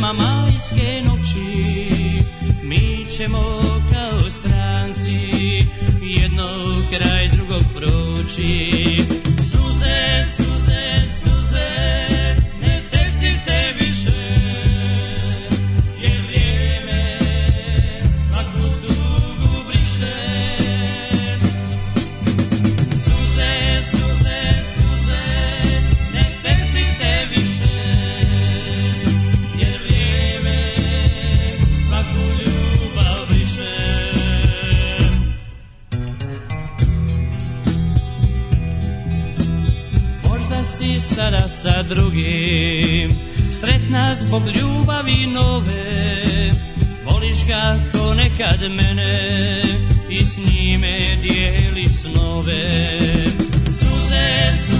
nama majske noći Mi ćemo kao stranci Jednog kraj drugog proći sa drugim Sretna zbog ljubavi nove Voliš ga ko nekad mene I s njime dijeli snove Suze su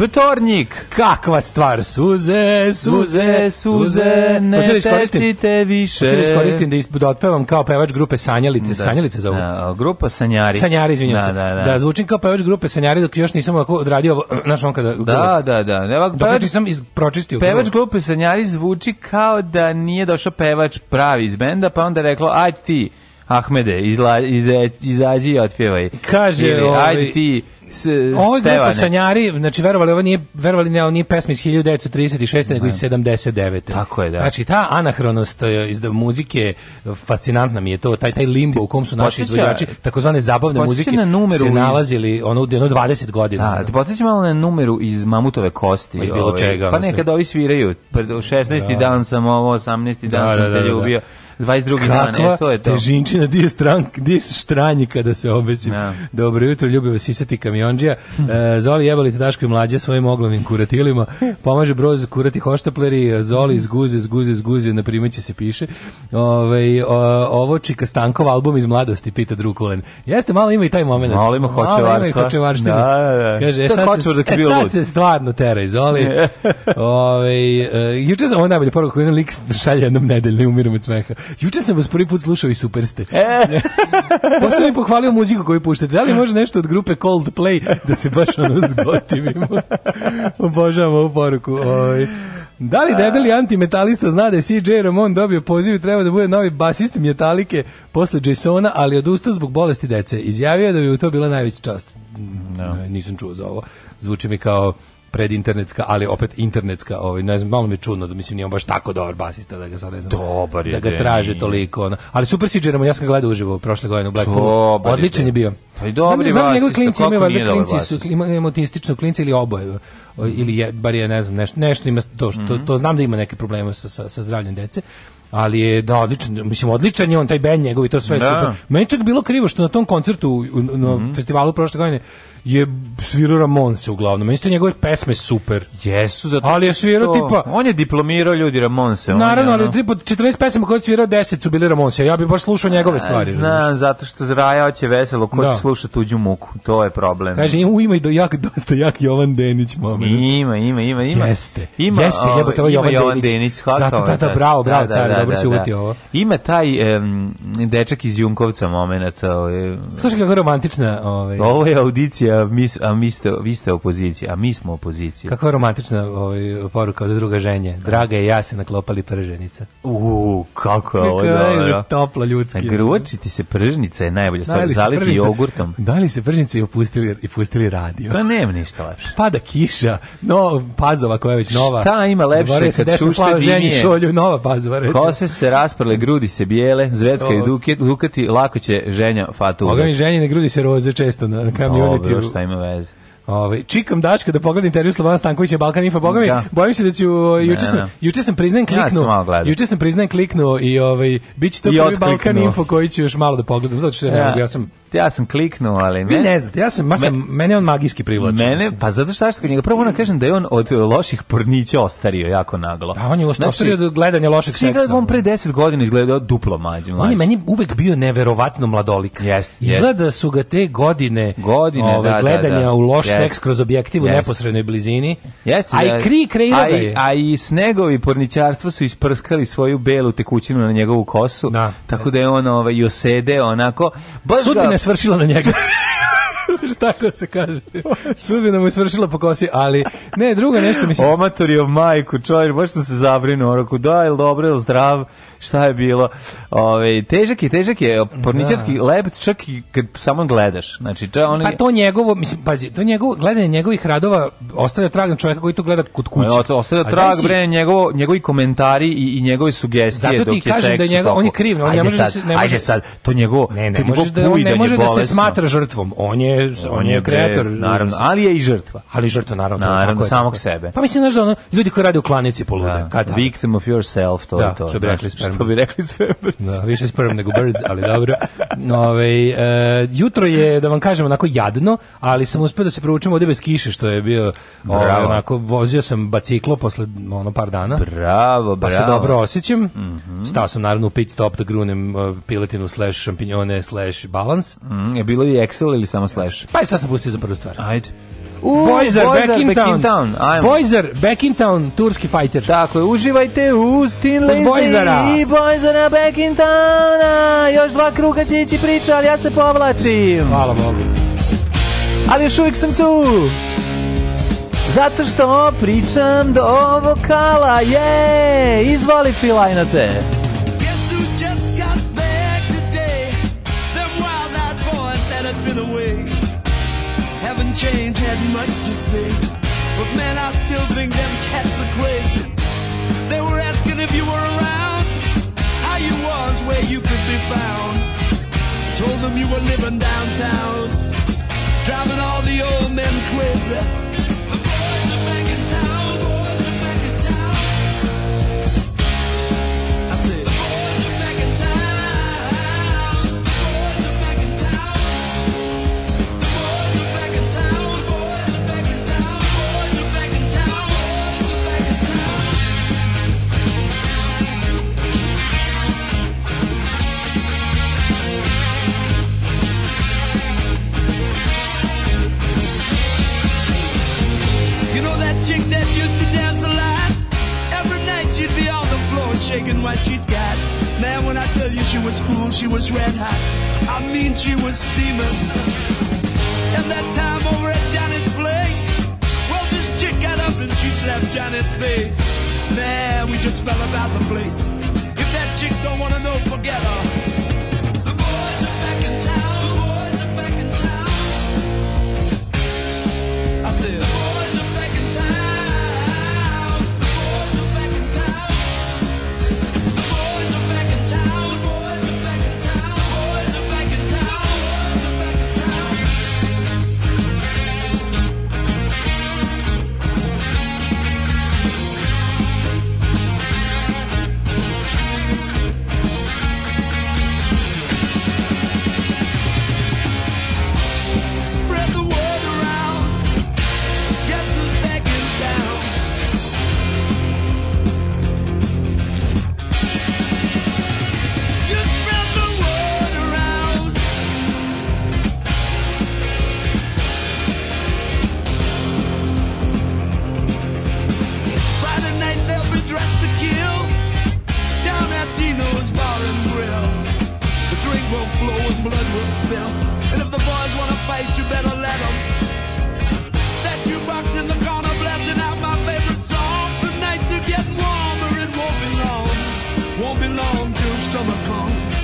Vtornik. Kakva stvar, suze, suze, suze, ne da tecite više. Hoću da iskoristim da, isp... da otpevam kao pevač grupe Sanjalice, da. Sanjalice zovu. Da, grupa Sanjari. Sanjari, izvinjam da, se. Da, da. da, zvučim kao pevač grupe Sanjari dok još nisam ovako odradio ovo, znaš on kada... Da, da, da. Ne, ovako, pevač, sam pročistio. Pevač grupe. Sanjari zvuči kao da nije došao pevač pravi iz benda, pa onda reklo, aj ti, Ahmede, izla, iza, izađi i otpjevaj. Kaže, Ili, ovaj, ajde ti, S, ovo je grupa Sanjari, znači verovali, ovo nije, verovali ne, ovo nije pesma iz 1936. nego iz 79. Da. Tako je, da. Znači, ta anahronost eh, iz da muzike, fascinantna mi je to, taj, taj limbo u kom su naši izvođači, takozvane zabavne muzike, na se nalazili ono, ono 20 godina. Da, ti da podsjeća malo na numeru iz Mamutove kosti. Iz bilo ovaj. čega. Pa nekad ovi sviraju, 16. dan sam ovo, 18. dan sam te ljubio. 22. dan, e, to je to. težinčina, di je, strank, di je štranji kada se obesim. Ja. Dobro jutro, ljubi vas isati kamionđija. Hm. E, Zoli jebali te Daško mlađe svojim oglavnim kuratilima. Pomaže broz kurati hoštapleri. Zoli iz hm. guze, iz guze, iz guze, na primeće se piše. Ove, ovaj, o, ovo Čika Stankov album iz mladosti, pita drug Kulen. Jeste, malo ima i taj moment. Malo ima hočevarstva. Malo ima i da, da, da. Kaže, e, sad, se, e, sad se stvarno tera Zoli. Ove, ovaj, e, juče sam ovo najbolje poruku koji lik šalje jednom nedeljno i umirom od smeha. Juče sam vas prvi put slušao i super ste. E. Posle mi pohvalio muziku koju puštate. Da li može nešto od grupe Coldplay da se baš ono zgotivimo? Obožavam ovu poruku. Oj. Da li debeli antimetalista zna da je CJ Ramon dobio poziv i treba da bude novi basist metalike posle Jasona, ali odustao zbog bolesti dece. Izjavio je da bi u to bila najveća čast. No. Mm, da. Nisam čuo za ovo. Zvuči mi kao predinternetska, ali opet internetska, ovaj ne znam, malo mi je čudno da mislim nije on baš tako dobar basista da ga sad ne znam. Dobar je. Da ga traže nije. toliko, ono. Ali super Sidžeramo, ja sam ga gledao uživo prošle godine u Blackpoolu. Odličan je bio. Pa dobri dobar je basista. klinci imaju valjda klinci su emotistično klinci ili oboje ili je, bar je ne znam nešto, nešto ima to što mm -hmm. to znam da ima neke probleme sa sa, sa zdravljem dece ali je da odličan, mislim odličan je on taj bend njegov i to sve da. super. Meni čak bilo krivo što na tom koncertu na mm -hmm. festivalu prošle godine je svirao Ramonse uglavnom. Isto njegove pesme super. Jesu, zato Ali je svirao što... tipa... On je diplomirao ljudi Ramonse. Naravno, on je, ali tipa 14 pesama koje je svirao 10 su bili Ramonse. Ja bih baš slušao njegove stvari. Znam, razumiješ. zato što zraja će veselo, ko da. će sluša tuđu muku. To je problem. Kaže, ima, ima i do jak, dosta jak Jovan Denić, mame. Ima, ima, ima, ima. Jeste. Ima, Jeste, ovaj, jebote, ovo Jovan, Jovan Denić. Denić zato, da, bravo, bravo, da, car, da, dobro da, si da. ovo. Ima taj um, dečak iz Junkovca moment. Ovaj. Slušaj kako romantična. Ovaj. Ovo je audicija a mi, a mi ste, vi ste opozicija, a mi smo opozicija. Kakva romantična ovaj, poruka od druga ženje. Draga je ja se naklopali prženica. U, kako je ovo dobro. topla ljudski. Gruči ti se prženica je najbolja da stvar. Zaliti jogurtom. Da li se pržnice i opustili i pustili radio? Pa nema ništa lepše. Pada kiša, no pazova koja je već nova. Šta ima lepše kad šušte dinje? šolju, nova pazova reći. Kose se rasprle, grudi se bijele, zvetska i duket, lukati, lako će ženja fatu. Moga mi ženjine grudi se roze često na kamionu to šta ima veze. Ovaj čikam dačka da pogledam intervju Slobodan Stanković Stankovića Balkan Info Bogovi. Da. Bojim se da ću juče sam juče sam priznajem kliknuo. Ja juče sam priznajem kliknuo i ovaj biće to prvi Balkan Info koji ću još malo da pogledam zato što ja. ja sam ja sam kliknuo, ali ne. Vi ne znate, ja sam, ma sam, Me, mene on magijski privlači. Mene, pa zato što što njega, prvo moram da kažem da je on od eh, loših pornića ostario jako naglo. Da, on je znači, ostario od gledanja loših da seksa. Svi on pre 10 godina izgledao duplo mlađi, mlađi. On je meni uvek bio neverovatno mladolik. Jest, Izgleda jest. su ga te godine, godine ove, da, da gledanja da, da. u loš yes. seks kroz objektiv u yes. neposrednoj blizini. Yes, a i kri kreira ga je. A i snegovi porničarstva su isprskali svoju belu tekućinu na njegovu kosu, da, tako da je on ove, ovaj, i osedeo onako. Baš Sudbine svršila na njega. tako se kaže. Sudbina mu je svršila po kosi, ali ne, drugo nešto mislim. Omatorio majku, čovjek, baš sam se zabrinuo, rekao da, je dobro, je zdrav šta je bilo. Ove, ovaj, težak je, težak je, porničarski da. lebac čak i kad samo gledaš. Znači, ča, on Pa to njegovo, mislim, pazi, to njegovo, gledanje njegovih radova ostavlja trag na čovjeka koji to gleda kod kuće. No, ostavlja trag, bre, njegovo, njegovi komentari i, i njegove sugestije dok Zato ti dok kažem da je da njegov, on je kriv, on ne može da sad, se, ne može... Ajde sad, to njegovo, ne, ne, to njegovo da, on ne da može da se smatra žrtvom. On je, on je kreator. Naravno, ali je i žrtva. Ali žrtva, naravno. Naravno, samog sebe. Pa mislim, znaš da ono, ljudi koji rade u klanici polude. Kada? Victim of yourself, to je to. Da, što bi rekli sperm. Što bi rekli sperm Da, više sperm nego birds, ali dobro. Nove, ovaj, e, jutro je, da vam kažem, onako jadno, ali sam uspio da se provučem ovde bez kiše, što je bio, ovaj, onako, vozio sam baciklo posle ono, par dana. Bravo, bravo. Pa se dobro osjećam. Mm -hmm. Stao sam naravno u pit stop da grunem uh, piletinu slash šampinjone slash balans. Mm, je bilo i Excel ili samo slash? Pa i sad sam pustio za prvu stvar. Ajde. U, Boyzer, Beckintown. Beckintown. Boyzer, town, turski fajter. Tako je, uživajte u Stinleyzi i Boyzera Beckintowna. Još dva kruga će ići priča, ali ja se povlačim. Hvala Bogu. Ali još uvijek sam tu. Zato što pričam do vokala, je, izvoli filajna te. had much to say. But man, I still think them cats are crazy. They were asking if you were around, how you was, where you could be found. told them you were living downtown, driving all the old men crazy. The boys are back in town. chick that used to dance a lot. Every night she'd be on the floor shaking what she'd got. Man, when I tell you she was cool, she was red hot. I mean, she was steaming. And that time over at Johnny's place, well, this chick got up and she slapped Johnny's face. Man, we just fell about the place. If that chick don't wanna know, forget her. The boys are back in town. The boys are back in town. I said. blood will spill. And if the boys wanna fight, you better let them. That shoebox in the corner blasting out my favorite song. The nights are getting warmer, it won't be long. Won't be long till summer comes.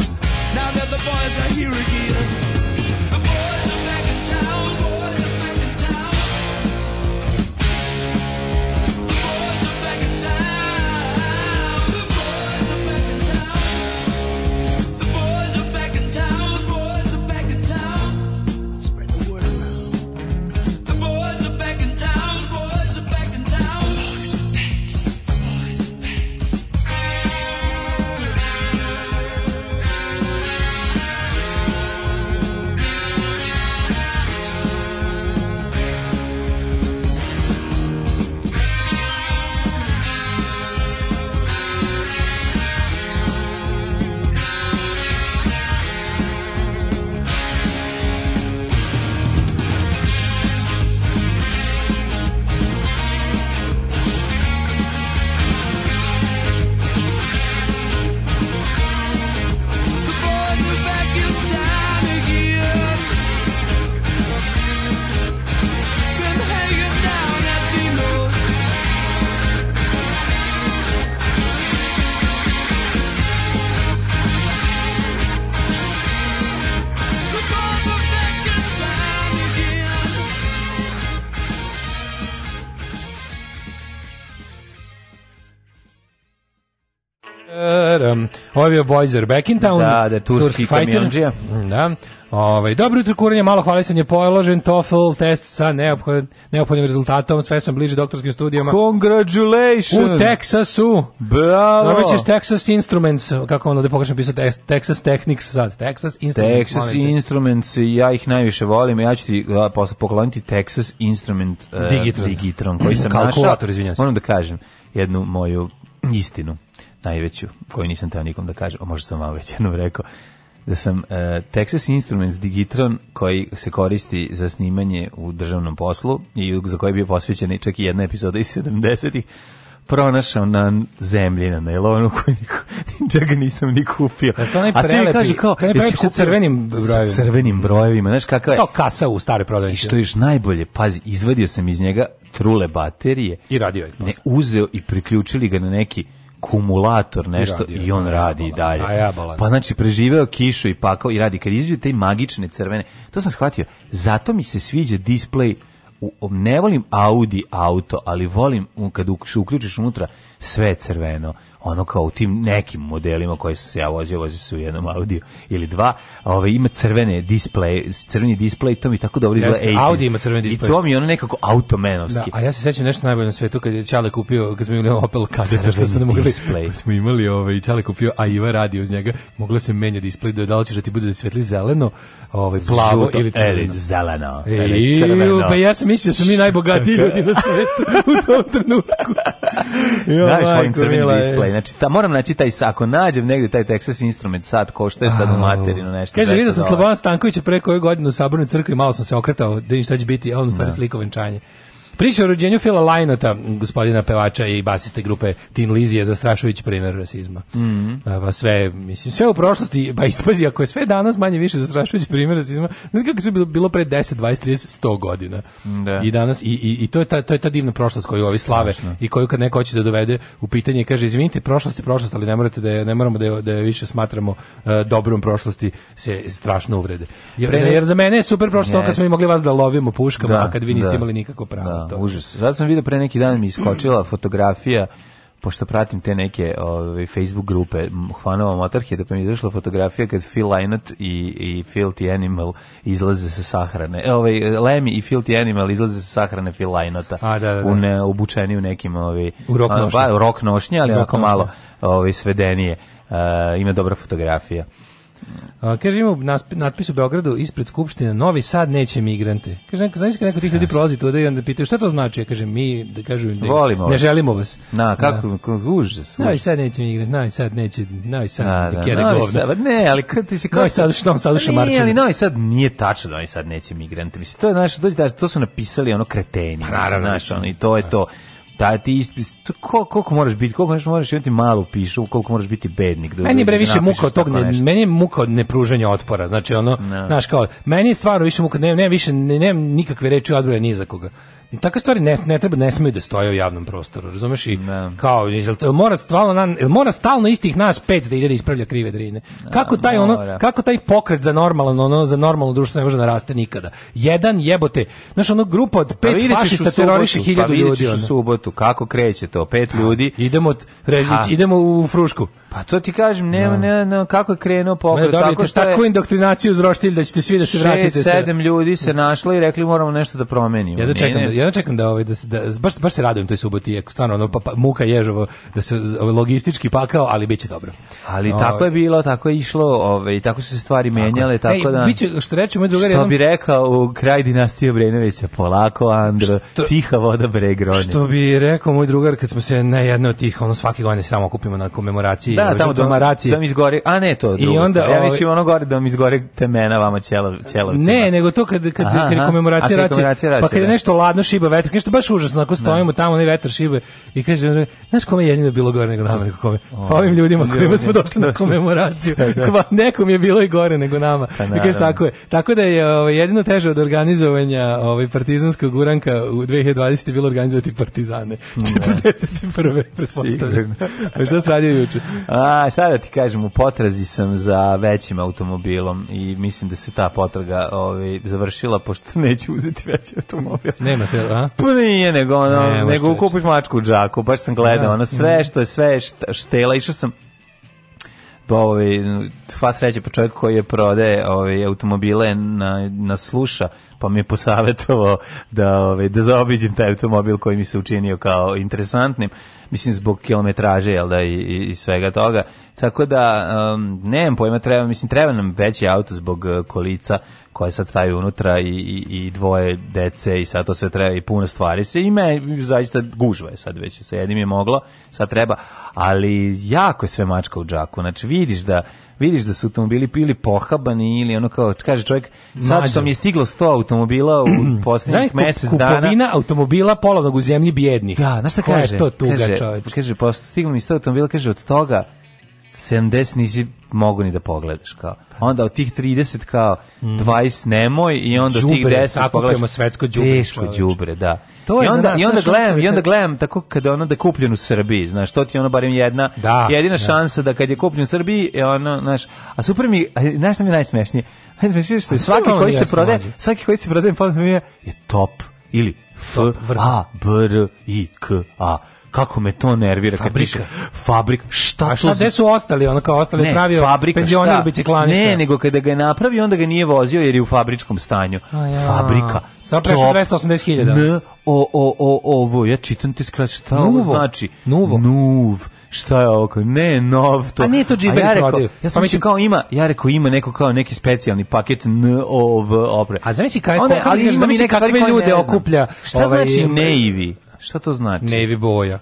Now that the boys are here again. Ovaj je Boyzer Beckintown. Da, da, turski, turski kamionđija. Da. Ovaj dobro jutro kuranje, malo hvalisanje položen TOEFL test sa neophod, neophodnim rezultatom, sve sam bliže doktorskim studijama. Congratulations. U Texasu! Bravo. Dobit ćeš Texas Instruments, kako ono da pogrešno pisati, Texas Technics sad, Texas Instruments. Texas molite. Instruments, ja ih najviše volim, ja ću ti posle pokloniti Texas Instrument uh, Digitron. Digitron koji sam našao. Kalkulator, izvinjavam se. Moram da kažem jednu moju istinu najveću, koju nisam teo nikom da kažem, a možda sam vam već jednom rekao, da sam e, Texas Instruments Digitron koji se koristi za snimanje u državnom poslu i za koji je bio posvećen čak i jedna epizoda iz 70-ih, pronašao na zemlji na nailonu koji niko, čega nisam ni kupio. A svi mi kaže kao, to jesi sa crvenim brojevima. Sa crvenim brojevima, znaš kakav je. To kasa u stare prodavnici. I što još najbolje, pazi, izvadio sam iz njega trule baterije. I radio je. Ne, uzeo i priključili ga na neki kumulator nešto I, radio, i on radi i dalje. Pa znači preživeo kišu i pakao i radi kad izviju te magične crvene. To sam shvatio. Zato mi se sviđa display u, ne volim Audi auto, ali volim kad uključiš unutra sve crveno ono kao u tim nekim modelima koji sam se ja vozio, vozio se u jednom Audiju ili dva, ovaj, ima crvene display, crveni display, to mi tako dobro izgleda. Jeste, Audi ima crveni display. I to mi je ono nekako automenovski. Da, a ja se sećam nešto najbolje na svetu kad je Čale kupio, kad smo imali ovaj Opel Kadena, što su ne mogli, display. smo imali ovaj, Čale kupio, a Iva radi uz njega, moglo se menja display, da da li ćeš da ti bude da svetli zeleno, ovaj, plavo Žuto, ili crveno. Ili e, zeleno, ili e, crveno. I, pa ja sam mislio da smo mi najbogatiji ljudi na svetu u tom trenutku. Jo, Znaš, volim crveni display, znači ta moram naći taj ako nađem negde taj Texas Instrument sad košta je sad u materinu nešto. Kaže video sam Slobodan Stanković pre koju godinu u Sabornoj crkvi malo sam se okretao da im šta će biti, on stvari da. slikovenčanje Priča o rođenju Fila Lajnota, gospodina pevača i basiste grupe Tin Lizije, zastrašujući primjer rasizma. Mm -hmm. pa sve, mislim, sve u prošlosti, pa ispazi, ako je sve danas manje više zastrašujući primjer rasizma, znaš kako se bilo pre 10, 20, 30, 100 godina. Da. I danas, i, i, i, to, je ta, to je ta divna prošlost koju ovi slave Strašno. i koju kad neko hoće da dovede u pitanje kaže, izvinite, prošlost je prošlost, ali ne, morate da je, ne moramo da je, da je više smatramo uh, dobrom prošlosti, se strašno uvrede. Jer, jer za mene je super prošlost to kad smo mogli vas da lovimo puškama, da, a kad vi niste da. imali nikako pravo. Da to. užas. Sad sam vidio pre neki dan mi iskočila fotografija pošto pratim te neke ove, ovaj, Facebook grupe Hvanova Motorheada, pa mi izašla fotografija kad Phil Lynott i, i Filthy Animal izlaze sa sahrane. E, ovaj, Lemmy i Filthy Animal izlaze sa sahrane Phil Lynotta. A, da, da, da. U ne, obučeni u nekim... Ovaj, u rok nošnje. Ba, rok nošnje, ali onako malo ovaj, svedenije. Uh, ima dobra fotografija. A, kaže, ima nasp, natpis u Beogradu ispred Skupštine, Novi Sad neće migrante. Kaže, neko, znači neko tih ljudi prolazi tu da i onda pitaju, šta to znači? Kaže, mi, da kažu, ne, Volimo ne želimo vas. Na, da. kako, da. užas, užas. Novi Sad neće migrante, Novi Sad neće, Novi Sad, da, da, da novi sad, ne, ali kad ti se kao... Novi Sad, što sad uša Marčin. ali Novi Sad nije tačno, Novi Sad neće migrante. Mislim, to, je, znaš, to, to su napisali ono kreteni. Pa, naravno. Znaš, ono, i to je da. to da ti ispis, ko, koliko moraš biti, koliko nešto moraš imati malu pišu, koliko moraš biti bednik. Da meni je bre da više muka od tog, ne, meni je muka od nepružanja otpora, znači ono, no. Da. znaš kao, meni je stvarno više muka, ne, ne više, ne, ne, nikakve reči odbrane ni za koga takve stvari ne, ne treba ne smeju da stoje u javnom prostoru, razumeš i ne. Da. kao jel, jel mora stalno jel mora stalno istih nas pet da ide da ispravlja krive drine. Da, kako taj ono kako taj pokret za normalno ono za normalno društvo ne može da raste nikada. Jedan jebote, znaš ono grupa od pet pa fašista teroriše hiljadu pa ljudi u subotu. Kako kreće to? Pet ha. ljudi. Idemo od idemo u Frušku. Pa to ti kažem, ne, da. ne, ne, kako je krenuo pokret, tako što je... takvu indoktrinaciju zroštilj da ćete svi da se vratite. 7 ljudi se našlo i rekli moramo nešto da promenimo. Ja da čekam, ja čekam da ovaj da se da baš baš se radujem toj suboti, ako stvarno ono pa, pa, muka ježovo da se ovaj, logistički pakao, ali biće dobro. Ali o, tako je ovaj. bilo, tako je išlo, ovaj tako su se stvari menjale, tako Ej, da. biće što reče moj drugar, što jednom, bi rekao u kraj dinastije Obrenovića, polako Andro, što, tiha voda bre bregroni. Što bi rekao moj drugar kad smo se na jedno od tih ono svake godine samo okupimo na komemoraciji, da, tamo da, maraciji. da mi izgori, a ne to drugo. I onda, ja ovaj- mislim ono gore da mi izgore temena vama ćela, ćelavcima. Ne, nego to kad kad, kad, kad komemoracija rači, pa kad je nešto ladno šiba vetar, kaže baš užasno, ako stojimo da. tamo, onaj vetar šiba i kaže, znaš kome je jedino bilo gore nego nama, nego kome? Pa ovim ljudima da, kojima da, smo došli na komemoraciju, kva, nekom je bilo i gore nego nama. Pa I kaže, tako je. Tako da je ovaj, jedino teže od organizovanja ovaj, partizanskog uranka u 2020. bilo organizovati partizane. 41. pretpostavljam. Šta se radio juče? A, sad sada ti kažem, u potrazi sam za većim automobilom i mislim da se ta potraga ovaj, završila, pošto neću uzeti veći automobil. Nema se se, a? Pa nije, nego, ono, ne, nego kupiš mačku u džaku, baš sam gledao, da. ono, sve mhm. što je, sve što, štela, išao sam, pa ovaj, sva sreća pa čovjek koji je prode ovaj, automobile na, na sluša pa mi je posavetovao da, ovaj, da zaobiđem taj automobil koji mi se učinio kao interesantnim, mislim zbog kilometraže jel da, i, i svega toga. Tako da, um, nemam pojma, treba, mislim, treba nam veći auto zbog uh, kolica koje sad staju unutra i, i, i dvoje dece i sad to sve treba i puno stvari se ime zaista gužva je sad već sa jednim je moglo sad treba ali jako je sve mačka u džaku znači vidiš da vidiš da su automobili ili pohabani ili ono kao, kaže čovjek, sad što mi je stiglo 100 automobila u posljednjih mjesec dana. Kupovina automobila polovnog u zemlji bjednih. Da, znaš šta Ko kaže? Je to tuga, kaže, čovječ? Kaže, stiglo mi 100 automobila, kaže, od toga 70 nisi mogu ni da pogledaš kao. Onda od tih 30 kao 20 mhm. nemoj i onda džubre, tih 10 pogledaš. svetsko đubre. Teško đubre, da. To I onda nas, i onda gledam, i onda gledam tako kada ono da kupljen u Srbiji, znaš, to ti je ono barem jedna da, jedina da. šansa da kad je kupljen u Srbiji, je ono, znaš, a super mi, a, znaš šta mi je najsmešnije? Najsmešnije što je svaki koji se prodaje, svaki koji se prodaje, pa mi je top ili F, A, B, R, I, K, A kako me to nervira fabrika. kad piše fabrik šta to a šta gde su ostali ona kao ostali ne, pravio penzioner biciklista ne nego kada ga je napravio onda ga nije vozio jer je u fabričkom stanju a ja. fabrika sa prešlo 280.000. N, o, o, ovo, ja čitam ti skrat šta ovo znači. Nuvo. Nuv. Šta je ovo? Ne, nov to. A nije to džiber ja rekao, ja pa sam pa mislim kao ima, ja rekao ima neko kao neki specijalni paket N, O, opre. A zamisli kako Onda, ali ima mi neka kakve ljude okuplja. Šta ovaj, znači neivi? Šta to znači? Navy boja.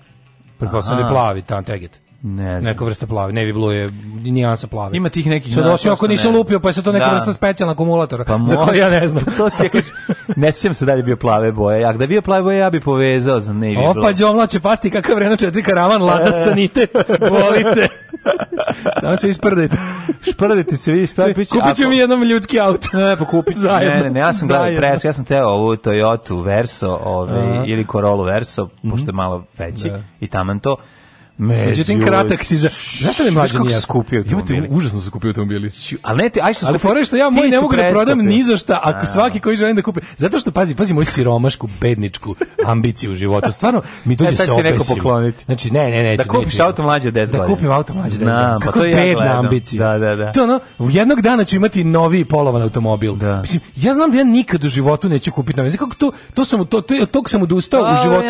Pretpostavljam da je plavi, ta teget. Ne znam. Neka vrsta plavi, navy blue je nijansa plavi. Ima tih nekih. Sad osim ako nisam lupio, pa je to neka da. vrsta specijalna akumulatora, pa za koju ja ne znam. to ti kaži, ne sjećam se da li bio plave boje. A da bio plave boje, ja bih povezao za navy blue. Opa, đomla će pasti kakav Renault 4 karavan, ladac sanitet, volite. Samo se isprdajte. Šprdajte se vi isprdajte. Kupit ću mi jednom ljudski auto. Ne, pa kupit ću. Ne, ne, ne, ja sam gledao presu, ja sam teo ovu Toyota Verso ovaj, ili Corolla Verso, pošto je mhm. malo veći da. i taman to Međutim, kratak si za... Znaš šta me mlađe nije? skupio ti. Imate, užasno su kupio automobili. Ali ne, te, aj što skupio... što ja moj ne mogu da prodam ni za šta, ako svaki koji želim da kupi. Zato što, pazi, pazi moju siromašku, bedničku ambiciju u životu. Stvarno, mi dođe e, se obesim. pokloniti. Znači, ne, ne, ne. Da kupiš auto mlađe 10 da godina. Da kupim auto mlađe 10 godina. Pa kako bedna ambicija. Da, da, da. To ono, jednog dana ću imati novi polovan automobil. Da. Mislim, ja znam da ja nikad u životu neću kupiti novi. Kako to, to sam, to, to, tog sam odustao u pa, životu.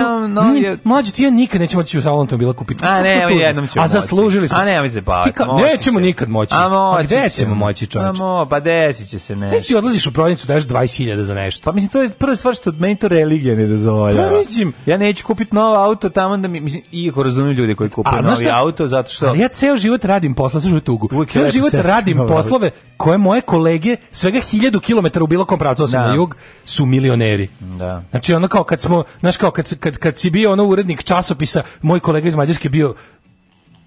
Mlađe, ti ja nikad neću moći u salon automobila kupiti. A ne, jednom ćemo. A zaslužili smo. A ne, mi se baviti. Ka... Nećemo nikad moći. A moći. A ćemo moći, čoveče? Amo, pa desit će se ne. Ti si odlaziš u prodavnicu, daješ 20.000 za nešto. Pa mislim, to je prva stvar što meni to religija ne dozvolja. Pa mislim. Ja neću kupiti novo auto tamo da mi, mislim, i iako razumijem ljude koji kupuju novi auto, zato što... Ali ja ceo život radim posla, slušaj tugu. Ceo život radim poslove koje moje kolege svega 1000 km u bilo kom pravcu osim da. na jug su milioneri. Da. Znači ono kao kad smo, znaš kao kad, kad, kad si bio ono urednik časopisa, moj kolega iz Mađarske bio bio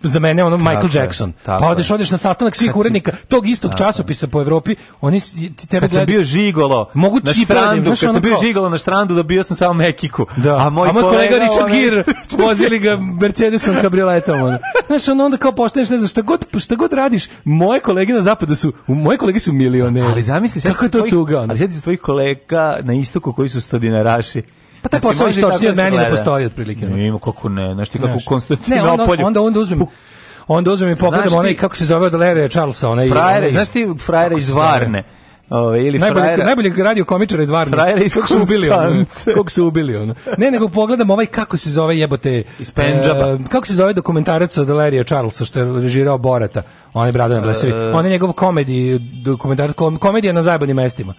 za mene ono tako Michael Jackson. pa odeš, odeš na sastanak svih kad urednika tog istog časopisa po Evropi, oni ti tebe gledaju. Kad gleda, sam bio žigolo mogu na štrandu, znaš, kad sam bio žigolo na štrandu, dobio sam samo Mekiku. Da. A moj, a moj kolega, kolega Richard Gere vozili ga Mercedesom kabrioletom. Ono. Znaš, ono onda kao postaješ, ne znam, šta god, šta god radiš, moje kolege na zapadu su, moje kolege su milioneri. Ali zamisli, sad Kako je to tvojih, tuga, ono? Ali sad tvojih kolega na istoku koji su stodinaraši. Pa taj znači, posao istočnije da od meni ne postoji otprilike. Da. Ne, ima kako ne, znaš ti kako Konstantinopolju. Ne, onda, onda, onda uzmem onda uzmem i pogledam onaj kako se zove od Larry Charlesa, onaj. Frajere, znaš ti frajere iz Varne. Ove, ovaj, ili najbolje, frajera, najbolje radio komičara iz Varne. Frajera iz Kog su ubili ono? Kog su ubili ono? Ne, nego pogledam ovaj kako se zove jebote... Iz Penđaba. Uh, eh, kako se zove dokumentarac od Larrya Charlesa što je režirao Borata, onaj Bradovan Blesevi. Uh, eh. on je njegov komedi, dokumentarac, komedija na zajebanim mestima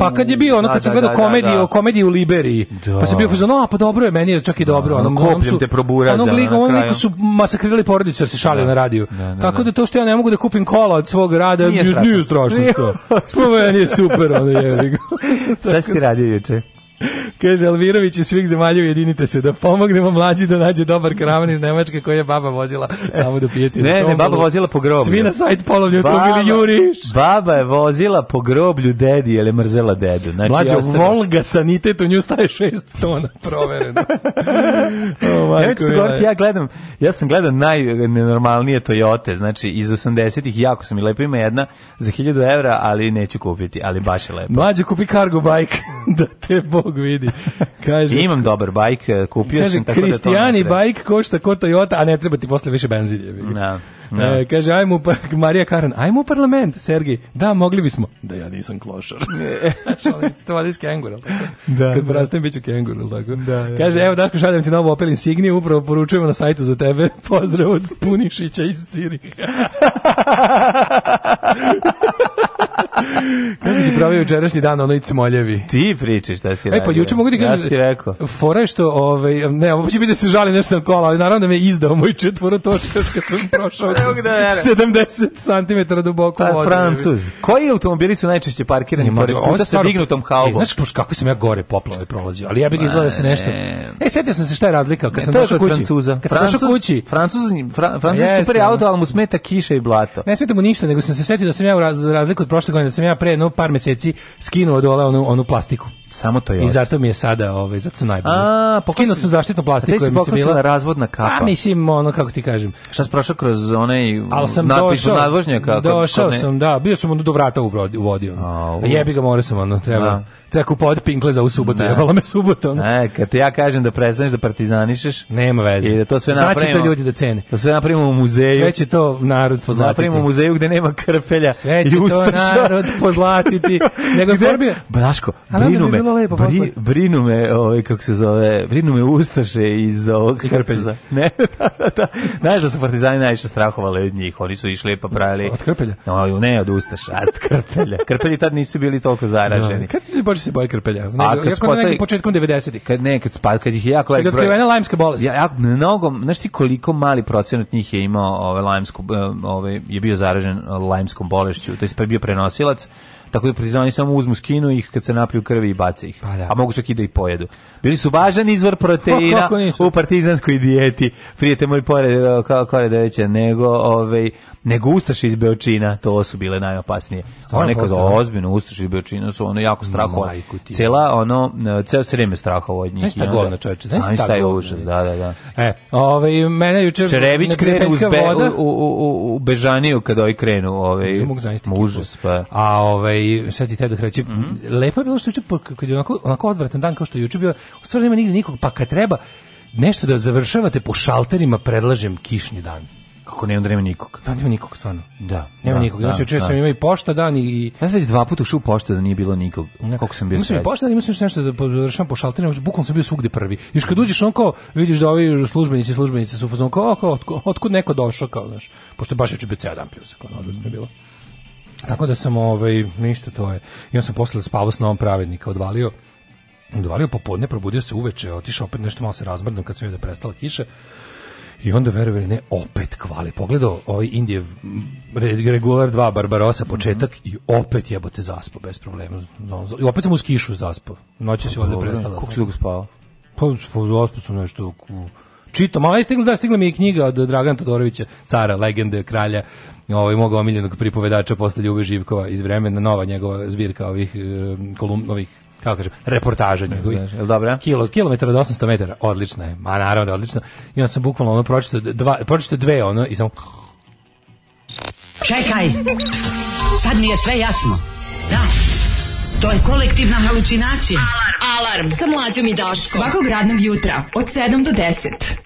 pa kad je bio ono da, kad da, sam gledao da, da, komediju, da, da. komediju u Liberiji. Da. Pa se bio fuzon, a pa dobro je, meni je čak i dobro, da, ono kopljom su, te probura onom likom, onom liku su masakrirali porodicu jer se šalio na radiju. Tako da to što ja ne mogu da kupim kola od svog rada, nije strašno što. Što pa meni je super, ono je. Šta si radio juče? Kaže, Alvirović i svih zemalja ujedinite se da pomognemo mlađi da nađe dobar karavan iz Nemačke koji je baba vozila samo do pijaci. Ne, ne, baba vozila po groblju. Svi na sajt polovnju bili juriš. Baba je vozila po groblju dedi, jer je mrzela dedu. Znači, Mlađa, ja ostav... Volga sanitet u nju staje šest tona, provereno. o, Neću govoriti, ja gledam, ja sam gledao najnenormalnije Toyote, znači iz 80-ih, jako su mi lepo, ima jedna za 1000 evra, ali neću kupiti, ali baš je lepo. Mlađe, kupi cargo bike, da te bo ovog vidi. Kaže, Imam dobar bajk, e, kupio kaže, sam tako da Kristijani bajk košta ko Toyota, a ne treba ti posle više benzilje. Da. No, no. E, da. kaže, ajmo, pa-, Marija Karan, ajmo u parlament, Sergi. Da, mogli bismo. Da, ja nisam klošar. to vadi s kengural. Da. Kad da. porastem, bit ću kengural. Tako. Da, da, kaže, da. evo, Daško, šaljem ti novu Opel Insignia, upravo poručujemo na sajtu za tebe. Pozdrav od Punišića iz Ciriha. Kako si pravio jučerašnji dan ono ice moljevi? Ti pričiš da si radio. E pa juče mogu ti kažem. Ja ti rekao. Fora je što ovaj ne, ovo će biti da se žali nešto na kola, ali naravno da me izdao moj četvoro točka kad sam prošao 70 cm da duboko pa, vodu. Francuz. Koji automobili su najčešće parkirani pored puta sa dignutom haubom? E, znaš kako sam ja gore poplave prolazio, ali ja bih izgledao da se nešto. E, setio sam se šta je razlika kad sam došao kući. Francuza. Kad sam došao kući. Francuz, Francuz super auto, ali mu smeta kiša i blato blato. Ne smeta mu ništa, nego sam se setio da sam ja, za razliku od prošle godine, da sam ja pre no, par meseci skinuo dole onu, onu plastiku. Samo to je. I zato mi je sada ovaj zato sam najbolji. A, Skinuo sam zaštitnu plastiku koja mi se bila razvodna kapa. A mislim ono kako ti kažem. Šta se prošao kroz onaj napis natpis kako? Došao ne... sam, da, bio sam ono do vrata u vodi, u vodi ono. A, u. Jebi ga, morao sam ono, treba. A. Da. Treba kupovati pinkle za u subotu, jebala me subotu. Ono. E, kad te ja kažem da prestaneš da partizanišeš, nema veze. I da to sve znači napravimo. to ljudi da cene. Da sve napravimo u muzeju. Sve će to narod da pozlatiti. Napravimo u muzeju gde nema krpelja. Sve će to narod pozlatiti. Nego Daško, brinu me, treba lepo posle. brinu me, ovaj kako se zove, brinu me ustaše iz ovog krpelja. Ne. Da, da, da. Znaš da su partizani najviše strahovali od njih. Oni su išli pa pravili od krpelja. No, ne od ustaša, od krpelja. krpelji tad nisu bili toliko zaraženi. No, da. kad su počeli se boje krpelja? Ne, A, kad jako postali, početkom 90-ih. Kad ne, kad spad kad ih je jako lepo. Otkrivena lajmska bolest. Ja, jako, mnogo, znaš ti koliko mali procenat njih je imao ove ovaj, lajmsku, eh, ove ovaj, je bio zaražen eh, lajmskom bolešću, to pa je bio prenosilac tako da partizani samo uzmu skinu ih kad se napiju krvi i bace ih. Pa da. A mogu čak i da ih pojedu. Bili su važan izvor pa proteina u partizanskoj dijeti. Prijete moj pored kao kore da veće nego ovaj nego ustaš iz Beočina, to su bile najopasnije. One kad ozbiljno ustaš iz Beočina su ono jako strahova. Cela ono e, ceo sreme strahova od njih. Znaš šta govna čoveče, znaš šta je užas, da, da, da. E, ovaj mene juče Čerević krene uz be, u, u, u, u Bežaniju kad ovaj krenu, ovaj. Ne pa. A ovaj ovaj šta ti te da reći, mm -hmm. lepo je bilo što juče kad je onako onako odvratan dan kao što je juče bio, u nema nigde nikog, pa kad treba nešto da završavate po šalterima, predlažem kišni dan. Kako ne onda nema nikog. Da, nema nikog, stvarno. Da. Nema da, nikog. Da, ja se učio da. sam imao i pošta dan i... Ja sam već dva puta ušao u poštu da nije bilo nikog. Da. Koliko sam bio sve. srećan. pošta dan, imao sam nešto da, da završavam po šalterima, bukvalno sam bio svugde prvi. I Još kad mhm. uđeš on kao, vidiš da ovi službenici, službenice su fazon kao, kao, otkud neko došao, kao, znaš. Pošto baš je bio ceo dan pio se, kao, odvrtno je bilo. Tako da sam, ovaj, ništa to je. I on sam posle spavao s novom pravednika, odvalio odvalio popodne, probudio se uveče, otišao opet nešto malo se razmrdam kad sam video da prestala kiša. I onda verovali ne, opet kvali. Pogledao ovaj Indijev regular 2 Barbarosa mhm. početak mm -hmm. i opet jebote zaspo bez problema. I opet sam uz kišu zaspo. Noći pa se valjda prestala. Kako si dugo spavao? Pa, zaspo sam nešto u čitam, Malo je stigla, da, stigla mi je knjiga od Dragana Todorovića, cara, legende, kralja ovaj mog omiljenog pripovedača posle Ljube Živkova iz vremena nova njegova zbirka ovih e, kolum ovih kako kažem, reportaže njegovi. Jel dobro? Kilo, kilometara od 800 metara, odlično je. Ma naravno da je odlična. I on sam bukvalno ono pročito, dva, pročito dve ono i samo... Čekaj! Sad mi je sve jasno. Da, to je kolektivna halucinacija. Alarm! Alarm! Sa mlađom i Daškom. Svakog radnog jutra od 7 do 10.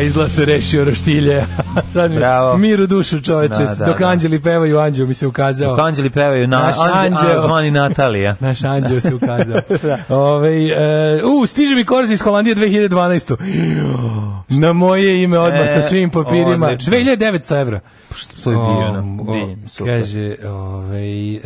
a izla se rešio roštilje. Sad mi Bravo. miru dušu čoveče, da, da, dok da. anđeli pevaju, anđeo mi se ukazao. Dok anđeli pevaju, na, naš anđeo, anđeo zvani Natalija. naš anđeo se ukazao. da. Ove, e, uh, stiže mi korz iz Holandije 2012. Na moje ime odmah sa e, svim papirima. Odlično. 2900 evra. Pa što je divno. Kaže, ovaj, e,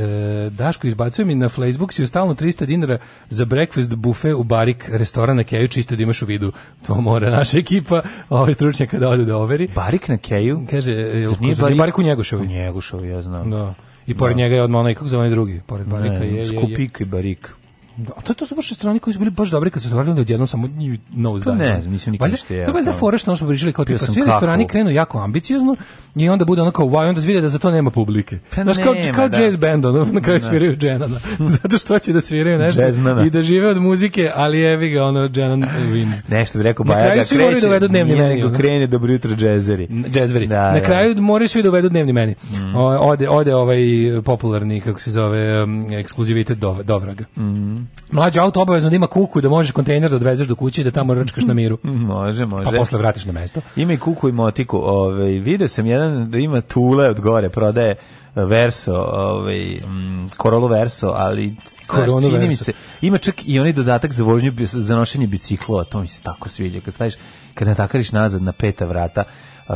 Daško izbacuje mi na Facebook si stalno 300 dinara za breakfast bufe u Barik restorana Keju, čisto da imaš u vidu. To mora naša ekipa, ovaj stručnjak kada ode da overi. Barik na Keju? Kaže, je nije Barik, Barik u Njegušovi? U Njegoševi, ja znam. Da. I pored da. njega je odmah onaj, kako zove onaj drugi? Pored Barika ne, je, je, je. Skupik i Barik. Da, a to, to su baš strane koji su bili baš dobri kad su otvorili odjednom samo nose down. Pa ne, mislim nikad ništa. To je valjda fora što smo pričali kao tipa svi restorani krenu jako ambiciozno i onda bude onako wow, onda zvide da za to nema publike. Pa Znaš kao, kao da. jazz band, ono, na kraju da. sviraju dženana. Zato što će da sviraju nešto Jazznana. i da žive od muzike, ali evi ga ono dženan wins. Nešto bi rekao Bajaga kreće. Na kraju svi moraju da meni. Nego krene dobro jutro džezeri. Džezveri. Da, na kraju moraju svi dovedu dnevni meni. Mm. Ode, ode ovaj popularni, kako se zove, um, ekskluzivitet dovraga. Mhm. Mlađi auto obavezno da ima kuku da možeš kontejner da odvezeš do kuće i da tamo rčkaš na miru. Može, može. Pa posle vratiš na mesto. Ima i kuku i motiku. Ove, ovaj, video sam jedan da ima tule od gore, prodaje verso, ovaj mm, Corollo verso, ali znaš, čini verso. mi se ima čak i onaj dodatak za vožnju za nošenje biciklova, to mi se tako sviđa kad staviš kad natakariš nazad na peta vrata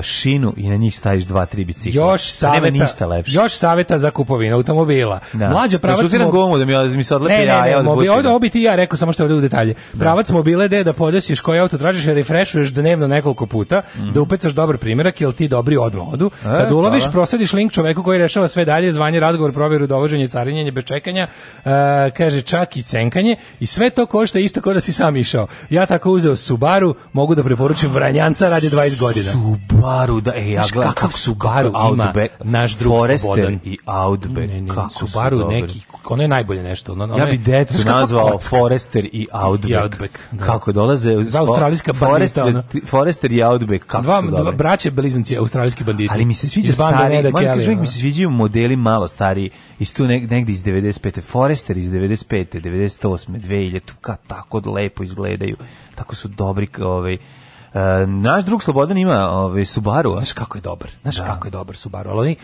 šinu i na njih staviš dva, tri bicikla. Još pa saveta, ništa lepše. Još saveta za kupovinu automobila. Da. Mlađa pravac... Ne šutiram gomu da mi, mi se odlepi ne, ne, ja. Ne, ne, mobi, ovdje obi ti ja rekao samo što je u detalje. Da. Pravac da. mobile je da podesiš koji auto tražiš, refreshuješ dnevno nekoliko puta, mm -hmm. da upecaš dobar primjerak, jer ti dobri odmah odu. E, Kad uloviš, hvala. prosadiš link čoveku koji rešava sve dalje, zvanje, razgovor, provjeru, dovoženje, carinjenje, bez čekanja, uh, kaže čak i cenkanje i sve to košta isto kao da si sam išao. Ja tako uzeo Subaru, mogu da preporučim Vranjanca, radi 20 godina. Subaru. Subaru, da, ej, ja gledam kakav Subaru Outback, ima naš drug Forester i Outback. Ne, ne, kako Subaru neki, ono je najbolje nešto. Ono, ono ja bih decu nazvao kocka. Forester i Outback. I Outback da. Kako dolaze? Dva australijska Forester, bandita. Forester i Outback, kako dva, su Dva braće blizanci, australijski banditi. Ali mi se sviđa stari, da kažem, mi se sviđaju modeli malo stari, iz tu neg, negde iz 95. Forester iz 95. 98. 2000, tu ka tako lepo izgledaju. Tako su dobri, ovaj, E, naš drug Slobodan ima ovaj Subaru. Znaš kako je dobar. Znaš da. kako je dobar Subaru. Ali oni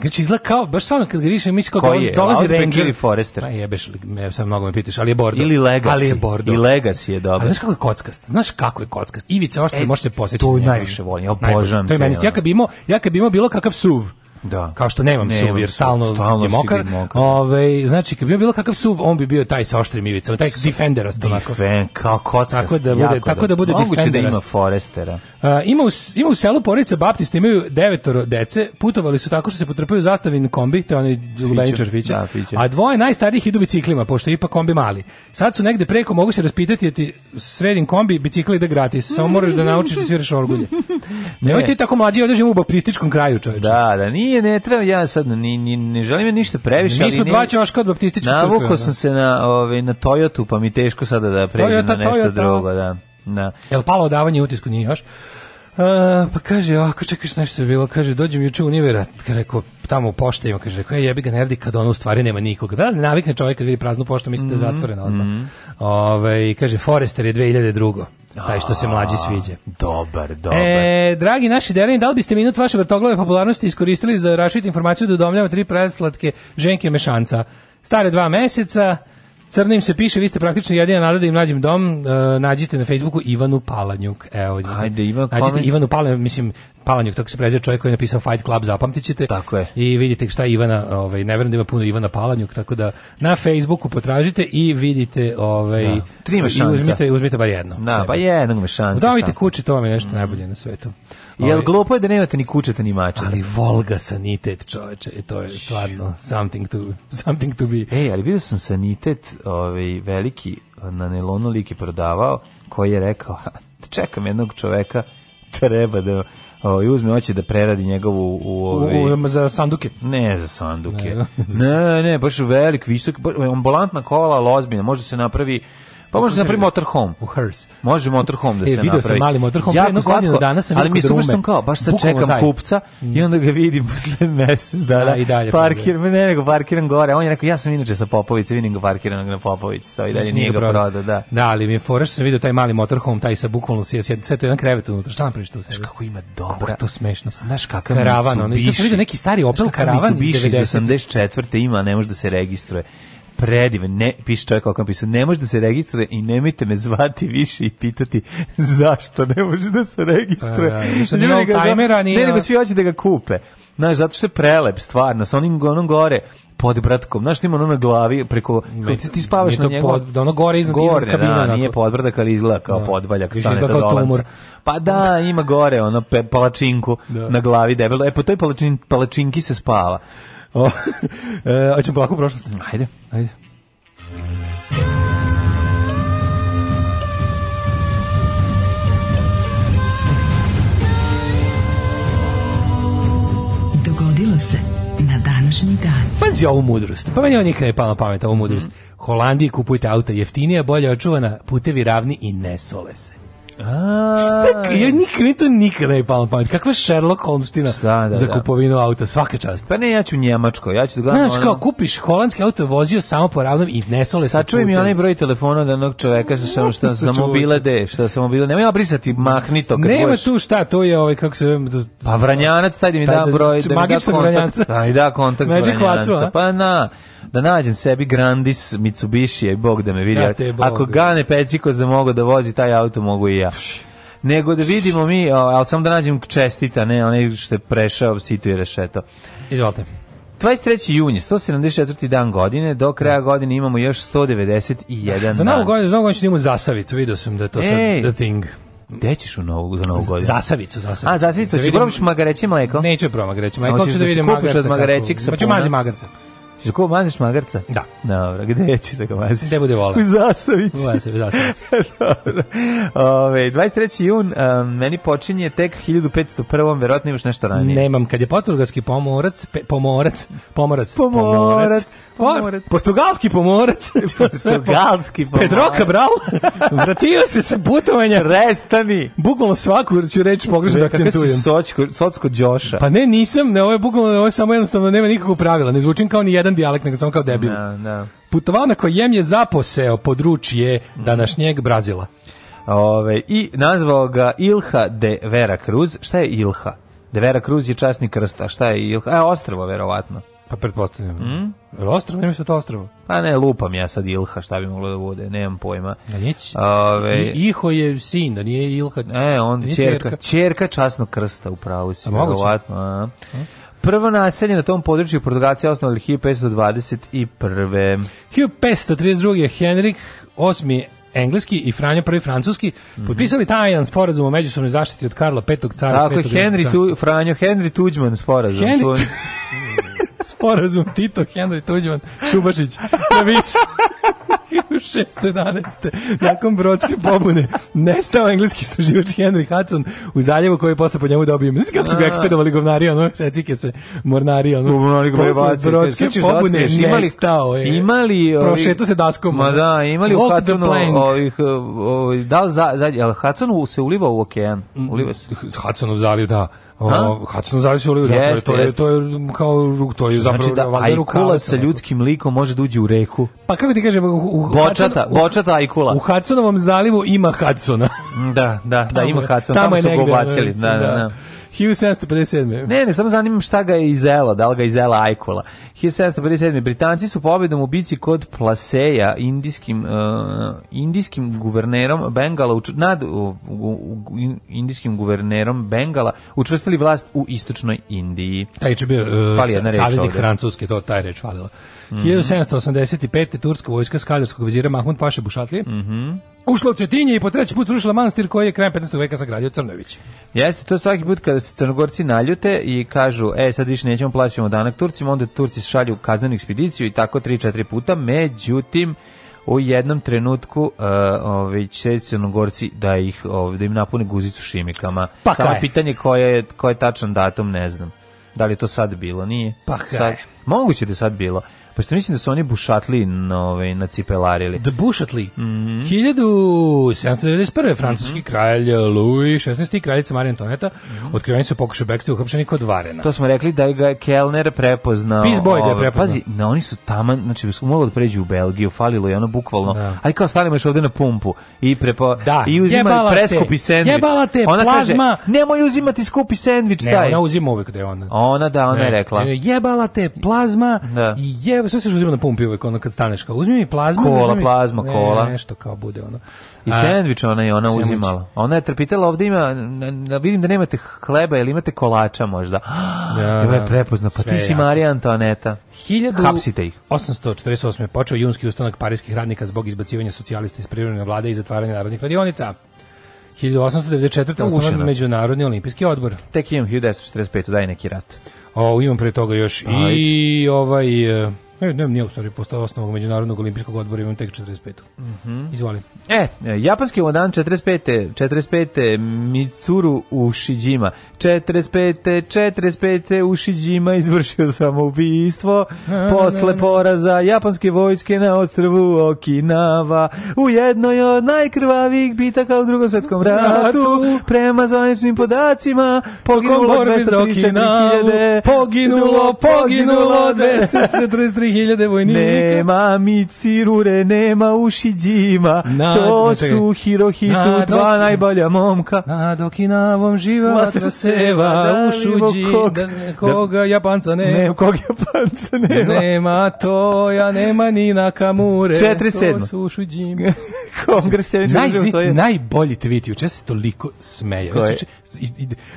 Znači izgleda kao, baš stvarno kad ga više misli kao Koji dolazi, dolazi Outback Ranger. ili Forester? Pa jebeš, ja sam mnogo me pitaš, ali je Bordo. Ili Legacy. Ali je Bordo. I Legacy je dobro. A znaš kako je kockast? Znaš kako je kockast? Ivica Oštre e, može se posjeći. To je najviše volim, ja obožavam. To je meni, ja kad bi imao, ja kad bi imao bilo kakav SUV, Da. Kao što nemam ne, suv, jer stalno, stalno je mokar. mokar. Ove, ovaj, znači, kad bi bio bilo kakav suv, on bi bio taj sa oštrim ivicama, taj defenderast onako. Defen, kao kockast. Da tako da bude, tako da, bude Moguće da ima Forestera. A, uh, ima, u, ima u selu porodica Baptista, imaju devetoro dece, putovali su tako što se potrpaju zastavin kombi, to je onaj Lubeničar Fića, da, a dvoje najstarijih idu biciklima, pošto je ipak kombi mali. Sad su negde preko, mogu se raspitati, jer ti sredin kombi bicikli ide gratis, samo moraš da naučiš da sviraš orgulje. Nemoj ti tako mlađi, ovdje u baptističkom kraju, čoveče. Da, da, nije Nije, ne treba ja sad, ni, ni, ne želim ništa previše. Mi smo dva ćoška od baptističke crkve. Navukao da. sam se na, ove, na Toyotu, pa mi teško sada da pređem na nešto drugo. Da. Da. Jel palo davanje utisku nije još? Uh, pa kaže, ako čekaš nešto je bilo, kaže, dođem juče u Nivera, rekao, tamo u pošta ima, kaže, rekao, je, jebi ga nerdi kad ono u stvari nema nikoga. Da, ne da, navikne čovjek kad vidi praznu poštu, mislite da je mhm, zatvorena odmah. Mm -hmm. Ove, ovaj, kaže, Forester je 2002. Taj što se mlađi sviđa. Dobar, e, dobar. E, dragi naši derani, da li biste minut vaše vrtoglave popularnosti iskoristili za rašiti informaciju da udomljamo tri preslatke ženke mešanca? Stare dva meseca, Crno im se piše, vi ste praktično jedina nada da im nađem dom, uh, nađite na Facebooku Ivanu Palanjuk. Evo, Ajde, Ivan nađite Palanjuk. Ivanu Palanjuk, mislim, Palanjuk, tako se prezio čovjek koji je napisao Fight Club, zapamtit ćete. Tako je. I vidite šta je Ivana, ovaj, ne vjerujem da ima puno Ivana Palanjuk, tako da na Facebooku potražite i vidite, ovaj, da. i uzmite, uzmite bar jedno. Da, pa jednog me šanca. Udavite kući, to vam je nešto najbolje na svetu. Jel glupo je da nemate ni kućeta ni mačeta? Ali Volga sanitet, čoveče, to je stvarno something to, something to be. Ej, ali vidio sam sanitet ovaj, veliki na nelonu lik prodavao, koji je rekao, čekam jednog čoveka, treba da i ovaj, uzme hoće da preradi njegovu u ovi... U, za sanduke. Ne, za sanduke. Ne, ne, baš velik, visok, ambulantna kola, ali ozbiljna, može se napravi Pa može napraviti motorhome. U Hers. Može motorhome da e, se e, napravi. Video sam mali motorhome, ja jedno godinu dana sam ali mi se umesto kao baš sad čekam taj. kupca i onda ga vidim posle mesec dana. Da, i dalje. Parkir, ne, nego parkiram gore. On je rekao ja sam inače sa Popovice, vidim ga parkiranog na Popovici, i dalje znači, nije ga prodao, da. Da, ali mi je fora što sam video taj mali motorhome, taj sa bukvalno sve sve to jedan krevet unutra. Šta napraviš tu? Znaš kako ima dobra. Kako to smešno. Znaš kakav karavan, to je to neki stari Opel karavan iz 84. ima, ne može da se registruje predivan, ne, piše čovjek kako pisao, ne može da se registruje i nemojte me zvati više i pitati zašto ne može da se registruje. Pa, e, da, ja, da Ljudi ga Ne, svi hoće da ga kupe. Znaš, zato što je prelep, stvarno, sa onim onom gore, podbratkom, znaš, ima ono na glavi, preko, ne, ti spavaš na njemu. Pod, da ono gore iznad, gorne, iznad da, kabina. Da, onako. nije podbradak, ali izgleda kao da. podvaljak, stane to Pa da, ima gore, ono, pe, palačinku da. na glavi debelo, e, po toj palačin, palačinki se spava. Hoćemo e, polako u prošlost. Hajde, hajde. Dogodilo se na današnji dan. Pazi ovu mudrost. Pa meni ovo nikada je pala pamet, ovu mudrost. Mm Holandiji kupujte auta jeftinija, bolje očuvana, putevi ravni i ne sole se. Šta, ja nikad, mi to nikad ne palo pamet. Kakva je Sherlock Holmestina da, da, za da. kupovinu auta, svaka čast. Pa ne, ja ću Njemačko, ja ću da gledati. Znaš, kao kupiš holandski auto, vozio samo po ravnom i nesole sa čujem i onaj broj telefona od onog čoveka što šta za mobile de, šta sa mobile, nema ja brisati, mahni to kad Nema tu šta, to je ovaj, kako se zove... Pa Vranjanac, taj da mi da broj, da mi da kontakt. Da mi da kontakt Vranjanca. Pa na da nađem sebi Grandis Mitsubishi i Bog da me vidi. Ako Gane Peciko za mogu da vozi taj auto, mogu i ja. Sitoja nego da vidimo mi, ali samo da nađem čestita, ne, onaj što je prešao sito i rešeto. Izvolite. 23. juni, 174. dan godine, do kraja da. godine imamo još 191 dan. Za novu godinu, za novu godinu ćemo da zasavicu, vidio sam da je to Ej. sad the thing. Gde ćeš u novu, za novu godinu? Zasavicu, zasavicu. A, zasavicu, da ćeš da probaš magareće mleko? Neću probam magareće mleko, hoću da vidim magarca. Kupiš od magarećeg sapuna. mazi magarca. Što ko maziš magarca? Da. Dobro, gde ćeš da ga maziš? Gde bude vola? U Zasavici. U Zasavici. Dobro. Ove, 23. jun, um, meni počinje tek 1501. Verovatno imaš nešto ranije. Nemam, kad je portugalski pomorac, pe, pomorac, pomorac, pomorac, pomorac, pomorac. Pa, portugalski pomorac. portugalski pomorac. Pedro Cabral vratio se sa putovanja. Restani. Bukvalno svaku ću reći pogrešno da akcentujem. Kako si sočko, socko Pa ne, nisam, ne, ovo je bukvalno, ovo je samo jednostavno, nema nikakvog pravila, ne zvučim kao ni jedan jedan dijalekt, nego samo kao debil. Da, da. Putovana na kojem je zaposeo područje današnjeg Brazila. Ove, I nazvao ga Ilha de Vera Cruz. Šta je Ilha? De Vera Cruz je časni krsta. Šta je Ilha? E, ostrvo, verovatno. Pa pretpostavljam. Mm? ostrvo? Nemam se to ostrvo. Pa ne, lupam ja sad Ilha, šta bi moglo da bude, nemam pojma. Da nije Ove... Iho je sin, da nije Ilha. E, on da čerka, čerka. čerka časnog krsta, upravo si, verovatno. A. Prvo naselje na tom području Portugalci osnovali 1521. 1532. je Henrik VIII engleski i Franjo prvi francuski mm -hmm. potpisali tajan sporazum o međusobnoj zaštiti od Karla V. cara Tako Svetog Henry tu, Franjo Henry Tuđman sporazum. Henry... sporazum Tito, Henry Tuđman, Šubašić, na da više. 1611. Nakon brodske pobune nestao engleski istraživač Henry Hudson u zaljevu koji je posle po njemu dobio. Znači kako su ga ekspedovali govnari, ono, secike se, mornari, ono. Govnari Posle brodske pobune nestao je. Imali... Prošeto se daskom. Ma da, imali u Hudsonu ovih... Da li za, za, Hudson se uliva u okean? Uliva se. Hudsonu zaljev, da. O, Hudson Zardes u Olivu, to, je, to je kao ruk, to je znači, zapravo znači da Ajkula sa ljudskim likom može da uđe u reku. Pa kako ti kažem, u, bočata, u, bočata Ajkula. U Hudsonovom zalivu ima Hudsona. da, da, da, ima Hudsona, tamo, tamo su ga ubacili. da. da. da. da. 1757. Ne, ne, samo zanimam šta ga je izela, da li ga je izela Ajkola. 1757. Britanci su pobedom u bici kod Plaseja, indijskim, uh, indijskim guvernerom Bengala, nad uh, indijskim guvernerom Bengala, učvrstili vlast u istočnoj Indiji. Taj će bio uh, savjeznik Francuske, to taj reč falila. Mm -hmm. 1785. turska vojska skadarskog vizira Mahmud Paše Bušatlije mm -hmm. ušla u Cetinje i po treći put srušila manastir koji je krajem 15. veka sagradio Crnović. Jeste to svaki put kada se Crnogorci naljute i kažu, e sad više nećemo plaćati danak Turcima, onda Turci šalju kaznenu ekspediciju i tako 3-4 puta, međutim u jednom trenutku uh, ovaj Crnogorci da ih ovaj, da im napune guzicu šimikama. Pa Samo kaj. pitanje koje je koje je tačan datum, ne znam. Da li to sad bilo, nije? Pa Sad, moguće da sad bilo. Pošto mislim da su oni bušatli nove, ovaj, na cipelarili. The da bušatli. Mm -hmm. 1791. Francuski mm -hmm. kralj Louis XVI i kraljica Marija Antoneta mm -hmm. otkriveni su pokušaj bekstva uhapšeni kod Varena. To smo rekli da ga Kellner prepoznao. Peace Boy ga je ovaj, prepoznao. Pazi, na oni su taman, znači su mogli da pređu u Belgiju, falilo je ono bukvalno. Da. Aj kao stanemo još ovde na pumpu i prepo da. i uzima preskupi sendvič. Jebala te, ona plazma. Kaže, nemoj uzimati skupi sendvič, ne, daj. Ne, ona uzima uvek da je ona. Ona da, ona ne, je rekla. Jebala te plazma da. i jeb uzima, sve se uzima na pumpi uvek, ono kad staneš kao, uzmi mi plazmu. Kola, mi, plazma, ne, kola. Nešto kao bude, ono. I sendvič ona je ona sandvič. uzimala. Ona je trpitela, ovde ima, vidim da nemate hleba, ili imate kolača možda. ja, da, je da. prepozna, pa ti si Marija Antoaneta. 1848. je počeo junski ustanak parijskih radnika zbog izbacivanja socijalista iz privremene vlade i zatvaranja narodnih radionica. 1894. ustanak Međunarodni olimpijski odbor. Tek imam 1945. daj neki rat. O, imam pre toga još Aj. i ovaj... E, ne, nije u stvari postao osnovnog Međunarodnog olimpijskog odbora, imam tek 45. Mm -hmm. Izvoli. E, japanski vodan 45. 45. Mitsuru Ushijima. 45. 45. Ushijima izvršio samoubistvo posle poraza japanske vojske na ostrvu Okinawa u jednoj od najkrvavijih bitaka u drugom svetskom ratu. Prema zvaničnim podacima poginulo 234.000 poginulo, poginulo 233 4000 vojnika. Nema mi cirure, nema uši džima, na, to su Hirohitu, na, dva dok, najbolja momka. Na dokinavom živa traseva, seva, da, ušuđi, da, kog, koga da, Japanca ne. Ne, kog Japanca nema. Nema ja nema ni na kamure. 47. To su ušuđima. Kongres je Naj, svoje... Najbolji tweet, juče se toliko smeja. Znači,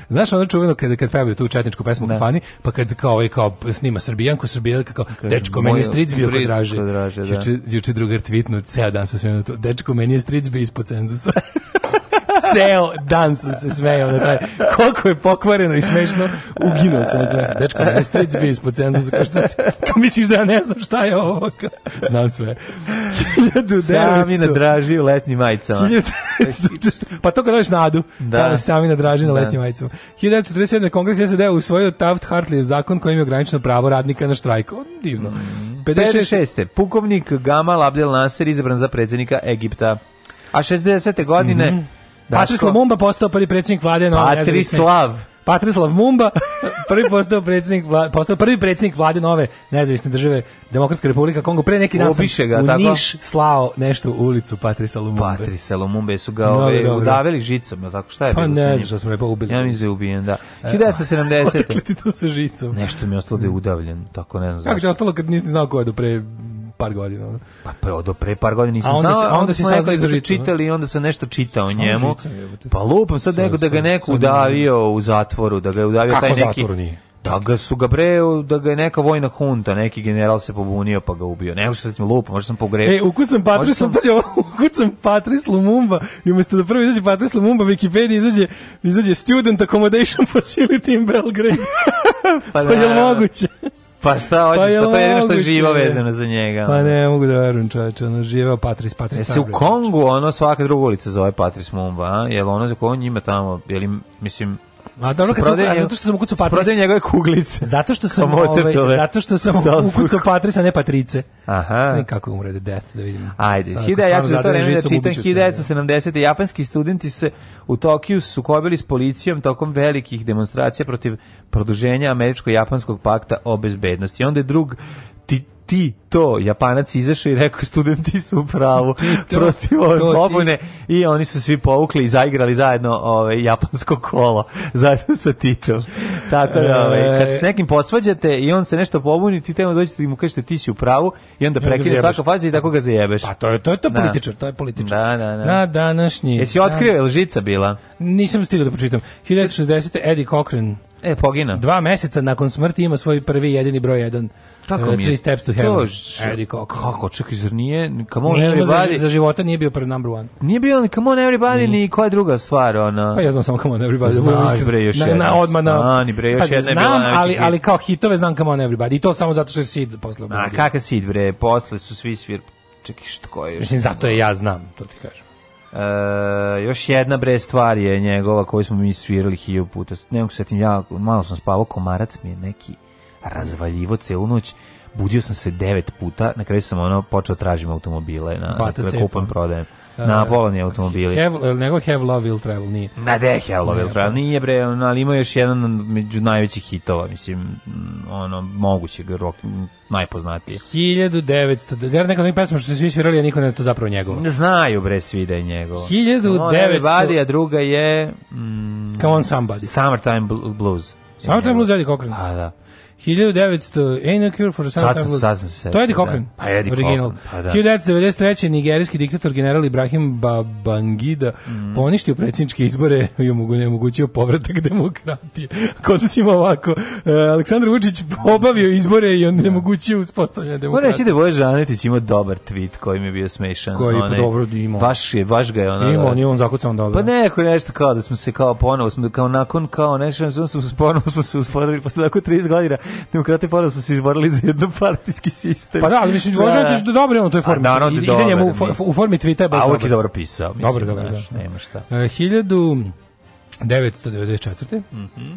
znaš ono čuveno kad, kad pevaju tu četničku pesmu da. kafani, pa kad kao, ovaj, kao snima Srbijanku, Srbijanka kao, dečko, meni je stric bio kod Draže. Draže da. Juče, juče drugar tweetnu, ceo dan sam sve na to. Dečko, meni je stric bio ispod cenzusa. ceo dan sam se smejao na taj koliko je pokvareno i smešno uginuo sam od smeha. Dečko, ne strec bio ispod cenzusa, kao što se, kao misliš da ja ne znam šta je ovo, znam sve. Sami draži u letnjim majicama. pa to kad dođeš nadu, da. tada sami draži na da. letnjim majicama. 1947. kongres SED d-a usvojio Taft-Hartley zakon kojim je ograničeno pravo radnika na štrajk. Divno. Mm. 56. Pukovnik Gamal Abdel Nasser izabran za predsjednika Egipta. A 60. godine mm -hmm. Daško, Lumumba postao prvi predsjednik vlade Nove Patrislav. Patrislav Mumba, prvi postao predsjednik vlade, postao prvi predsjednik vlade nove nezavisne države Demokratska republika Kongo. Pre neki dan sam ga, u tako? Niš slao nešto u ulicu Patrisa Lumumbe. Patrisa Lumumbe su ga no, udavili žicom, je tako? Šta je pa bilo? njim? Pa ne, što smo rekao, ubili. Ja mi se da ubijen, da. 1970. E, odakle ti to sa žicom? Nešto mi je ostalo da je udavljen, tako ne znam. Kako ti ostalo kad nisi znao ko je do pre par godina. Pa pre, do pre par godina nisam onda znao, a onda, si sad izražito. Čitali, i onda sam nešto čitao o njemu. Žicam, pa lupam sad nego da ga neko udavio u zatvoru, da ga je udavio Kako taj neki... Zatvoru nije? Da ga su ga bre, da ga je neka vojna hunta, neki general se pobunio pa ga ubio. Ne, što sam lupa, možda sam pogrešio. E, ukucam Patris, sam... ukucam Patris Lumumba i umesto da prvi izađe Patris Lumumba, Wikipedia izađe, izađe Student Accommodation Facility in Belgrade. pa, pa je moguće? Pa šta hoćeš, pa, pa je pa to je jedino što je živo vezano za njega. Pa ne, mogu da verujem čoveče, ono živeo Patris, Patris Jesi u Kongu, znači. ono svaka druga ulica zove Patris Mumba, a? Jel ono za koju ima tamo, je im, mislim, A dobro kad sam, zato što sam ukucao Patrice. Prodaj njegove kuglice. Zato što sam ovaj, zato što sam ukucao Patrice, ne Patrice. Aha. Sve kako umre death, da vidim. Ajde, Hidea, ja sam to vreme da čitam 1970. Da. Japanski studenti se u Tokiju sukobili s policijom tokom velikih demonstracija protiv produženja američko-japanskog pakta o bezbednosti. I Onda je drug ti ti to Japanac izašao i rekao studenti su u pravu protiv ove pobune i oni su svi povukli i zaigrali zajedno ovaj japansko kolo zajedno sa Titom. Tako da ovaj kad se nekim posvađate i on se nešto pobuni ti tamo dođete i da mu kažete ti si u pravu i onda prekine svaka faza i tako ga zajebeš. Pa to je to je to da. političar, to je političar. Da, da, da. Na današnji. Jesi otkrio da. žica bila? Nisam stigao da pročitam. 1960 Eddie Cochran E, pogina. Dva meseca nakon smrti ima svoj prvi jedini broj jedan Kako uh, mi je? Three steps to heaven. Eddie Cochran. Kako, čekaj, zar nije? Come on, nije, everybody. Za, za života nije bio pre number one. Nije bio ni Come on, everybody, ni koja druga stvar, ona. Pa ja znam samo Come on, everybody. Znaš, bre, još jedna. Na, odma na... Znani, bre, još jedna je bila ali, ali kao hitove znam Come on, everybody. I to samo zato što je Sid posle. A kakav Sid, bre? Posle su svi svirali čekaj što je. Mislim zato je ja znam, to ti kažem. E, još jedna bre stvar je njegova koju smo mi svirali hiljadu puta. Ne mogu se ja malo sam spavao komarac mi je neki razvaljivo celu noć budio sam se devet puta, na kraju sam ono počeo da tražim automobile, na, Bata da- dakle, kupam, prodajem. E, na polovni automobili. Have, nego Have Love Will Travel nije. Na de da, Have Love Will Travel pa. nije bre, ali ima još jedan među najvećih hitova, mislim, ono, mogućeg rock, najpoznatiji. 1900, ja neka mi pesma što su svi svirali, a niko ne to zapravo njegovo. Ne znaju bre svi da je njegovo. 1900... No, a druga je... Mm, Come on somebody. Summertime Blues. Summertime Blues je Cochran. A da. 1900 Ain't no cure for a sad, sad, To je Eddie da. Cochran. Da. Pa Eddie Cochran, pa da. 1993 nigerijski diktator general Ibrahim Babangida mm. poništio predsjedničke izbore i omogućio povratak demokratije. Kod ima ovako uh, Aleksandar Vučić obavio izbore i on nemogućio da. uspostavljanje demokratije. Moram reći da Bojan Žanetić ima dobar tweet koji mi je bio smešan. Koji je dobro da ima. Baš je, baš ga je ona. Ima, on je on zakucao dobro. Pa neko nešto kao da smo se kao ponovo smo kao nakon kao nešto, smo se ponovo smo se usporili posle tako 30 godina demokrate pa da su se izborili za jednopartijski sistem. Pa da, ali mislim, Božan da, da. da dobro je on u toj formi. Da, no, I, da, njemu u, u formi tvita. A uvijek je dobro pisao. Mislim, dobro, dobro, da. Nema šta. 1994. E, mhm.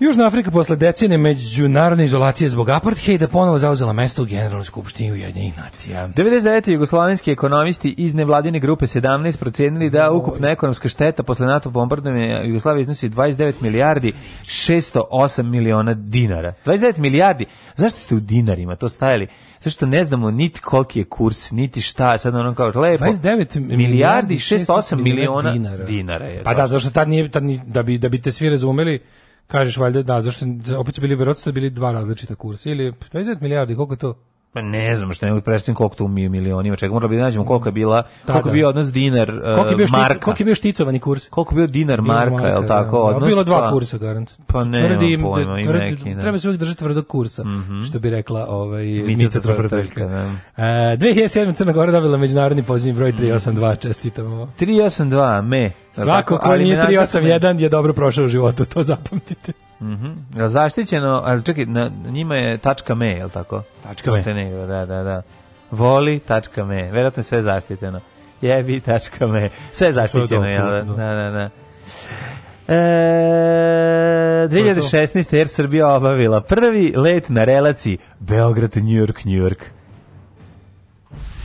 Južna Afrika posle decene međunarodne izolacije zbog apartheida ponovo zauzela mesto u Generalnoj skupštini Ujedinjenih nacija. 99. jugoslovenski ekonomisti iz nevladine grupe 17 procenili da ukupna ekonomska šteta posle NATO bombardovanja Jugoslavije iznosi 29 milijardi 608 miliona dinara. 29 milijardi. Zašto ste u dinarima to stajali? Zato što ne znamo niti koliki je kurs, niti šta, sad ono kao lepo. 29 milijardi 608 miliona dinara. dinara je pa da, zašto tad nije, tad nije, da, bi, da bi te svi razumeli, kažeš valjda da zašto opet su bili verovatno bili dva različita kursa ili 50 milijardi koliko to Pa ne znam, što ne mogu da predstaviti koliko to u milionima. Čekaj, morali bi da nađemo koliko je bila, da, koliko je da. bio odnos dinar, koliko je bio eh, štic, marka. Koliko je bio šticovani kurs? Koliko je bio dinar, dinar marka, marka, je li da, tako? Da. Odnos, bilo dva pa, kursa, garant. Pa ne, tvrdim, pojma, tvrd, neki, da. Treba se uvijek držati tvrdog kursa, mm -hmm. što bi rekla ovaj, Mica Trofrateljka. Da. Uh, e, 2007. Crna Gora dobila međunarodni pozivni broj 382, čestitamo. 382, me. Svako ko nije 381 je dobro prošao u životu, to zapamtite. Mhm. Mm Zaštićeno, al čekaj, na njima je tačka .me, je l' tako? Tačka .me. Montenegro, da, da, da. Voli tačka .me. Verovatno sve zaštićeno. Jebi tačka .me. Sve zaštićeno, je da? Da, da, da. E, 2016. Air Srbija obavila prvi let na relaciji Beograd-New York-New York.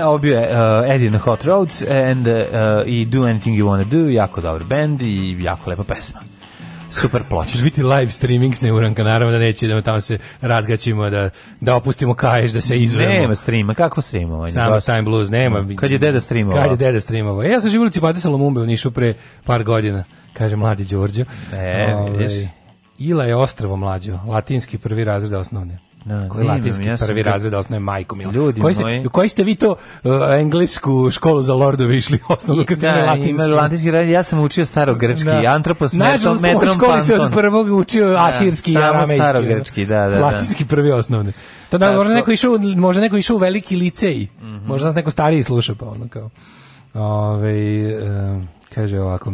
E, ovo bio uh, Eddie Hot Roads and, uh, i Do Anything You Wanna Do, jako dobar band i jako lepa pesma. Super ploča. Češ biti live streaming s Neuranka, naravno da neće, da tamo se razgaćimo, da, da opustimo kaješ, da se izvemo. Nema streama, kako streamova? Samo Time Blues, nema. Da. Kad je deda streamovao? Kad je deda streamovao. Ja sam živio u Cipatisa Lumumbe u Nišu pre par godina, kaže mladi Đorđe. E, Ove, ovaj, Ila je ostravo mlađo, latinski prvi razred osnovne. Da, koji latinski imam, prvi razred osnovne majku ili ljudi koji ste, moji. koji ste vi to uh, englesku školu za lordovi išli osnovno kad ste da, latinski latinski ja sam učio starogrčki da. antropos metrom metrom u školi se od prvog učio da, asirski i aramejski starogrčki da da, da. latinski prvi osnovni to da, da možda, to... neko išao, možda neko išao u veliki licej mm -hmm. možda nas neko stariji sluša pa ono kao Ove, uh, kaže ovako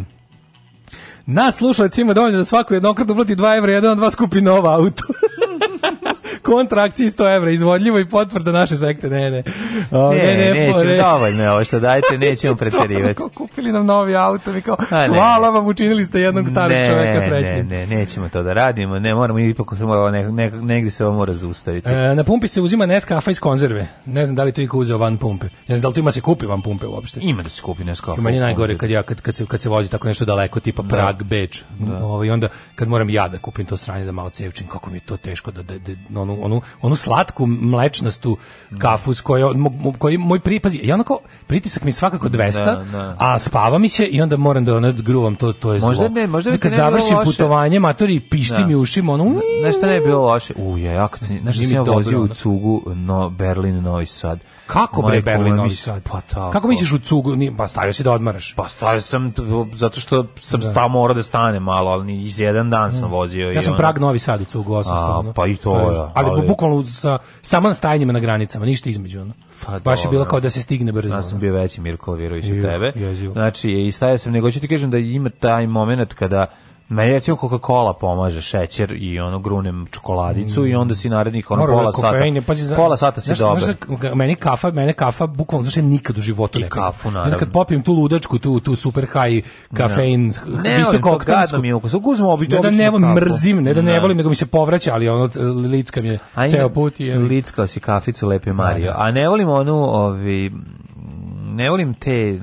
Na slušalac ima dovoljno da svaku jednokratno plati 2 evra, jedan od vas kupi nova auto. kontrakciji 100 evra, izvodljivo i potvrda naše sekte, ne, ne. O, ne, ne, ne, nećemo, ne. dovoljno ovo što dajete, nećemo preterivati. Kako kupili nam novi auto, mi kao, A, ne, hvala vam, učinili ste jednog starog ne, čoveka srećnim. Ne, ne, nećemo to da radimo, ne, moramo ipak, se mora, ne, ne, negdje se ovo mora zaustaviti. E, na pumpi se uzima neskafa iz konzerve, ne znam da li to iko uzeo van pumpe, ne znam da li to ima da se kupi van pumpe uopšte. Ima da se kupi neskafa. Ima je najgore kad, ja, kad, kad, se, kad se vozi tako nešto daleko, tipa da. Prag, Beč, da. Ovo, ovaj, onda kad moram ja da kupim to sranje da malo cevčim, kako mi je to teško da, da, da apsolutno onu, onu, onu slatku mlečnastu kafu s kojoj koji moj pripazi ja onako pritisak mi svakako 200 da, da. a spava mi se i onda moram da onad gruvam to to je zlo. možda ne možda kad završim loše. putovanje matori pišti da. mi ušima ono nešto ne je bilo loše u ja, ja kad sam, znaš, sam ja vozio u cugu no Berlin Novi Sad Kako bre Berlin Novi Sad? Pa tako. Kako misliš u cugu? Pa stavio si da odmaraš. Pa stavio sam zato što sam da. stao mora da stane malo, ali iz jedan dan sam mm. vozio. Ja sam Prag Novi Sad u cugu 800. pa i to, to je, ja, Ali, ali bukvalno sa saman stajanjima na granicama, ništa između. Ono. Pa, Baš je bilo kao da se stigne brzo. Ja sam bio veći Mirko Virović od tebe. Znači, i stajao sam, nego ću ti kažem da ima taj moment kada Meni recimo Coca-Cola pomaže šećer i ono grunem čokoladicu mm. i onda si narednih ono Moro, pola kofein, sata. Pa si, pola sata si dobar. Znaš, da meni kafa, mene kafa bukvalno znaš nikad u životu ne. I kafu naravno. Kad popijem tu ludačku, tu tu super high kafein, no. ne, visoko oktansku. mi ukus. Uzmem obično. Da ne volim, mrzim, ne da ne, ne da. volim, nego mi se povraća, ali ono licka je Aj, ceo put je... lickao si kaficu lepe Mario. Da, A ne volim onu, ovi ne volim te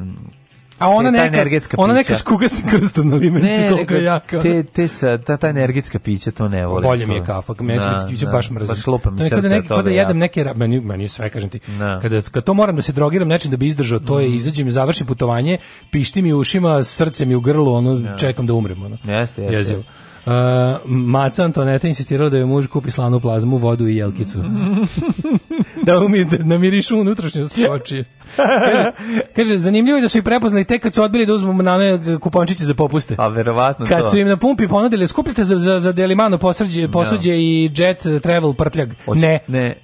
A ona neka energetska ona neka skugasta krstom na limenci ne, koliko jaka. Te te sa ta ta energetska pića to ne volim. Bolje mi je kafa, mešački piće baš mrzim. Baš lupa mi srce. Kada neki kada jedem neke meni meni sve kažem ti. Kada kad to moram da se drogiram nečim da bi izdržao, to je mhm. izađem i završim putovanje, pišti mi ušima, srce mi u grlu, ono da. čekam da umrem ono. Jeste, jeste. Uh, Maca Antoneta insistirala da joj muž kupi slanu plazmu, vodu i jelkicu. da umi da namirišu unutrašnjost oči. Kaže, kaže, zanimljivo je da su i prepoznali tek kad su odbili da uzmu na one eh, kupončiće za popuste. A verovatno Kad to. su im na pumpi ponudili, skupljite za, za, za Delimano posrđe, da. posuđe no. i jet travel prtljag. Oči, ne. Ne.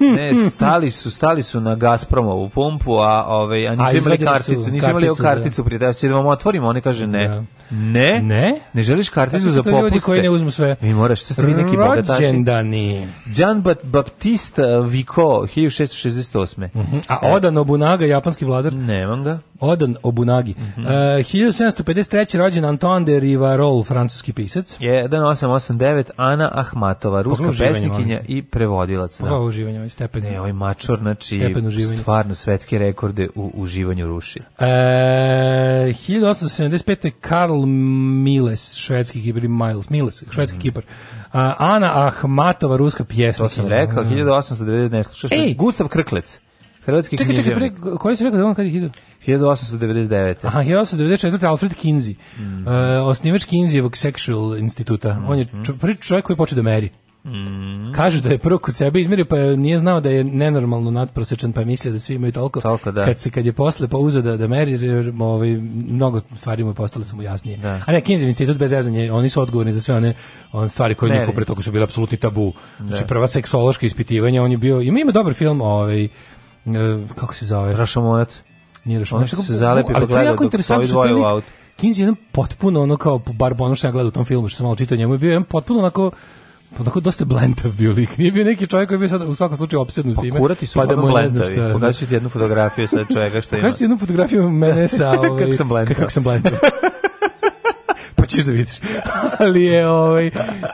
ne, stali su, stali su na Gazpromovu pumpu, a, ove, ovaj, a nisu imali karticu, nisu imali karticu, karticu da. prije, da će da vam otvorimo, oni kaže ne. Da. Ne. Ne? Ne želiš karticu za popuste? To Ljudi koji ne uzmu sve. Mi moraš, se stavi neki bogataši. Rođendani. Gian Baptista uh, Vico, 1668. Uh -huh. A e. Oda Nobunaga, japanski vladar? Nemam ga. Odan Obunagi. Mm -hmm. uh, 1753. rođen Antoine de Rivarol, francuski pisac. 1889. Ana Ahmatova, ruska pesnikinja i prevodilac. Da. Ovo uživanje, ovaj stepen. Ne, ovaj mačor, znači, stvarno svetske rekorde u uživanju ruši. E, uh, 1875. Karl Karl Miles, švedski kipar, Miles, Miles, švedski mm -hmm. kipar. A, Ana Ahmatova, ruska pjesma. To sam rekao, 1890, mhm. Ej! Gustav Krklec. Hrvatski čekaj, književnik. Čekaj, pre, koji si rekao da on kad je 1899. Aha, 1894. Alfred Kinsey, mm. -hmm. uh, osnivač Kinseyevog sexual instituta. Mm -hmm. On je mhm. prvi čovjek koji je počeo da meri. Mm. Kažu da je prvo kod sebe izmerio, pa nije znao da je nenormalno nadprosečan, pa je mislio da svi imaju toliko. toliko da. Kad, se, kad je posle pa uzeo da, da meri, jer, ovaj, mnogo stvari mu je postale samo jasnije. Da. A ne, Kinzev institut bez jezanje, oni su odgovorni za sve one, one stvari koje Meri. niko pre toga su bile apsolutni tabu. Znači, da. Znači, prva seksološka ispitivanja, on je bio, ima ima dobar film, ovaj, eh, kako se zove? Rašomonac. Nije Rašomonac. Ono što se zalepi pa gleda dok su dvoje u je jedan potpuno ono kao, bar ono što ja gledao u tom filmu, što sam malo čitao njemu, je bio jedan potpuno onako onako pa dosta blentav bio lik. Nije bio neki čovjek koji je bio sad u svakom slučaju opsednut pa, time. Kurati su pa da mu ne znam šta. Pokazat ću ti jednu fotografiju sa čovjeka što ima. Pokazat ti jednu fotografiju mene sa... Ovaj, kako sam blentav. Kako sam blentav hoćeš da vidiš. Ali je, ovaj,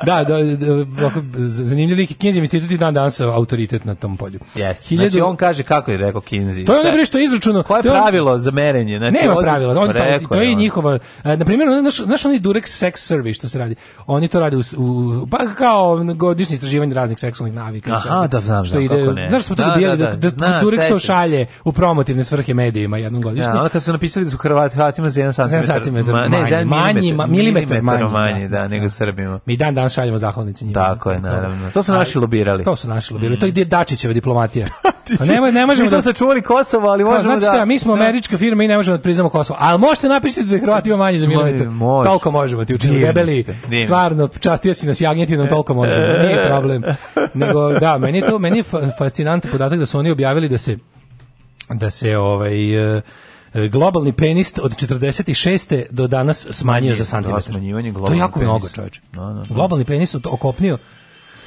da, da, da zanimljiv Kinzi institut i dan danas autoritet na tom polju. Yes. Hiljadu... Znači, on kaže kako je rekao Kinzi. To je ono bre što je izračuno. Koje je on... pravilo za merenje? Znači, Nema pravila. On, rekao, to je on. njihova, e, na primjer, znaš, znaš onaj Durex sex survey što se radi. Oni to rade u, u pa kao godišnje istraživanje raznih seksualnih navika. Aha, da znam, što znam, da, ide, kako ne. Znaš smo to da, da, da, da, da Durex to šalje u promotivne svrhe medijima jednom da, godišnje. Da, onda kad su napisali da su Hrvati, Hrvatima za jedan santimetar. Santimetar, manji, manji, manji, manji, manji, manji, manji, milimetar manje, manje da, da, da, nego Srbima. Mi dan dan šaljemo zahvalnice njima. Tako je, naravno. To su naši lobirali. To su naši lobirali. Mm. To je Dačićeva diplomatija. Pa A ne, ne možemo smo da... sačuvali Kosovo, ali možemo znači da... Znači šta, mi smo da. američka firma i ne možemo da priznamo Kosovo. Ali možete napisati da Hrvati ima manje za milimetar. Može. Toliko možemo ti učiniti. Debeli, stvarno, častio si nas jagnjetinom, toliko možemo. Nije problem. Nego, da, meni je to, meni je fascinantan podatak da su oni objavili da se da se ovaj E, globalni penis od 46. do danas smanjio Nije, za santimetar. Da, smanjivanje to je jako penis. mnogo, čoveče. No, da, no, da, globalni penis okopnio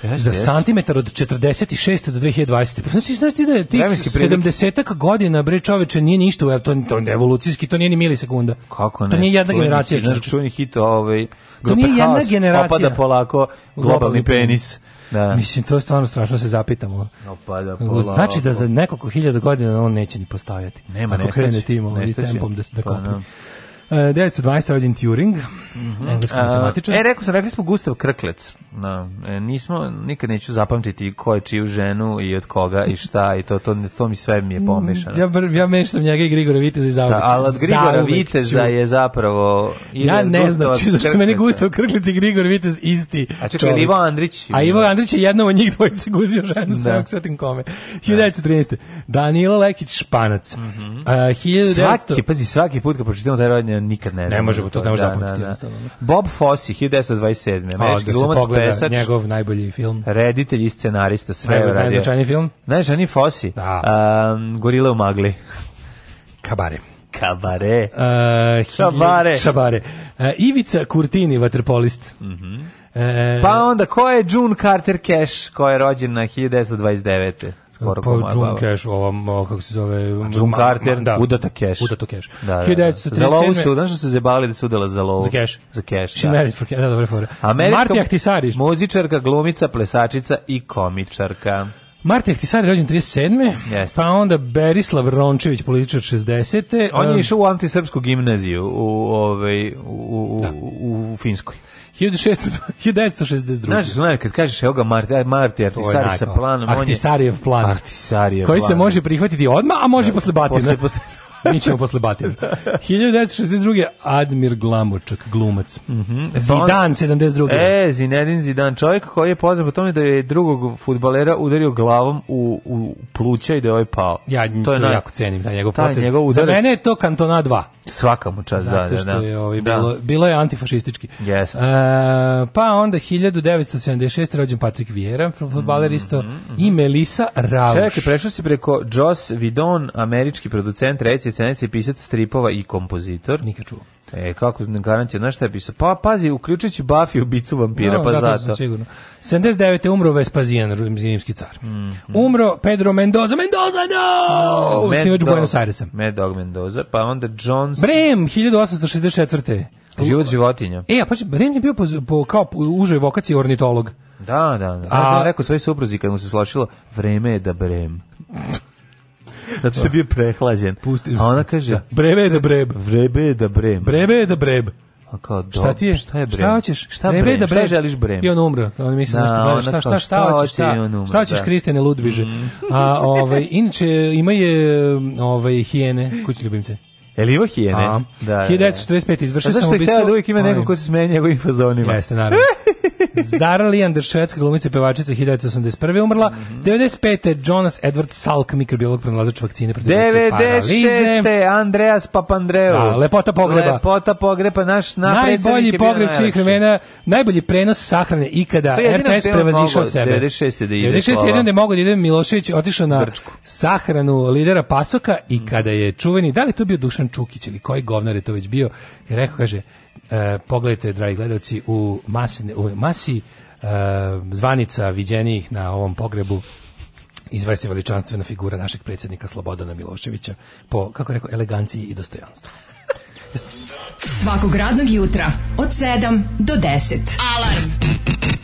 Yes, za yes. santimetar od 46. do 2020. Pa znači, znaš ti da je tih 70-ak godina, bre čoveče, nije ništa u to, to je evolucijski, to nije ni milisekunda. Kako ne? To nije jedna čujni, generacija. Znaš, čujni hit, ovaj, to nije jedna generacija. Opada polako globalni, globalni penis. penis. Da. Mislim, to je stvarno strašno da se zapitamo. No, pa da, pola, znači da za nekoliko hiljada godina on neće ni postavljati. Nema Ako nestaći, krene tim ovaj, tempom da, da kopne. Pa, 912. rođen Turing, mm -hmm. engleski matematičar. E, rekao sam, rekli smo Gustav Krklec. No, e, nismo, nikad neću zapamtiti ko je čiju ženu i od koga i šta i to, to, to mi sve mi je pomešano. Ja, ja mešam njega i Grigora Viteza i Zauvek. Da, ali od Grigora Viteza je zapravo... Ja ne znam, či, zašto su meni Gustav Krklec i Grigor Vitez isti A čekaj, čovjek. Ivo Andrić... A Ivo Andrić je jednom od njih dvojice guzio ženu, da. sam setim kome. 1913. Da. Danilo Lekić Španac. Mm -hmm. uh, 1900... Svaki, pazi, svaki put kad pročitamo taj rodnje nikad ne znamo. Ne možemo, da to ne možemo da, da, da, da. Bob Fosse, 1927. Pa, američki da glumac, pesač. Njegov najbolji film. Reditelj i scenarista, sve je radio. Najznačajniji film? Najznačajniji Fossi. Da. Um, Gorila u magli. Kabare. Kabare. Uh, Čabare. Čabare. Uh, Ivica Kurtini, vaterpolist. Mhm. Mm Pa onda, ko je June Carter Cash, koja je rođena 1929 skoro pa, komada. June Cash, ovom, kako se zove... A June Carter, ma, da. udata Cash. Udata Cash. Da, da, da. Za lovu su, znaš što su zebali da se udala za lovu? Za Cash. Za Cash, She da. married for Cash, da, dobro fora. Američka muzičarka, glumica, plesačica i komičarka. Marta Jehtisar je rođen 37. Yes. Pa onda Berislav Rončević, političar 60. On je išao u antisrpsku gimnaziju u, ovaj, u, u, da. u, u Finskoj. 1962. Znaš, znaš, kad kažeš, evo ga Marti, e, Marti Artisari sa planom, on je... Artisarijev plan. Artisarijev plan. Koji se može prihvatiti odmah, a može da, posle batine. Posle, posle... Mi ćemo posle batina. 1962. Admir Glamočak, glumac. Mm -hmm. Zidan, 72. E, Zinedin Zidan, čovjek koji je poznat po tome da je drugog futbalera udario glavom u, u pluća i da je ovaj pao. Ja to, je to naj... jako cenim, da, njegov potez. Njegov Za mene je to kantona 2. Svaka mu čast, da, da. Zato što da. je ovaj, da. bilo, da. bilo je antifašistički. Yes. E, pa onda 1976. rođen Patrick Vieira, futbaler mm -hmm. i mhm. Melisa Rauš. Čekaj, prešao si preko Joss Vidon, američki producent, reći scenac je pisac stripova i kompozitor. Nikad čuo. E, kako ne garantija, znaš šta je pisao? Pa, pazi, uključujući Buffy u bicu vampira, no, pa zato. Sam sigurno. 79. umro Vespazijan, rimski car. Mm, mm. Umro Pedro Mendoza, Mendoza, no! no oh, Snivač Buenos Airesa. Mad Dog Mendoza, pa onda Jones... Brem, 1864. Život životinja. E, a pa Brem je bio po, po, kao po užoj vokaciji ornitolog. Da, da, da. A, da, da rekao svoj supruzi kad mu se slošilo, vreme je da Brem. Zato što je bio prehlađen. Pusti. A ona kaže... Da, brebe je da breb. Vrebe je da brem. Brebe je da breb. Da A kao, do, šta ti je? Šta je brem? Šta hoćeš? Šta brem? Brem? Da brem? Šta želiš brem? I on umro. On misli da, nešto šta, šta, šta, šta hoćeš? Šta, umre, šta hoćeš, da. Kristjane Ludviže? Mm. A, ovaj, inače, ima je ovaj, hijene, kućni ljubimce. Jel ima hijene? A, da, da, da. 1945 izvršio pa sam ubistvu. Zato što je htjela da uvijek ima neko ko se smenja njegovim fazonima. Jeste, naravno. Zara Leander, švedska glumica pevačica 1981. umrla. Mm -hmm. 95. Jonas Edward Salk, mikrobiolog pronalazač vakcine protiv 96. Andreas Papandreou. Da, lepota pogreba. Lepota pogreba, naš najbolji pogreb svih vremena, najbolji prenos sahrane ikada. RTS prevazišao sebe. 96. da ide. 96. jedan da je mogo da ide Milošević otišao na Grčku. sahranu lidera Pasoka i mhm. kada je čuveni, da li to bio Dušan Čukić ili koji govnar je to već bio, je rekao, kaže, E, pogledajte, dragi gledalci, u, masi, u masi e, zvanica viđenijih na ovom pogrebu izvaje se veličanstvena figura našeg predsjednika Slobodana Miloševića po, kako rekao, eleganciji i dostojanstvu. Svakog radnog jutra od 7 do 10. Alarm!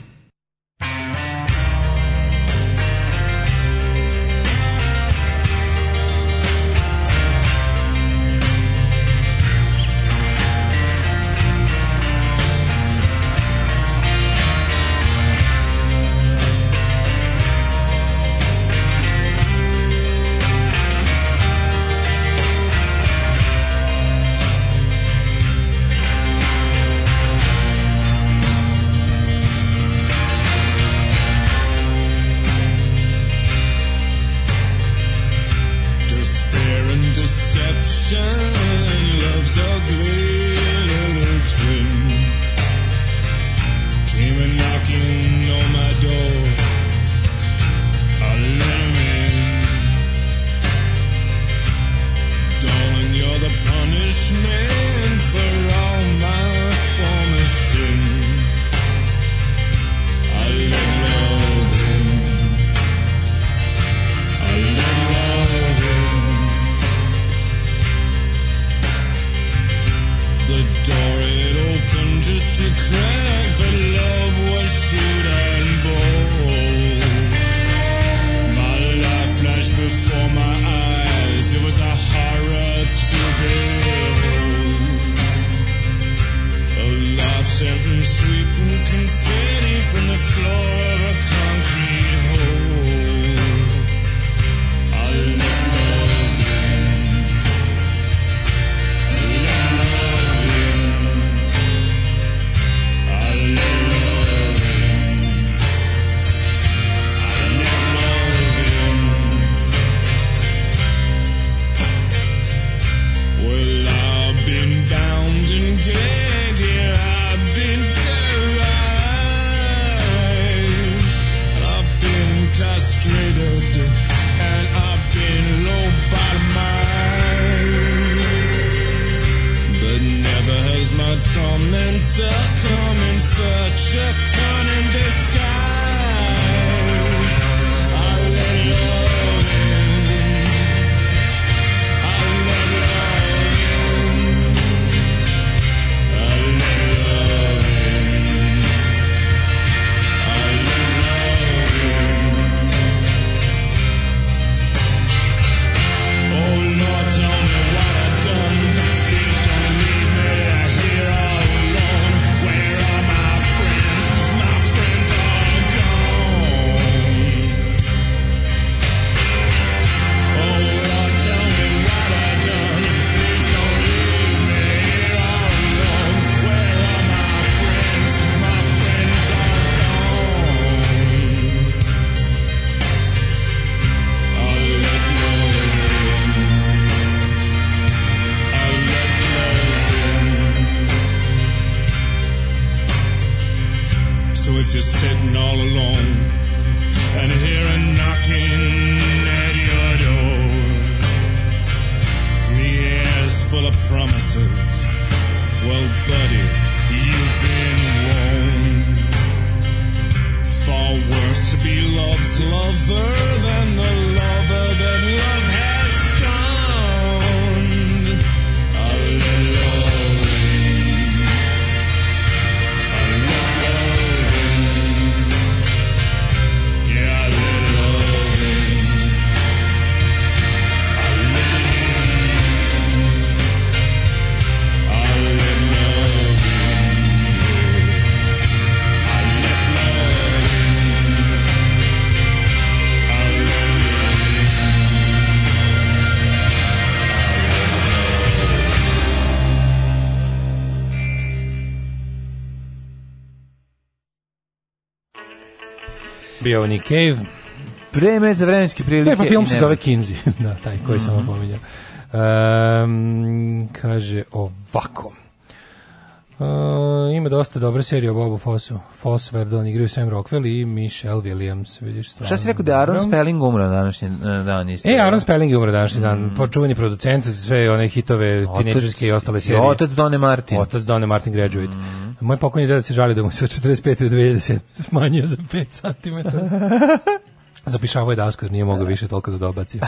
bio Cave. Vreme za vremenske prilike. Ne, pa film se zove Kinzi, da, taj koji sam vam mhm. pominjao. Um, ehm, kaže ovako. Uh, ima dosta dobre serije o Bobu Fossu. Foss, Verdon, igraju Sam Rockwell i Michelle Williams. Vidiš, stvarno. Šta si rekao da Aaron Spelling umra današnji e, dan? Isto, e, da? Aaron Spelling je umra današnji mm. dan. Počuveni producent, sve one hitove tineđerske i ostale serije. Otac Done Martin. Otac Done Martin Graduate. Mm. Moj pokojni deda se žali da mu se od 45. do 20. smanjio za 5 cm. Zapišavao je dasku, jer nije mogao da. više toliko da dobaci.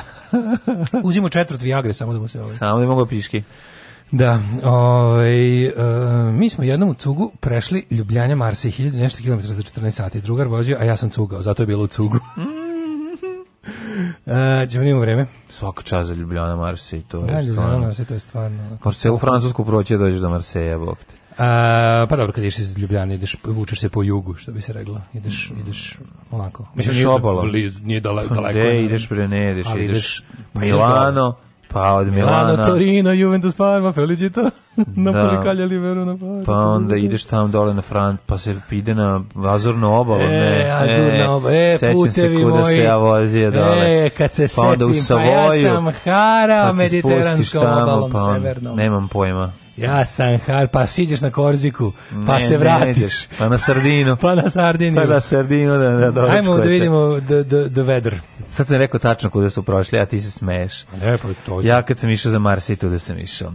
Uzimo četvrt Viagre, samo da mu se ovaj... Samo da mogu piški. Da, ovaj, uh, mi smo jednom u cugu prešli Ljubljanja Marsa i hiljadu nešto kilometra za 14 sati. Drugar vozio, a ja sam cugao, zato je bilo u cugu. Uh, eh, Čemo da imamo vreme? Svaka čast za Ljubljana Marse i to da, je Ljubljana stvarno. Marse, to je stvarno. Možeš celu Francusku proći da dođeš do Marseja, bok te. A, pa dobro, kad ideš iz Ljubljane, ideš, vučeš se po jugu, što bi se regla. Ideš, mm. ideš onako. Mislim, nije, obala. Bliz, nije dala, daleko. Gde ideš, bre, ne ideš, ideš, ideš Milano, pa Pa od Milana. Milano, Torino, Juventus, Parma, Felicito, na da. Polikalja Liberu, na Pa onda ideš tamo dole na front, pa se ide na Azurnu obalu. E, ne, Azurna e, oba. E, putevi se kuda se ja vozio dole. E, kad se pa setim, pa ja sam harao mediteranskom obalom pa on, severnom. Nemam pojma. Ja sam har, pa siđeš na Korziku, pa ne, se vratiš. Ne, pa na Sardinu. pa na Sardinu. Pa na Sardinu da, da, da Ajmo da vidimo the, the, the weather. Sad sam rekao tačno kuda su prošli, a ti se smeješ. Ne, pa to je. Ja kad sam išao za Mars i tu da sam išao.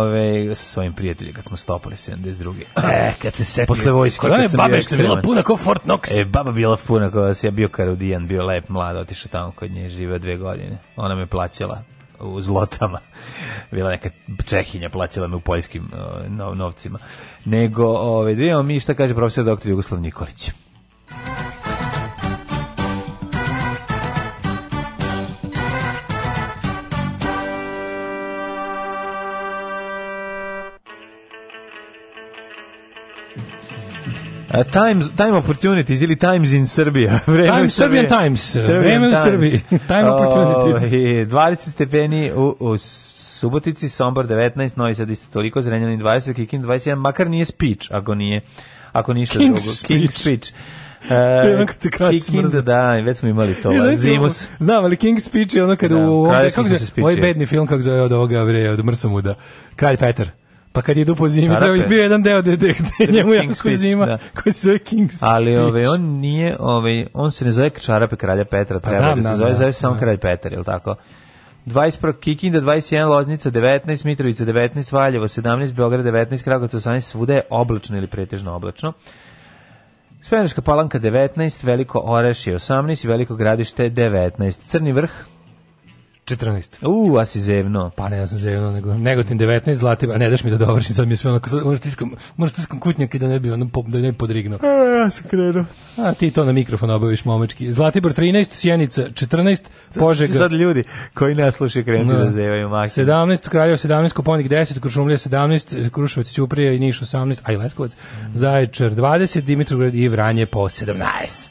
Ove, sa svojim prijateljima kad smo stopali 72. E, kad se setio. Posle vojske. Kada je baba što bila puna kao Fort Knox? E, baba bila puna kao vas. Ja bio karudijan, bio lep, mlad, otišao tamo kod nje, živeo dve godine. Ona me plaćala u zlotama. Bila neka Čehinja plaćala me u poljskim novcima. Nego, ove, da mi šta kaže profesor doktor Jugoslav Nikolić. A Times, Time Opportunities ili Times in Serbia. Vreme Time, u Serbian Times. Serbian Vreme Times. u Srbiji. Time Opportunities. O, 20 stepeni u, u Subotici, Sombor 19, Novi Sad isto toliko, Zrenjanin 20, Kikin 21, makar nije speech, ako nije, ako ništa King's drugo. Speech. King's speech. Uh, kad se kraći smrza. Da, već smo imali to. Ja, Zimus. Znam, ali King's Speech je ono kada da, u... Ovdje, kako se, ovaj bedni film, kako zove od ovoga, bre, od Mrsomuda. Kralj Petar. Pa kad idu po zimi, treba bio jedan deo da je njemu jako zima, da. koji se zove King's Ali ove, on nije, ove, on se ne zove čarape kralja Petra, pa treba da, da, da se zove, da, zove samo da. kralj Petar, je li tako? 21 Kikinda, 21 Loznica, 19 Mitrovica, 19 Valjevo, 17 Beograd, 19 Kragovac, 18 svuda je oblačno ili pretežno oblačno. Speniška palanka 19, Veliko Orešje 18 i Veliko gradište 19. Crni vrh 14. U, a si zevno. Pa ne, ja sam zevno, nego nego tim 19, Zlatibor, a ne daš mi da dovršim, sad mi sve onako, moraš tiskom, moraš tiskom kutnjaka da ne bi, ono, da ne podrigno. A, ja sam krenuo. A ti to na mikrofon obaviš, momečki. Zlatibor 13, Sjenica 14, Požega. Sad ljudi koji ne slušaju krenuti no. Da. da zevaju makinu. 17, Kraljevo 17, Koponik 10, Krušumlija 17, Krušovac, Ćuprija i Niš 18, a i Leskovac, mm. Zaječar 20, Dimitrovgrad i Vranje po 17.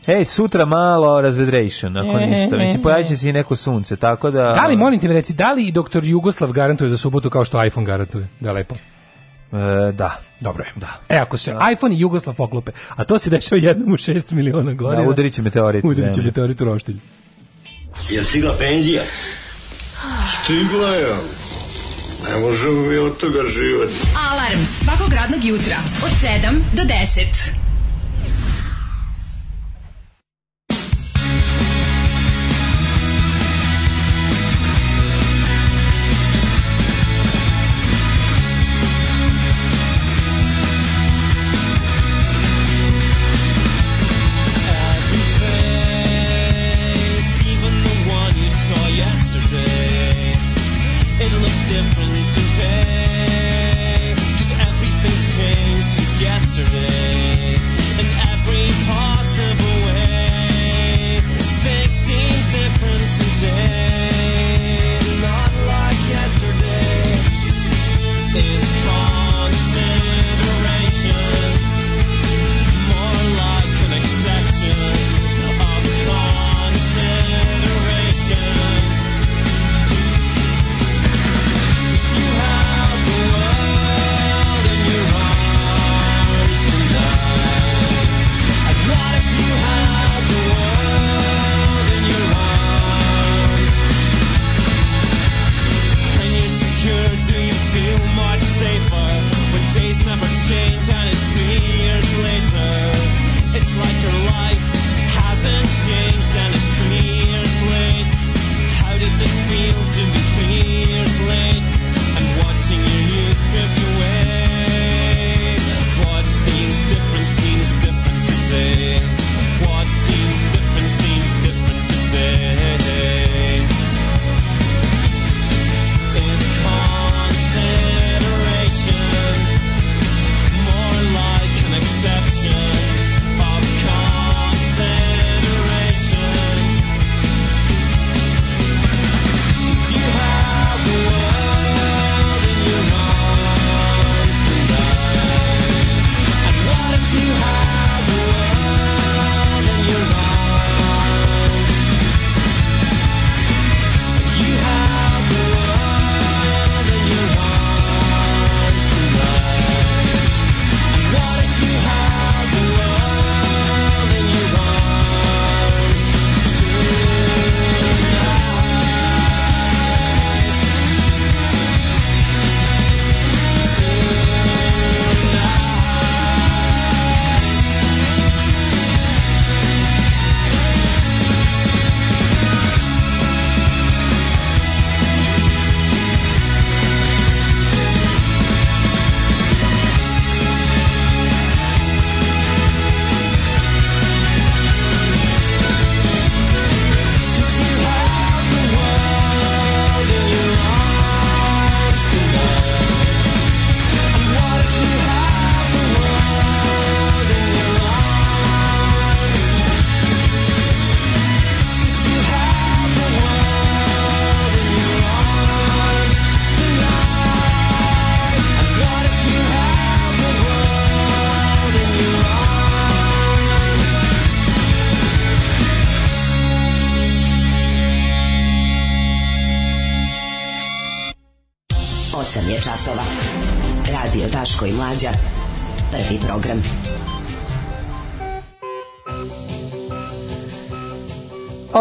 Ej, sutra malo razvedrejšan, ako e, ništa. Mislim, pojavit će se i neko sunce, tako da... Da li, molim te reci, da li i doktor Jugoslav garantuje za subotu kao što iPhone garantuje? Da lepo. E, da. Dobro je. Da. E, ako se da. iPhone i Jugoslav poklope, a to se dešava jednom u šest miliona da, godina. Da, udarit će meteorit. Udarit će meteorit u roštilj. Je stigla penzija? Stigla je. Ne možemo mi od toga živati. Alarm svakog radnog jutra od 7 do 10.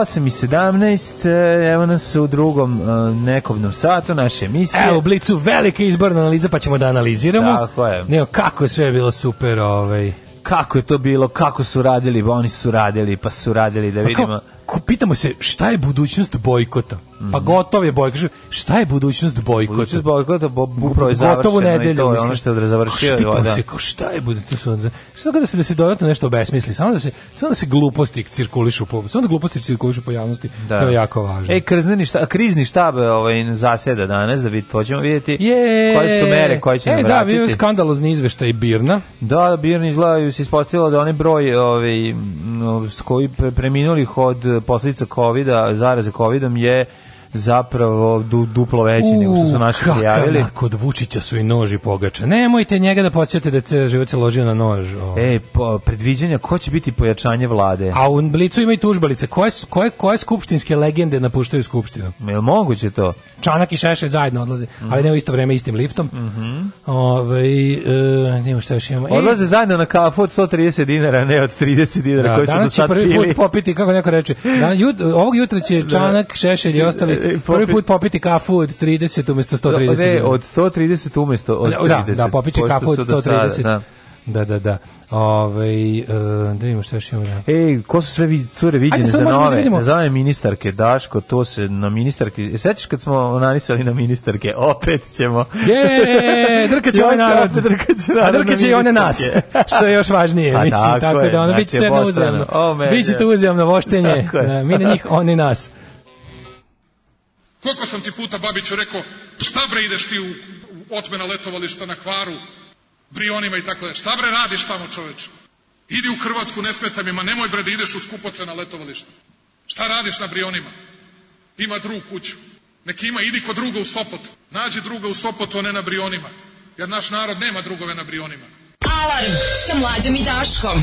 8 i 17, e, evo nas u drugom e, nekobnom satu naše emisije. Evo u Blicu velika izborna analiza, pa ćemo da analiziramo. Tako je. Evo, kako je sve bilo super, ovaj kako je to bilo, kako su radili, pa oni su radili, pa su radili, da pa vidimo. Kako? pitamo se šta je budućnost bojkota. Pa gotov je bojkot. Šta je budućnost bojkota? Budućnost bojkota bo, upravo je završeno nedelju, i to je ono što je završio. Pitamo da. se kao šta je budućnost? Šta kada se, da se dodatno nešto besmisli? Samo da se, samo da se gluposti cirkulišu po, samo da gluposti cirkulišu po javnosti. Da. To je jako važno. Ej, krizni štab, krizni štab ovaj, zaseda danas, da vidite, hoćemo vidjeti je, koje su mere koje će e, nam da, vratiti. Da, bio je skandalozni izveštaj Birna. Da, Birna izgledaju se ispostavilo da onaj broj ovaj, s koji pre, preminulih od posljedica covid zaraze covid je zapravo du, duplo veći U, nego što su naši prijavili. kod Vučića su i noži pogača. Nemojte njega da podsjetite da je život se ložio na nož. O. E, po, predviđanja, ko će biti pojačanje vlade? A u Blicu ima i tužbalice. Koje, koje, koje skupštinske legende napuštaju skupštinu? Je moguće to? Čanak i Šešelj zajedno odlaze, mm ali ne u isto vreme istim liftom. Mm -hmm. Ove, ovaj, e, nemo šta još imamo. Odlaze e, zajedno na kafu od 130 dinara, ne od 30 dinara da, koji su do sad pili. Danas će prvi put popiti, kako neko reče. Dan, jut, ovog jutra će da. Čanak, Šešelj i ostali prvi, put popiti kafu od 30 umesto 130. da, Ne, od 130 umesto od 30. Da, da popiće kafu od 130. da. Da, da, da. Ove, ovaj, uh, da vidimo šta još imamo. Da. Ej, ko su sve vi, cure viđene za da nove? Da za ministarke, Daško, to se na ministarke... E, sećaš kad smo nanisali na ministarke? Opet ćemo... Je, drkaće ovaj narod. Drkaće narod A drkaće i one nas, što je još važnije. A, pa mislim, tako, tako je, da ono, bit će to uzemno. Biće to uzemno voštenje. Mi na njih, oni nas. Koliko sam ti puta Babiću rekao, šta bre ideš ti u otmena letovališta na kvaru, Brionima i tako da, šta bre radiš tamo čoveče? Idi u Hrvatsku, ne smeta mi, ma nemoj bre da ideš u skupoce na letovalište. Šta radiš na Brionima? Ima drug kuću. Neki ima, idi kod druga u Sopot. Nađi druga u Sopotu, a ne na Brionima. Jer naš narod nema drugove na Brionima. Alarm sa mlađom i Daškom.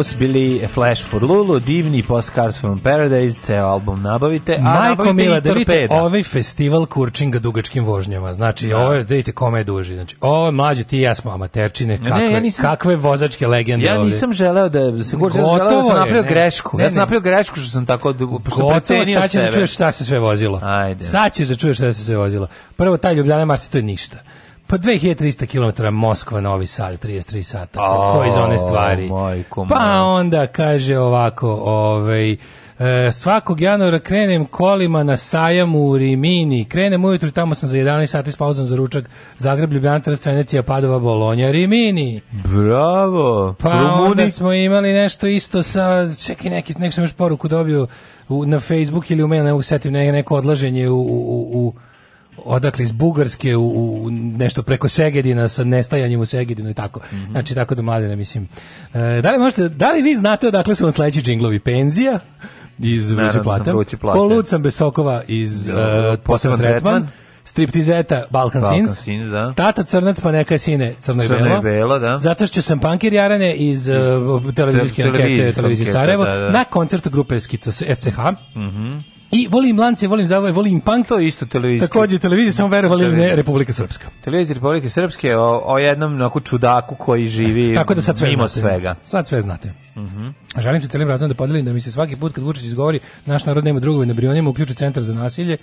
pravu su bili Flash for Lulu, divni Postcards from Paradise, ceo album nabavite, a Majko nabavite Mila, i da vidite ovaj festival kurčinga dugačkim vožnjama, znači da. ovo je, da vidite kome je duži, znači ovo je mlađe, ti i ja smo amaterčine, kakve, ne, ja nisam, kakve vozačke legende Ja nisam želeo da se kurčim, ja želeo da sam napravio grešku, ne, ja sam napravio grešku što sam tako, što precenio sad ćeš da čuješ šta se sve vozilo, Ajde. sad ćeš da čuješ šta se sve vozilo, prvo taj Ljubljana Marsi, to je ništa, Pa 2300 km Moskva, Novi Sad, 33 sata. Oh, Koje za one stvari? Majko, pa onda kaže ovako, ovaj, E, svakog januara krenem kolima na sajam u Rimini. Krenem ujutru, tamo sam za 11 sati s pauzom za ručak. Zagreb, Ljubljana, Trst, Venecija, Padova, Bolonja, Rimini. Bravo! Pa Rumuni. onda smo imali nešto isto sa, čekaj, neki, nek sam još poruku dobio u, na Facebook ili u mail, ne mogu setim, neko odlaženje u, u, u, u odakle iz Bugarske u, u nešto preko Segedina sa nestajanjem u Segedinu i tako. Mm -hmm. Znači tako do mladine mislim. E, da li možete da li vi znate odakle su vam sledeći džinglovi penzija? iz Vruće plata. Ko Besokova iz uh, Poseban tretman. tretman. Striptizeta Balkan, Balkan Sins. da. Tata Crnac pa neka sine Crno i Belo. Bela, da. Zato što sam pankir Jarane iz uh, televizijske ankete Televizije Sarajevo da, da. na koncertu grupe Skica SCH. Mhm. Mm I volim lance, volim zavoje, volim punk. To je isto televizija. Takođe televizija, samo verovali ili ne, Republika Srpska. Televizija Republike Srpske o, o jednom čudaku koji živi Eto, tako da sad sve mimo znate. svega. Sad sve znate. Mhm. Mm Želim se celim razvojom da podelim da mi se svaki put kad Vučić izgovori naš narod nema drugove na brionima, uključi centar za nasilje,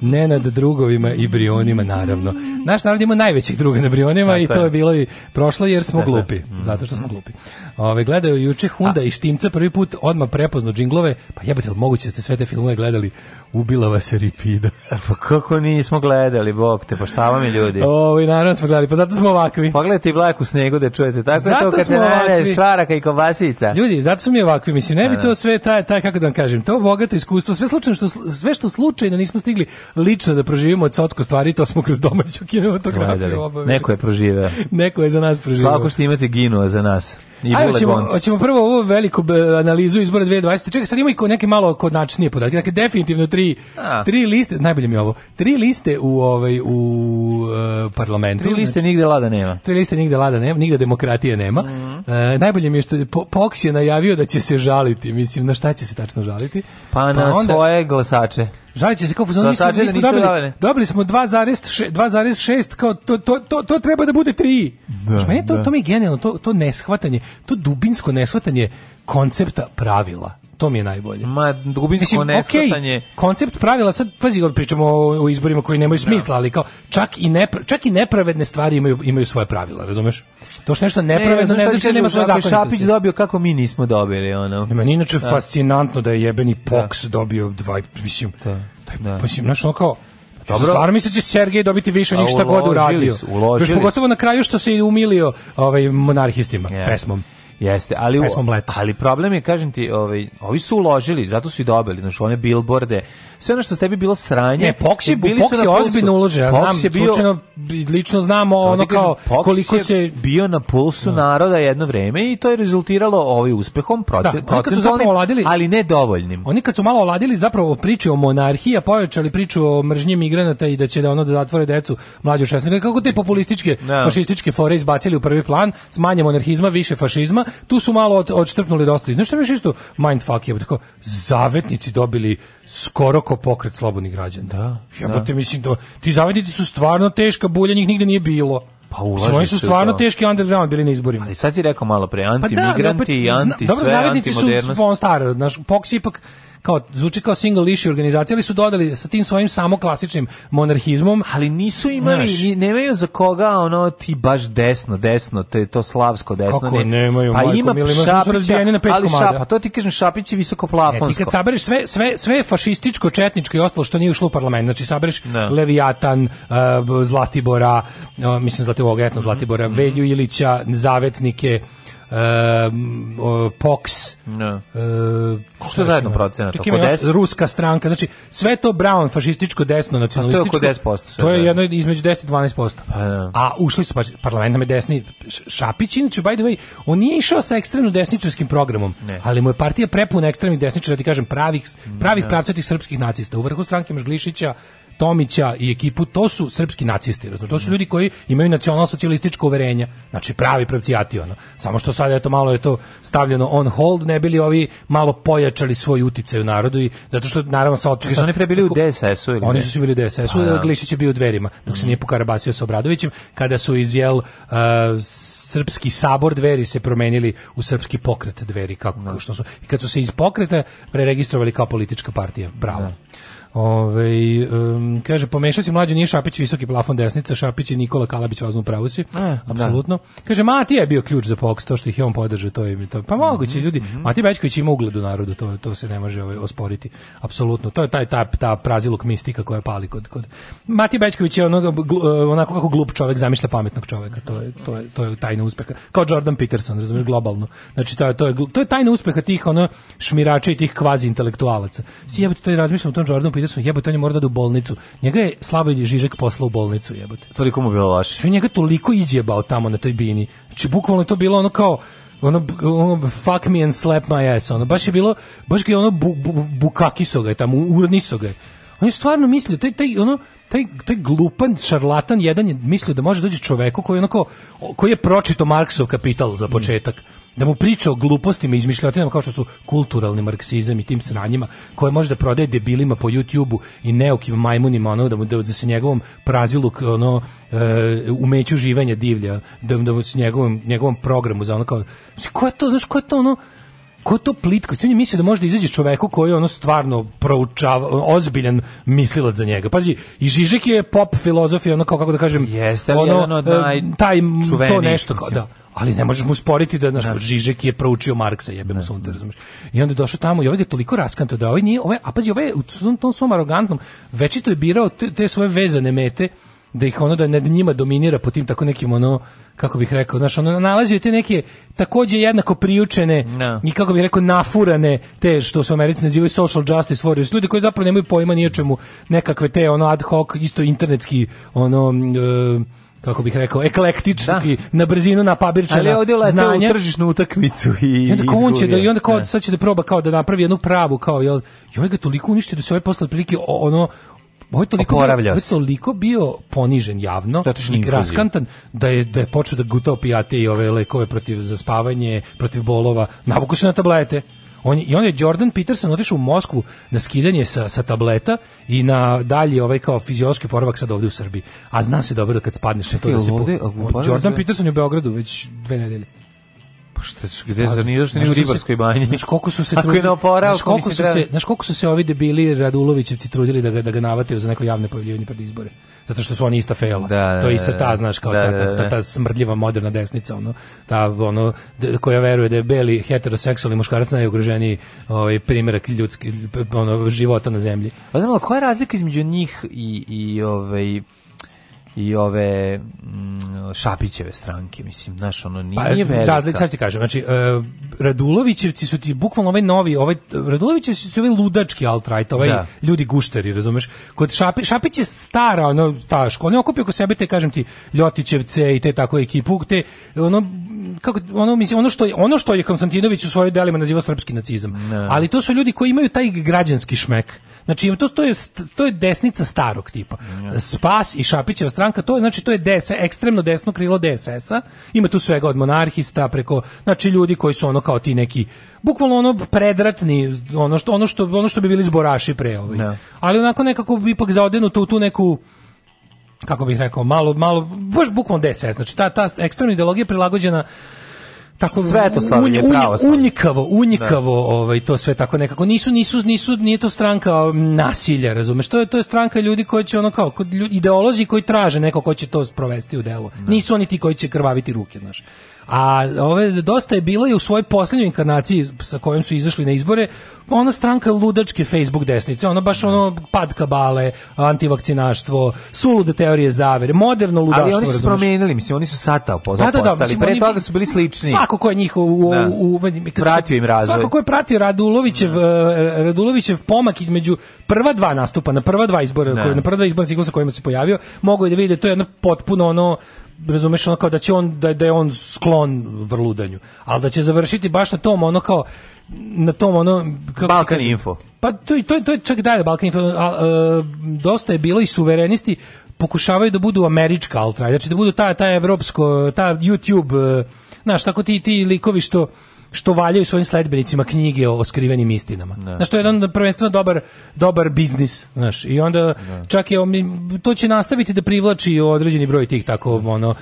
ne nad drugovima i brionima, naravno. Naš narod ima najvećih druga na brionima Tako i to je. bilo i prošlo jer smo Tako glupi. Mhm. Zato što smo glupi. Ove, gledaju juče Hunda A. i Štimca prvi put, odmah prepozno džinglove, pa jebate, li moguće da ste sve te filmove gledali? Ubila vas je Ripida. E, pa kako nismo gledali, bog te, pa šta vam je ljudi? Ovi, naravno smo gledali, pa zato smo ovakvi. Pogledajte i vlak u snegu da čujete. Tako zato je to kad se najde švaraka i kobasica. Ljudi, zato smo mi ovakvi, mislim, ne bi da, to da. sve taj, taj, kako da vam kažem, to bogato iskustvo, sve slučajno što, sve što slučajno nismo stigli lično da proživimo od sotko stvari, to smo kroz domaću kinematografiju Neko je proživeo. Neko je za nas proživeo. Svako što imate ginuo za nas i Ajmo, ćemo, ćemo prvo ovu veliku e, analizu izbora 2020. Čekaj, sad ima i neke malo konačnije podatke. Dakle, definitivno tri, tri liste, najbolje mi ovo, tri liste u, ovaj, u uh, parlamentu. Tri liste znači, nigde lada nema. Tri liste nigde lada nema, nigde demokratije nema. Mm -hmm. e, najbolje mi je što Poks je najavio da će se žaliti. Mislim, na šta će se tačno žaliti? Pa, pa na onda, svoje glasače. Žaliće se kao fuzon, nismo, da nismo dobili, dobili smo 2,6, kao to, to, to, to treba da bude 3. Da, Znaš, to, da. to mi je genijalno, to, to neshvatanje, to dubinsko neshvatanje koncepta pravila. To mi je najbolje. Ma dubinsko okay, koncept pravila sad pazi, pričamo o, o izborima koji nemaju da. smisla, no. ali kao čak i ne čak i nepravedne stvari imaju imaju svoje pravila, razumeš? To što nešto nepravedno ne, ne, ne znači da nema svoje zakone. Šapić dobio kako mi nismo dobili ono. Meni inače da. fascinantno da je jebeni Pox da. dobio dva mislim. Da. Da, da. Mislim, znaš, ono kao, dobro. Stvarno misli će Sergej dobiti više od njih šta god uradio. Su, Još pogotovo na kraju što se umilio ovaj, monarhistima, yeah. pesmom. Jeste, ali ali problem je kažem ti, ovaj ovi su uložili, zato su i dobili, znači one bilborde, Sve ono što tebi bilo sranje. Ne, Poxi, bili Poxi su ozbiljno uložio, ja znam, je bio, slučajno, lično znamo ono kažem, kao Poxi koliko se bio na pulsu no. Da. naroda jedno vreme i to je rezultiralo ovaj uspehom proces, da, procesualnim, oladili, ali ne dovoljnim. Oni kad su malo oladili zapravo priče o monarhiji, a povećali priču o mržnji migranata i da će da ono da zatvore decu mlađe od 16 kako te da. populističke, no. Da. fašističke fore izbacili u prvi plan, smanje monarhizma, više fašizma tu su malo od, odštrpnuli dosta. Znaš što je isto mindfuck je, tako, zavetnici dobili skoro ko pokret slobodnih građana. Da. Jebote, da. mislim, to, ti zavetnici su stvarno teška bulja, njih nigde nije bilo. Pa ulaže su stvarno to. teški underground bili na izborima. Ali sad si rekao malo pre, antimigranti pa da, i da, pa, anti sve, anti Dobro, zavetnici su on star, naš, Pox ipak kao zvuči kao single issue organizacija, ali su dodali sa tim svojim samo klasičnim monarhizmom, ali nisu imali ni, nemaju za koga ono ti baš desno, desno, te to slavsko desno. Kako ne, nemaju, pa majko, ima mili, šapića, na pet ali komada. Šapa, pa to ti kažem Šapić je visoko plafonsko. Ne, ti kad sabereš sve sve sve fašističko, četničko i ostalo što nije ušlo u parlament, znači sabereš ne. Da. Leviatan, eh, Zlatibora, eh, mislim Zlatibora, etno Zlatibora, mm -hmm. Velju Ilića, zavetnike, uh, POX. No. Da. Uh, što je zajedno procenata? Ruska stranka. Znači, sve to brown, fašističko, desno, nacionalističko. Pa to je oko 10%. to je da. jedno između 10 i 12%. Pa, da. A ušli su, pa, parlament je desni. Šapić, inače, by the way, on nije išao sa ekstremno desničarskim programom, ne. ali mu je partija prepuna ekstremnih desničara, da ti kažem, pravih, mm, pravih pravcetih srpskih nacista. U vrhu stranke Mžglišića, Tomića i ekipu, to su srpski nacisti, razumiješ? To su ljudi koji imaju nacionalsocijalističko uverenja, znači pravi pravcijati ono. Samo što sad je to malo je to stavljeno on hold, ne bili ovi malo pojačali svoj uticaj u narodu i zato što naravno sa otkrisu oni pre bili u DSS-u ili Oni su bili u DSS-u, pa, da. Glišić je bio u dverima, dok se nije pokarabasio sa Obradovićem, kada su izjel uh, srpski sabor dveri se promenili u srpski pokret dveri kako da. što su i kad su se iz pokreta preregistrovali kao politička partija, bravo. Da. Ove, um, kaže, pomešao si mlađo, nije Šapić visoki plafon desnica, Šapić i Nikola Kalabić vaznu pravu si, e, da. apsolutno. Da. Kaže, Matija je bio ključ za POX, to što ih je on podržao, to je to. Pa moguće, mm -hmm. ljudi, mhm. Matija Bećković ima ugled u narodu, to, to se ne može ovaj, osporiti, apsolutno. To je taj, taj, ta praziluk mistika koja pali kod... kod. Matija Bećković je onoga, e, onako kako glup čovek zamišlja pametnog čoveka, to je, to je, to je tajna uspeha. Kao Jordan Peterson, razumiješ, globalno. Znači, to je, to je, to je tajna uspeha tih ono, šmirača i tih kvazi intelektualaca. Sjebate, to je razmišljam o tom Jordanu kandidat su jebote, on je morao da u bolnicu. Njega je Slavoj Žižek poslao u bolnicu, jebote. Toliko mu bilo loše. Sve njega toliko izjebao tamo na toj bini. Znači, bukvalno je to bilo ono kao, ono, ono fuck me and slap my ass, ono, baš je bilo, baš je ono bu, bu, bukakiso ga je tamo, urniso ga je. On je stvarno mislio, taj, taj, ono, taj, taj glupan šarlatan jedan je mislio da može doći čoveku koji je onako, koji je pročito Marksov kapital za početak. Mm da mu priča o glupostima i izmišljotinama kao što su kulturalni marksizam i tim sranjima koje može da prodaje debilima po YouTubeu i neokim majmunima ono da mu da, da se njegovom prazilu ono e, umeću živanja divlja da da mu se njegovom njegovom programu za ono kao ko je to znaš ko je to ono ko je to plitko, on je mislio da može da izađe čoveku koji je ono stvarno proučava, ozbiljan mislilac za njega. Pazi, i Žižek je pop filozof i ono kao, kako da kažem, Jeste ono, jedan od e, naj... taj, to nešto, kao, da ali ne možeš mu sporiti da naš da. Žižek je proučio Marksa, jebe mu da. sunce, razumeš. I onda je došao tamo i ovaj ga toliko raskanto da ovaj nije, ovaj, a pazi, ovaj je u tom svom arogantnom, večito je birao te, te svoje vezane mete, da ih ono da nad njima dominira po tim tako nekim ono kako bih rekao znaš ono nalazio te neke takođe jednako priučene no. Da. i kako bih rekao nafurane te što su Americi nazivaju social justice warriors ljudi koji zapravo nemaju pojma ni o čemu nekakve te ono ad hoc isto internetski ono e, kako bih rekao, eklektički, da. na brzinu, na pabirčana znanja. Ali ovdje ulete u tržišnu utakmicu i, I onda kao on će da, i onda kao, da. sad će da proba kao da napravi jednu pravu, kao, jel, joj ga toliko uništio da se ovaj posle otprilike ono, Ovo toliko, bio, toliko bio ponižen javno i raskantan da je, da je počeo da gutao pijate i ove lekove protiv zaspavanje, protiv bolova, navuku se na tablete. On, I on je Jordan Peterson otišao u Moskvu na skidanje sa, sa tableta i na dalje ovaj kao fiziološki poravak sad ovdje u Srbiji. A zna se dobro kad spadneš na to da se... Ovdje, po... Jordan da. Peterson je u Beogradu već dve nedelje. Pa šta ćeš, gde za nije došli ni u ribarskoj banji? Znaš koliko su se trudili, oporavku, znaš koliko su se, znaš koliko su se ovi debili Radulovićevci trudili da ga, da ga navataju za neko javne pojavljivanje pred izbore zato što su oni ista fejla. Da, to je ista ta, da, znaš, kao da, ta, da, ta, da, ta, smrdljiva moderna desnica, ono, ta, ono, koja veruje da je beli heteroseksualni muškarac najugroženiji ovaj, primjerak ljudski, ono, života na zemlji. Pa znamo, koja je razlika između njih i, i ovaj, i ove mm, Šapićeve stranke, mislim, znaš, ono nije, pa, nije velika. Razlik, sad ti kažem, znači, uh, Radulovićevci su ti bukvalno ovaj novi, ovaj, Radulovićevci su ovaj ludački alt-right, ovaj da. ljudi gušteri, razumeš? Kod Šapi, Šapić je stara, ono, taško, škola, on je okupio ko sebe te, kažem ti, Ljotićevce i te tako ekipu, te, ono, kako ono mislim ono što ono što je Konstantinović u svojim delima naziva srpski nacizam. Ne. Da. Ali to su ljudi koji imaju taj građanski šmek. Znači to to je to je desnica starog tipa. Ne. Spas i Šapićeva stranka to je znači to je DS ekstremno desno krilo DSS-a. Ima tu svega od monarhista preko znači ljudi koji su ono kao ti neki bukvalno ono predratni ono što ono što ono što bi bili zboraši pre ovaj. Ali onako nekako ipak zaodenu tu tu neku kako bih rekao, malo, malo, baš bukvalno DSS, znači ta, ta ekstremna ideologija prilagođena tako Svetoslavlje unj, pravo unjikavo unjikavo da. ovaj to sve tako nekako nisu nisu nisu nije to stranka nasilja razumeš to je to je stranka ljudi koji će ono kao ideolozi koji traže neko ko će to sprovesti u delo da. nisu oni ti koji će krvaviti ruke znaš A ove dosta je bilo i u svojoj poslednjoj inkarnaciji sa kojom su izašli na izbore, ona stranka ludačke Facebook desnice, ono baš ono pad kabale, antivakcinaštvo, sulude teorije zavere, moderno ludaštvo. Ali oni su promenili, mislim, oni su sata da, da, da, mislim, pre oni, toga su bili slični. Svako ko je njih u, u, da. u, u pratio im razvoj. Svako ko je pratio Radulovićev, da. eh, Radulovićev pomak između prva dva nastupa, na prva dva izbora, da. koje, na prva dva izbora ciklusa kojima se pojavio, mogu je da vide, to je jedno potpuno ono razumeš ono kao da će on da, da je on sklon vrludanju, ali da će završiti baš na tom ono kao na tom ono kako Balkan kažem, info. Pa to to to je čak da Balkan info, a, a, e, dosta je bilo i suverenisti pokušavaju da budu američka altra, znači da budu ta ta evropsko, ta YouTube, e, znaš, tako ti ti likovi što što valjaju svojim sledbenicima knjige o, o skrivenim istinama. Da. Znaš, to je jedan prvenstveno dobar, dobar biznis, znaš, i onda da. čak je, to će nastaviti da privlači određeni broj tih tako, da. ono,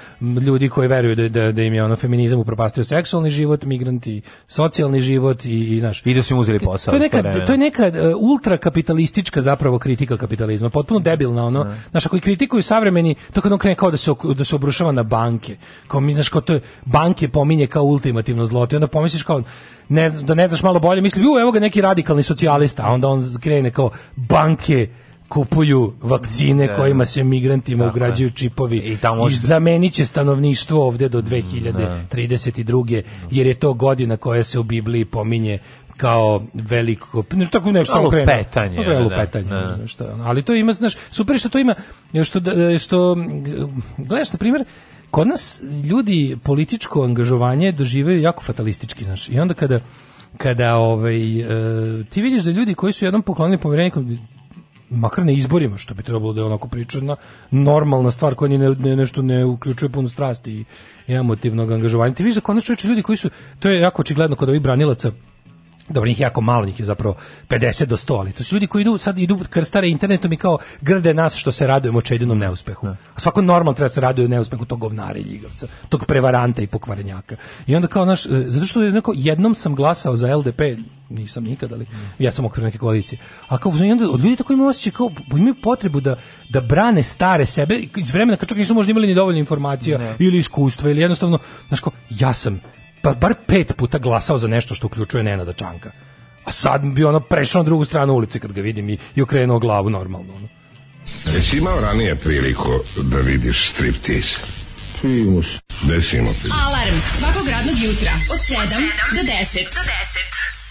ljudi koji veruju da, da, da im je ono feminizam upropastio seksualni život, migranti, socijalni život i, i znaš. I da su im uzeli posao. To je neka, to je neka ultrakapitalistička zapravo kritika kapitalizma, potpuno da. debilna, ono, da. znaš, koji kritikuju savremeni, to kad on krene kao da se, da se obrušava na banke, kao mi, znaš, kao to banke pominje kao ultimativno zlo, i onda pomisliš misliš kao ne znaš, da ne znaš malo bolje, misli, ju, evo ga neki radikalni socijalista, a onda on krene kao banke kupuju vakcine da, kojima se migrantima dakle. ugrađuju čipovi i, tamo i zamenit će stanovništvo ovde do 2032. Da. jer je to godina koja se u Bibliji pominje kao veliko ne tako nešto lupetanje krenu, da, da, lupetanje da, da. Znaš, šta, ali to ima znaš super što to ima što da, što gledaš na primjer kod nas ljudi političko angažovanje dožive jako fatalistički, znaš. I onda kada kada ovaj e, ti vidiš da ljudi koji su jednom poklonili povereniku makar na izborima, što bi trebalo da je onako pričana, normalna stvar koja ne, ne, nešto ne uključuje puno strasti i emotivnog angažovanja. Ti vidiš da konačno ljudi koji su, to je jako očigledno kod ovih branilaca dobro njih jako malo njih je zapravo 50 do 100 ali to su ljudi koji idu sad idu krstare internetom i kao grde nas što se radujemo čedinom neuspehu da. a svako normal treba da se raduje neuspehu tog govnara i ljigavca tog prevaranta i pokvarenjaka i onda kao naš e, zato što je neko jednom sam glasao za LDP nisam nikad ali ja sam okrenuo neke koalicije a kao onda od ljudi tako imaju osjećaj kao imaju potrebu da da brane stare sebe iz vremena kad čak nisu možda imali ni dovoljno informacija ne. Da. ili iskustva ili jednostavno znači kao ja sam pa bar pet puta glasao za nešto što uključuje Nenada Čanka. A sad bi ono prešao na drugu stranu ulice kad ga vidim i, i okrenuo glavu normalno. Ono. Jesi imao ranije priliku da vidiš striptease? Primus. Desimo. Alarm svakog radnog jutra od 7 do 10. Do 10.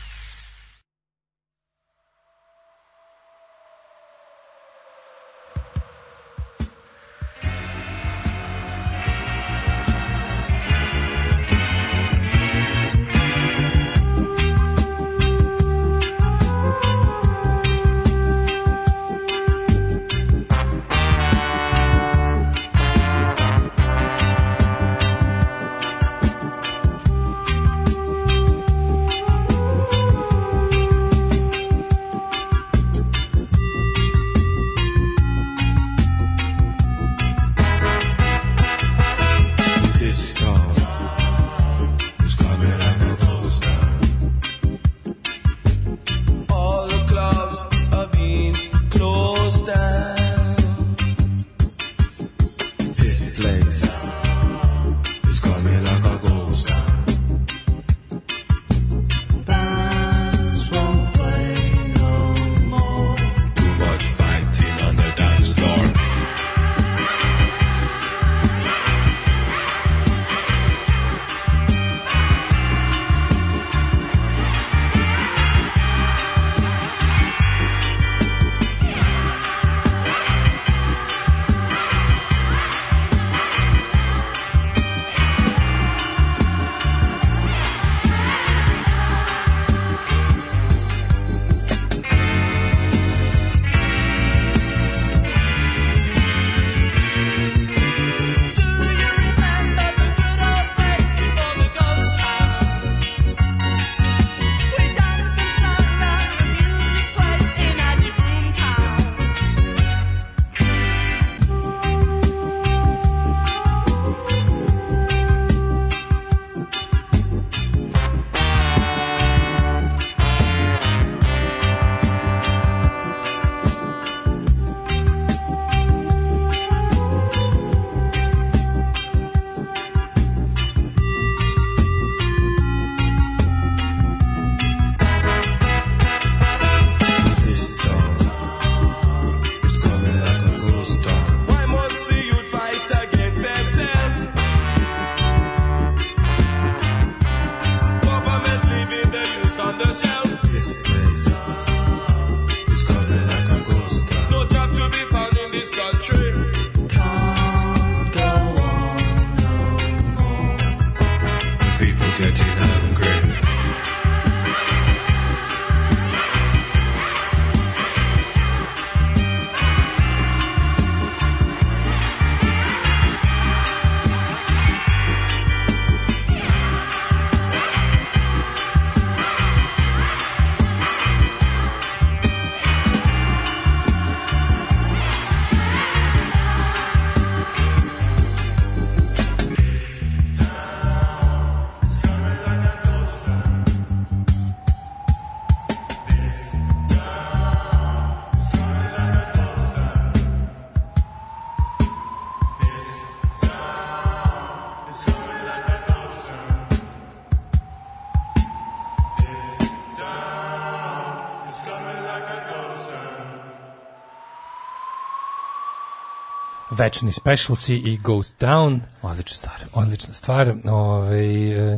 večni specialsi i goes down. Odlična stvar. Odlična stvar. Ove, ovaj,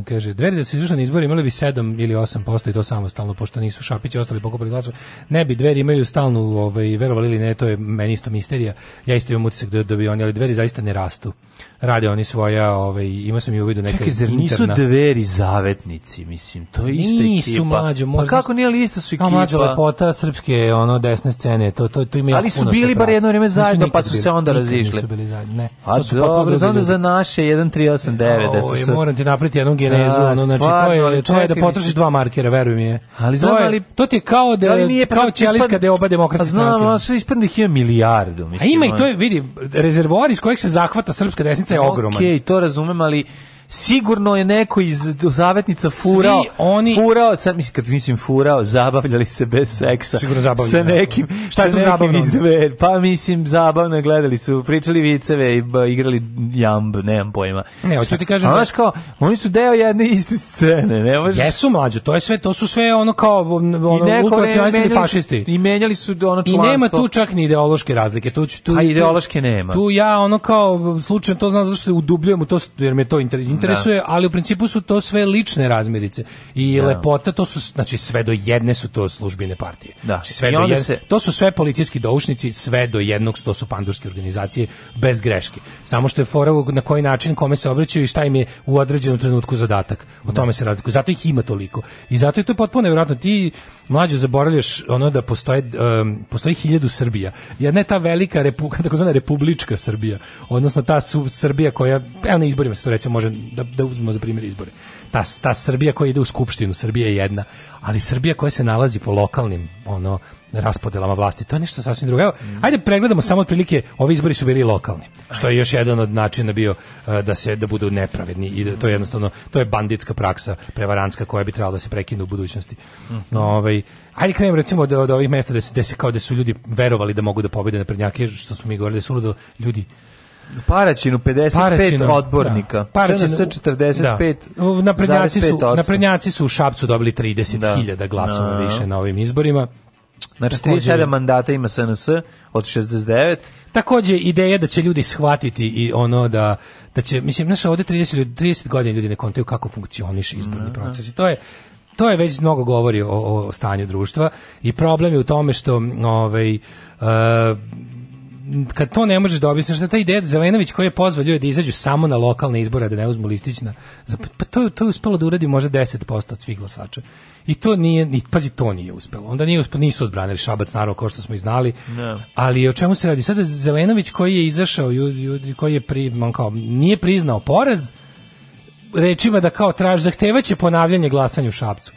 kaže, dveri da su izvršeni izbori imali bi 7 ili 8% i to samostalno, pošto nisu Šapići ostali pokupili glasove. Ne bi, dveri imaju stalnu, ovaj, verovali ili ne, to je meni isto misterija. Ja isto imam utisak da, da bi oni, ali dveri zaista ne rastu rade oni svoja, ovaj, ima sam i uvidu neka Čekaj, zar nisu interna... dveri zavetnici, mislim, to je ista nisu, ekipa. Pa mlađo, možda... Pa kako nije li isto su ekipa? A mlađa lepota srpske, ono, desne scene, to, to, to ima Ali su bili bar jedno vrijeme zajedno, pa su bili, se onda razišli. Nisu bili zajedno, ne. A to su dobro, znam da za naše 1389. Da su ovaj, sad... Moram ti napraviti jednu genezu, A, da, ono, znači, to je, to je da potrošiš dva markera, veruj mi je. Ali znam, ali... To ti je kao, da, da- kao ćelijska da je oba demokratske pa stranke. Znam, ali ispadne da ih ima milijardu, mislim. A ima i to je, vidi, rezervoar iz kojeg se zahvata srpska desnica je ogroman. Okej, okay, to razumem, ali sigurno je neko iz zavetnica furao, Svi oni... furao, sad mislim, kad mislim furao, zabavljali se bez seksa. Sigurno zabavljali. Sa da. nekim, šta je to zabavno? Izdve, pa mislim, zabavno gledali su, pričali viceve i igrali jamb, ne znam pojma. Ne, hoću ti kažem. Da- znaš kao, oni su deo jedne iste scene, ne može. Jesu mlađe, to je sve, to su sve ono kao ono, ultranacionalisti i fašisti. I menjali su ono članstvo. I nema tu čak ni ideološke razlike. Tu, tu, A ideološke nema. Tu ja ono kao, slučajno to znam zašto se udubljujem u to, jer me to inter, interesuje, da. ali u principu su to sve lične razmirice. I da. lepota, to su, znači sve do jedne su to službene partije. Da. Znači, sve I do jedne, se... To su sve policijski doušnici, sve do jednog, to su pandurske organizacije, bez greške. Samo što je fora na koji način, kome se obraćaju i šta im je u određenom trenutku zadatak. O tome se razlikuje. Zato ih ima toliko. I zato je to potpuno nevjerojatno. Ti mlađo zaboravljaš ono da postoje, um, postoji hiljadu Srbija. Jedna je ta velika, repu, takozvana republička Srbija, odnosno ta su Srbija koja, evo na izborima se to recimo može da, da uzmemo za primjer izbore. Ta, ta Srbija koja ide u Skupštinu, Srbija je jedna, ali Srbija koja se nalazi po lokalnim ono raspodelama vlasti, to je nešto sasvim drugo. Evo, ajde pregledamo samo otprilike, ovi izbori su bili lokalni, što je još jedan od načina bio e, da se da budu nepravedni i da, to je jednostavno to je banditska praksa, prevarantska koja bi trebala da se prekine u budućnosti. Mhm. No, ovaj ajde krenemo recimo od, od ovih mesta da se da se kao da su ljudi verovali da mogu da pobede na prednjake, što smo mi govorili da su ljudi Paraćinu 55 Paraćinu, da. odbornika. Da. Paraćinu sa 45. Da. prednjaci su na prednjaci su u Šapcu dobili 30.000 da. glasova da. više na ovim izborima. Znači 37 mandata ima SNS od 69. Takođe ideja da će ljudi shvatiti i ono da da će mislim naša ovde 30 30 godina ljudi ne kontaju kako funkcioniše izborni da. proces. I to je to je već mnogo govori o, o stanju društva i problem je u tome što ovaj uh, kad to ne možeš da objasniš, da taj ideja Zelenović koji je pozvao ljude da izađu samo na lokalne izbore, da ne uzmu listić na, pa, pa to, to je uspelo da uradi možda 10% od svih glasača. I to nije, ni, pazi, to nije uspelo. Onda nije uspelo, nisu odbranili Šabac, naravno, kao što smo i znali. No. Ali o čemu se radi? Sada Zelenović koji je izašao, ljudi koji je pri, man kao, nije priznao poraz, rečima da kao traži zahtevaće ponavljanje glasanja u Šapcu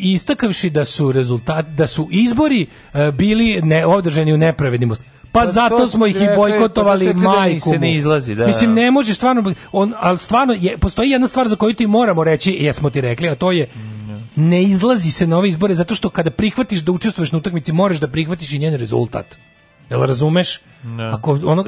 istakavši da su rezultat da su izbori e, bili ne održani u nepravednim uslovima Pa, pa zato smo ih i bojkotovali pa majku. Se ne izlazi, da. Mislim ne može stvarno on al stvarno je postoji jedna stvar za koju ti moramo reći, e, jesmo ti rekli, a to je mm, ne izlazi se na ove izbore zato što kada prihvatiš da učestvuješ na utakmici, moraš da prihvatiš i njen rezultat. Jel razumeš? Ne. Ako ono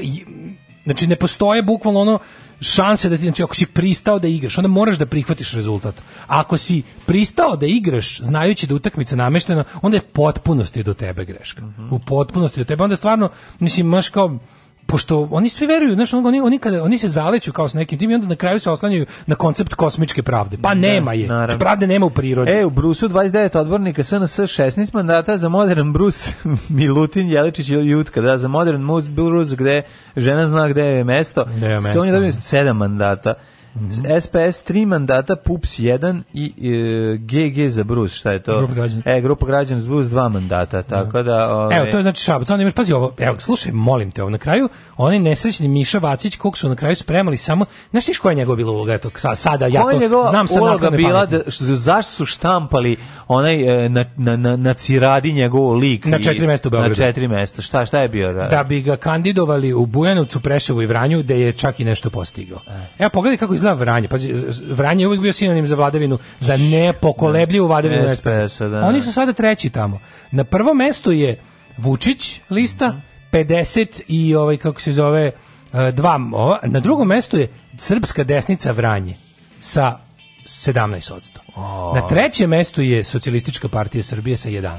znači ne postoje bukvalno ono šanse da ti, znači, ako si pristao da igraš, onda moraš da prihvatiš rezultat. ako si pristao da igraš, znajući da utakmica nameštena, onda je potpunosti do tebe greška. Mm -hmm. U potpunosti do tebe. Onda stvarno, mislim, maš kao, pošto oni svi veruju, znaš, oni, oni, kada, oni se zaleću kao s nekim tim i onda na kraju se oslanjaju na koncept kosmičke pravde. Pa da, nema je. Naravno. Pravde nema u prirodi. E, u Brusu 29 odbornika SNS 16 mandata za modern Brus Milutin Jeličić ili Jutka, da, za modern Brus gde žena zna gde je mesto. Gde je mesto. Se on je dobio 7 da. mandata. Mm -hmm. SPS 3 mandata, PUPS 1 i e, GG za Brus, šta je to? Grupa građana. E, grupa građana za Brus 2 mandata, da. tako da... Ove... Ovaj- evo, to je znači Šabac, onda imaš, pazi ovo, evo, slušaj, molim te, ovo, na kraju, onaj nesrećni Miša Vacić, kog su na kraju spremali samo, znaš tiš koja je njegova bila uloga, eto, sada, ja to znam sad uloga bila, da, zašto su štampali onaj, e, na, na, na, na ciradi njegov lik? Na četiri mesta u Beogradu. Na četiri mesta, šta, šta je bio? Da, da bi ga kandidovali u Bujanovcu, Preševu i Vranju, gde je čak i nešto postigao. E. Evo, pogledaj kako izgleda zna Vranje. Pazi, Vranje je uvijek bio sinonim za vladavinu, za nepokolebljivu vladavinu SPS. Da, da. Oni su sada treći tamo. Na prvo mesto je Vučić lista, mm -hmm. 50 i ovaj, kako se zove, e, dva, ova. na drugom mestu je srpska desnica Vranje sa 17%. Oh. Na trećem mestu je Socijalistička partija Srbije sa 11%.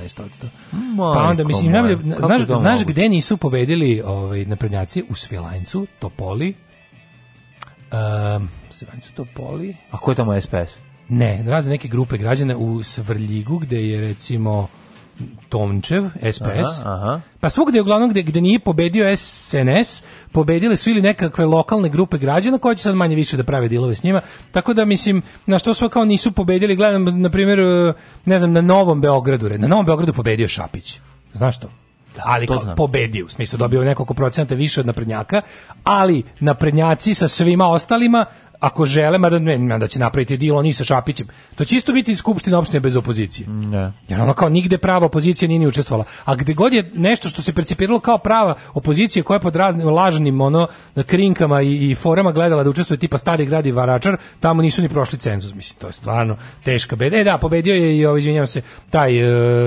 Pa Majko pa onda mislim, najbolje, znaš, znaš gde nisu pobedili ovaj, naprednjaci? U Svilajncu, Topoli, Um, ehm, Svanjicu Topoli. A ko je tamo SPS? Ne, razne neke grupe građana u Svrljigu, gde je recimo Tomčev, SPS. Aha, aha. Pa svugde uglavnom gde, gde nije pobedio SNS, pobedile su ili nekakve lokalne grupe građana koje će sad manje više da prave dilove s njima. Tako da mislim, na što su kao nisu pobedili, gledam na primjer, eh, ne znam, na Novom Beogradu, na Novom Beogradu pobedio Šapić. Znaš to? da, ali to znam. u smislu dobio nekoliko procenata više od naprednjaka, ali naprednjaci sa svima ostalima ako žele, mada ne, da će napraviti dilo ni sa Šapićem. To će isto biti skupština opštine bez opozicije. Ne. Mm, da. Jer ono kao nigde prava opozicija nije ni učestvovala. A gde god je nešto što se percipiralo kao prava opozicija koja je pod raznim lažnim ono krinkama i, i forama gledala da učestvuje tipa Stari grad i Varačar, tamo nisu ni prošli cenzus, mislim. To je stvarno teška beda. E da, pobedio je i, ovaj, izvinjavam se, taj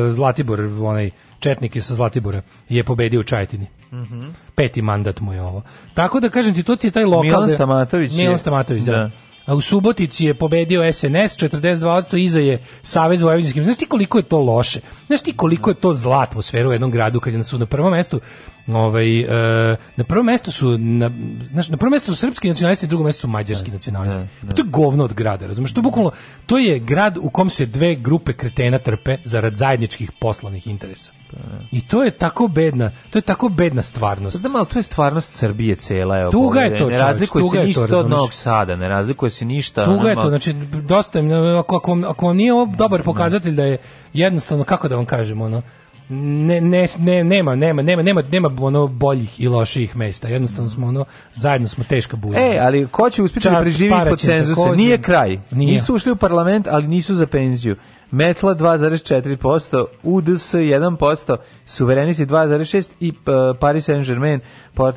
e, Zlatibor, onaj četnike sa Zlatibora je pobedio u Čajetini. Mm -hmm. Peti mandat mu je ovo. Tako da kažem ti, to ti je taj lokal... Milan Stamatović. Milan Stamatović, da. da. A u Subotici je pobedio SNS 42%, iza je Savez Vojvodinski. Znaš ti koliko je to loše? Znaš ti koliko je to zla atmosfera u jednom gradu kad je na prvom mestu ovaj e, na prvo mesto su na znaš, na prvo mesto su srpski nacionalisti, na drugom mestu su mađarski da, nacionalisti. Pa to je da. govno od grada, razumeš? To je bukvalno to je grad u kom se dve grupe kretena trpe zarad zajedničkih poslovnih interesa. Pa, I to je tako bedna, to je tako bedna stvarnost. Da malo to je stvarnost Srbije cela, evo. Tuga je to, ne razlikuje se ništa od Novog Sada, ne razlikuje se ništa. Tuga je to, znači dosta ako ako, ako vam nije ovo dobar pokazatelj da je jednostavno kako da vam kažem ono ne, ne, ne, nema, nema, nema, nema, nema ono boljih i loših mesta. Jednostavno smo ono, zajedno smo teška buja. E, ali ko će uspjeti da preživi ispod cenzusa? Nije kraj. Nije. Nisu ušli u parlament, ali nisu za penziju. Metla 2,4%, UDS 1%, Suverenisti 2,6% i e, Paris Saint-Germain,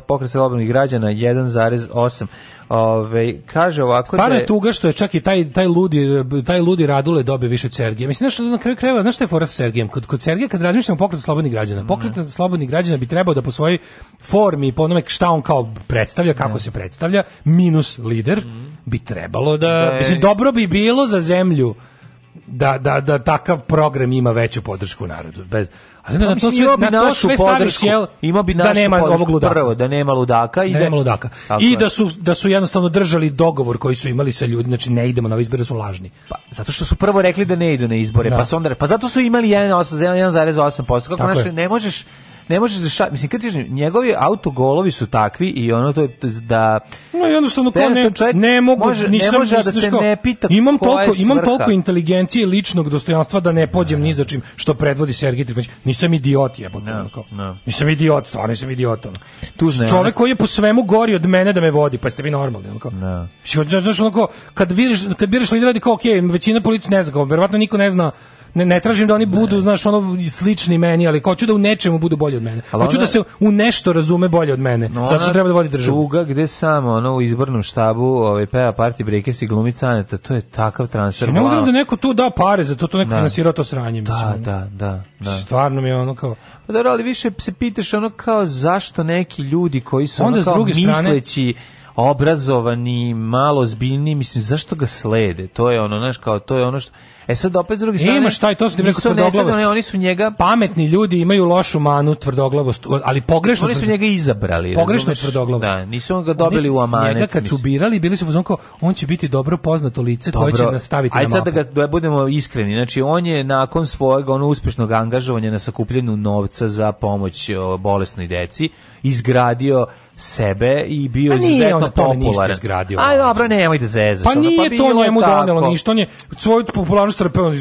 pokret slobodnih građana 1,8%. Ove, kaže ovako da Stvarno je tuga što je čak i taj, taj, ludi, taj ludi Radule dobio više od Sergija. Mislim, znaš, na kraju krajeva, znaš što je fora sa Sergijem? Kod, kod Sergija, kad razmišljamo pokret slobodnih građana, mhm. pokret ne. slobodnih građana bi trebao da po svojoj formi po onome šta on kao predstavlja, kako ne. Mhm. se predstavlja, minus lider, mm. bi trebalo da... da je... Mislim, dobro bi bilo za zemlju da, da, da takav program ima veću podršku narodu. Bez, ali na, na pa to sve, bi na to našu podršku, jel, ima bi da našu da nema ovog ludaka. Prvo, da nema ludaka. I da, nema ludaka. I da su, da su jednostavno držali dogovor koji su imali sa ljudima, znači ne idemo na izbore, da su lažni. Pa, zato što su prvo rekli da ne idu na izbore, da. pa su onda, pa zato su imali 1,8%, 1,8%, kako naš, ne možeš, ne možeš da ša, mislim kad njegovi autogolovi su takvi i ono to je da no i jednostavno kao ne, ne mogu može, nisam, ne može da se ko, ne pita imam toliko imam toliko inteligencije i ličnog dostojanstva da ne pođem ni za čim što predvodi Sergej Trifunović nisam idiot jebote no, kao nisam idiot stvarno nisam idiot ono. tu ne, Čovek koji je po svemu gori od mene da me vodi pa jeste vi normalni ono kao no. znaš onako kad biraš, kad biraš lidera kao okej okay, većina političara ne zna verovatno niko ne zna ne, ne tražim da oni budu, znaš, ono slični meni, ali hoću da u nečemu budu bolji od mene. Ali hoću ona, da se u nešto razume bolje od mene. No, zato što treba da vodi državu. Tuga gde samo ono u izbornom štabu, ovaj PA Party Breakers i glumica Aneta, to je takav transfer. Znači, ne mogu da neko tu da pare za to, to neko da. finansira to sranje, da, mislim. Da, da, da, Stvarno mi je ono kao Pa da, ali više se pitaš ono kao zašto neki ljudi koji su onda ono kao s druge misleći strane, obrazovani, malo zbiljni, mislim, zašto ga slede? To je ono, znaš, kao, to je ono što... E sad opet drugi e, strane. Ima šta i to se rekao tvrdoglavost. Ne, oni su njega pametni ljudi imaju lošu manu tvrdoglavost, ali pogrešno. Oni su njega izabrali. Pogrešno je tvrdoglavost. Da, nisu on ga dobili u amanet. Njega kad su birali, bili su fuzon kao on će biti dobro poznato lice dobro. koje će nas staviti Ajde na mapu. Ajde sad da, ga, da budemo iskreni. Znači on je nakon svojeg ono uspešnog angažovanja na sakupljanju novca za pomoć bolesnoj deci izgradio sebe i bio pa izuzetno popularan. Izgradio, Aj, dobro, nemoj da zezaš. Pa, pa nije pa to njemu donelo ništa, on je svoju popularnost trpeo,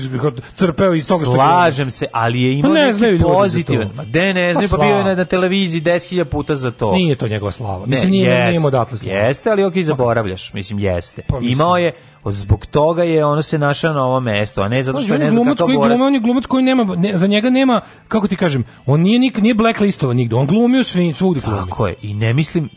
crpeo iz toga što Slažem se, ali je imao pa ne neki pozitivan. Ma de ne pa znaju, pa, pa bio je na, televiziji 10.000 puta za to. Nije to njegova slava. Mislim, ne, nije, jest, nije odatle slava. Jeste, ali ok, zaboravljaš. Mislim, jeste. Pa, mislim. Imao je zbog toga je ono se našao na ovo mesto, a ne zato što je ne znam kako koji glume, on je glumac koji nema, ne, za njega nema, kako ti kažem, on nije, nik, nije blacklistovan nigde, on glumio svim, svugde glumi. Tako je, i ne mislim,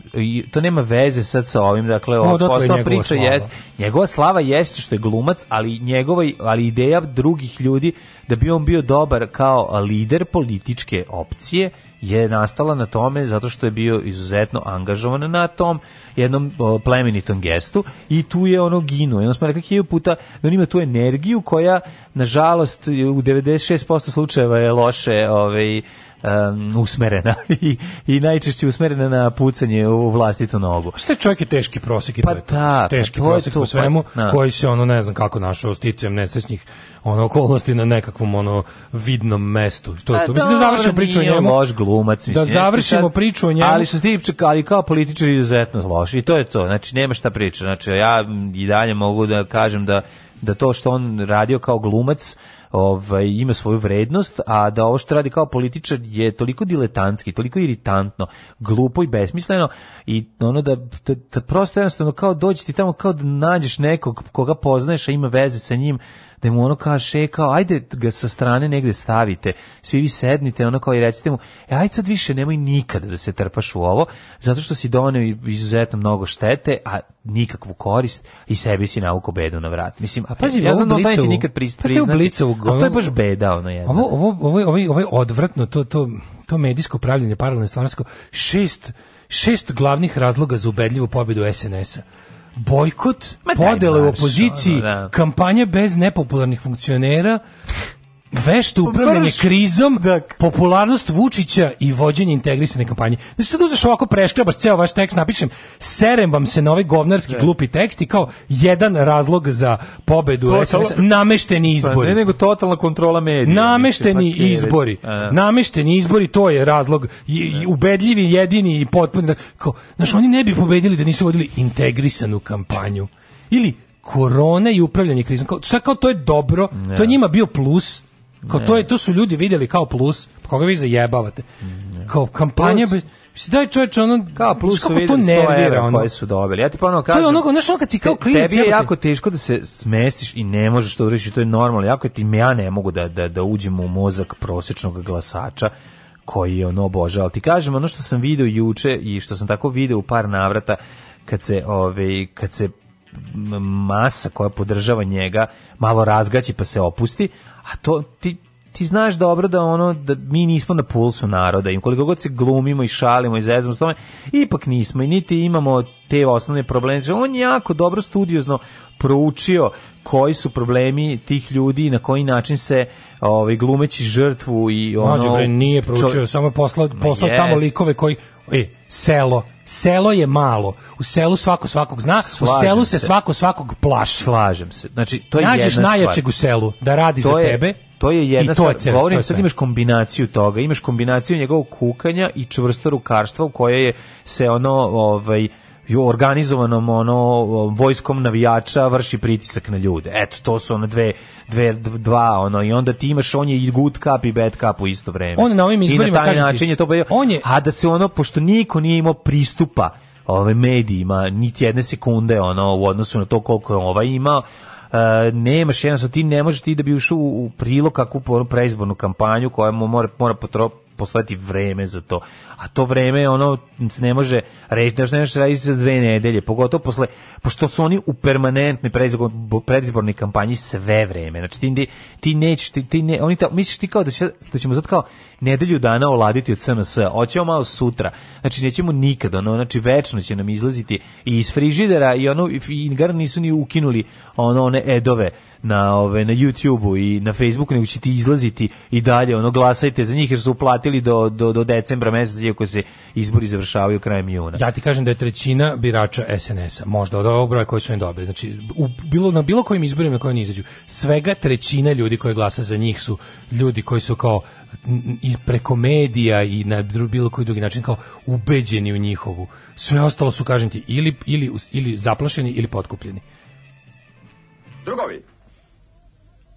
to nema veze sad sa ovim, dakle, ovo da, no, posla priča slava. jest, njegova slava jeste što je glumac, ali njegova, ali ideja drugih ljudi da bi on bio dobar kao lider političke opcije, je nastala na tome zato što je bio izuzetno angažovan na tom jednom plemenitom gestu i tu je ono ginuo. Jedno smo rekli hilju puta da on ima tu energiju koja, nažalost, u 96% slučajeva je loše ovaj, um, usmerena I, i najčešće usmerena na pucanje u vlastitu nogu. Šta čovjek je teški prosek i pa to je to. Ta, da, pa teški to prosek to, po pa svemu pa, koji se ono ne znam kako našao sticajem nesrećnih ono okolnosti na nekakvom ono vidnom mestu. To je pa to. Mislim da završimo priču o njemu. Loš glumac, mislim. Da završimo priču o njemu. Ali što Stipčak, ali kao političar izuzetno loš. I to je to. Znači nema šta priča. Znači ja i dalje mogu da kažem da da to što on radio kao glumac ovaj, ima svoju vrednost, a da ovo što radi kao političar je toliko diletantski, toliko iritantno, glupo i besmisleno i ono da, da, da prosto jednostavno kao dođi ti tamo kao da nađeš nekog koga poznaješ, a ima veze sa njim, da mu ono e, kao šekao, ajde ga sa strane negde stavite, svi vi sednite, ono kao i recite mu, e, ajde sad više nemoj nikada da se trpaš u ovo, zato što si doneo izuzetno mnogo štete, a nikakvu korist i sebi si nauko bedu na vrat. Mislim, a pazi, ja znam da taj će nikad priznati, pa blicovu, a to je baš beda, ono jedno. Ovo, ovo, ovo, ovo, ovo je odvratno, to, to, to medijsko pravljanje paralelne stvarnosti, šest šest glavnih razloga za ubedljivu pobedu SNS-a bojkot, podele u opoziciji, ono, da. kampanja bez nepopularnih funkcionera, vešto pa upravljanje krizom, dak. popularnost Vučića i vođenje integrisane kampanje. Znači sad uzeš ovako preškrabaš ceo vaš tekst, napišem, serem vam se na ovaj govnarski ne. glupi tekst i kao jedan razlog za pobedu Total... SMS, namešteni izbori. Pa, ne nego totalna kontrola medija. Namešteni mislim, pa izbori. A. Namešteni izbori, to je razlog. I, ubedljivi, jedini i potpuni. Da, kao, znači, oni ne bi pobedili da nisu vodili integrisanu kampanju. Ili korone i upravljanje krizom. Kao, sad kao to je dobro, ne. to je njima bio plus, Kao to je to su ljudi videli kao plus, koga vi zajebavate. Kao kampanja plus. Mislim, daj čovječe, ono... Kao plus su videli 100 evra ono. koje su dobili. Ja ti ponovno kažem... To je ono, znaš ono kad si kao klinic... Tebi je jako teško da se smestiš i ne možeš to vrešiti, da to je normalno. Jako je ti, ja ne mogu da, da, da uđem u mozak prosječnog glasača koji je ono obožao. Ti kažem, ono što sam video juče i što sam tako video u par navrata, kad se, ove, ovaj, kad se masa koja podržava njega malo razgaći pa se opusti, a to ti ti znaš dobro da ono da mi nismo na pulsu naroda i koliko god se glumimo i šalimo i zezamo s tome ipak nismo i niti imamo te osnovne probleme znači, on je jako dobro studiozno proučio koji su problemi tih ljudi i na koji način se ovaj glumeći žrtvu i ono Mađo, bre, nije proučio čov... samo poslao poslao yes. tamo likove koji e selo selo je malo. U selu svako svakog zna, Slažem u selu se, se svako svakog plaši. Slažem se. Znači, to je Nađeš jedna stvar. najjačeg u selu da radi to za je... tebe, to je jedna I to stvar. Je celo, Govorim, je sad imaš kombinaciju toga, imaš kombinaciju njegovog kukanja i čvrsto rukarstva u koje je se ono ovaj organizovanom ono vojskom navijača vrši pritisak na ljude. Eto to su ono dve, dve dva ono i onda ti imaš on je i good cup i bad cup u isto vrijeme. On na ovim izborima I na taj kažete, način je to on je, a da se ono pošto niko nije imao pristupa ove medijima niti jedne sekunde ono u odnosu na to koliko je ovaj imao Uh, nemaš jednostavno ti ne možeš ti da bi ušao u, u prilog kakvu preizbornu kampanju koja mu mora, mora potro, postojati vreme za to. A to vreme ono ne može reći da ne može raditi za dve nedelje, pogotovo posle pošto su oni u permanentnoj predizbornoj kampanji sve vreme. Znači ti ti nećeš ti, ti ne, oni ta, misliš ti kao da, će, da ćemo zato kao nedelju dana oladiti od CNS, hoćemo malo sutra. Znači nećemo nikad, ono znači večno će nam izlaziti iz frižidera i ono i gar nisu ni ukinuli ono one edove na ove na YouTubeu i na Facebooku nego ćete izlaziti i dalje ono glasajte za njih jer su uplatili do do do decembra meseca iako se izbori završavaju krajem juna. Ja ti kažem da je trećina birača SNS-a, možda od ovog broja koji su im dobili. Znači u, bilo na bilo kojim izborima na koje oni izađu, svega trećina ljudi koji glasa za njih su ljudi koji su kao i preko medija i na bilo koji drugi način kao ubeđeni u njihovu. Sve ostalo su kažem ti ili ili ili zaplašeni ili potkupljeni. Drugovi,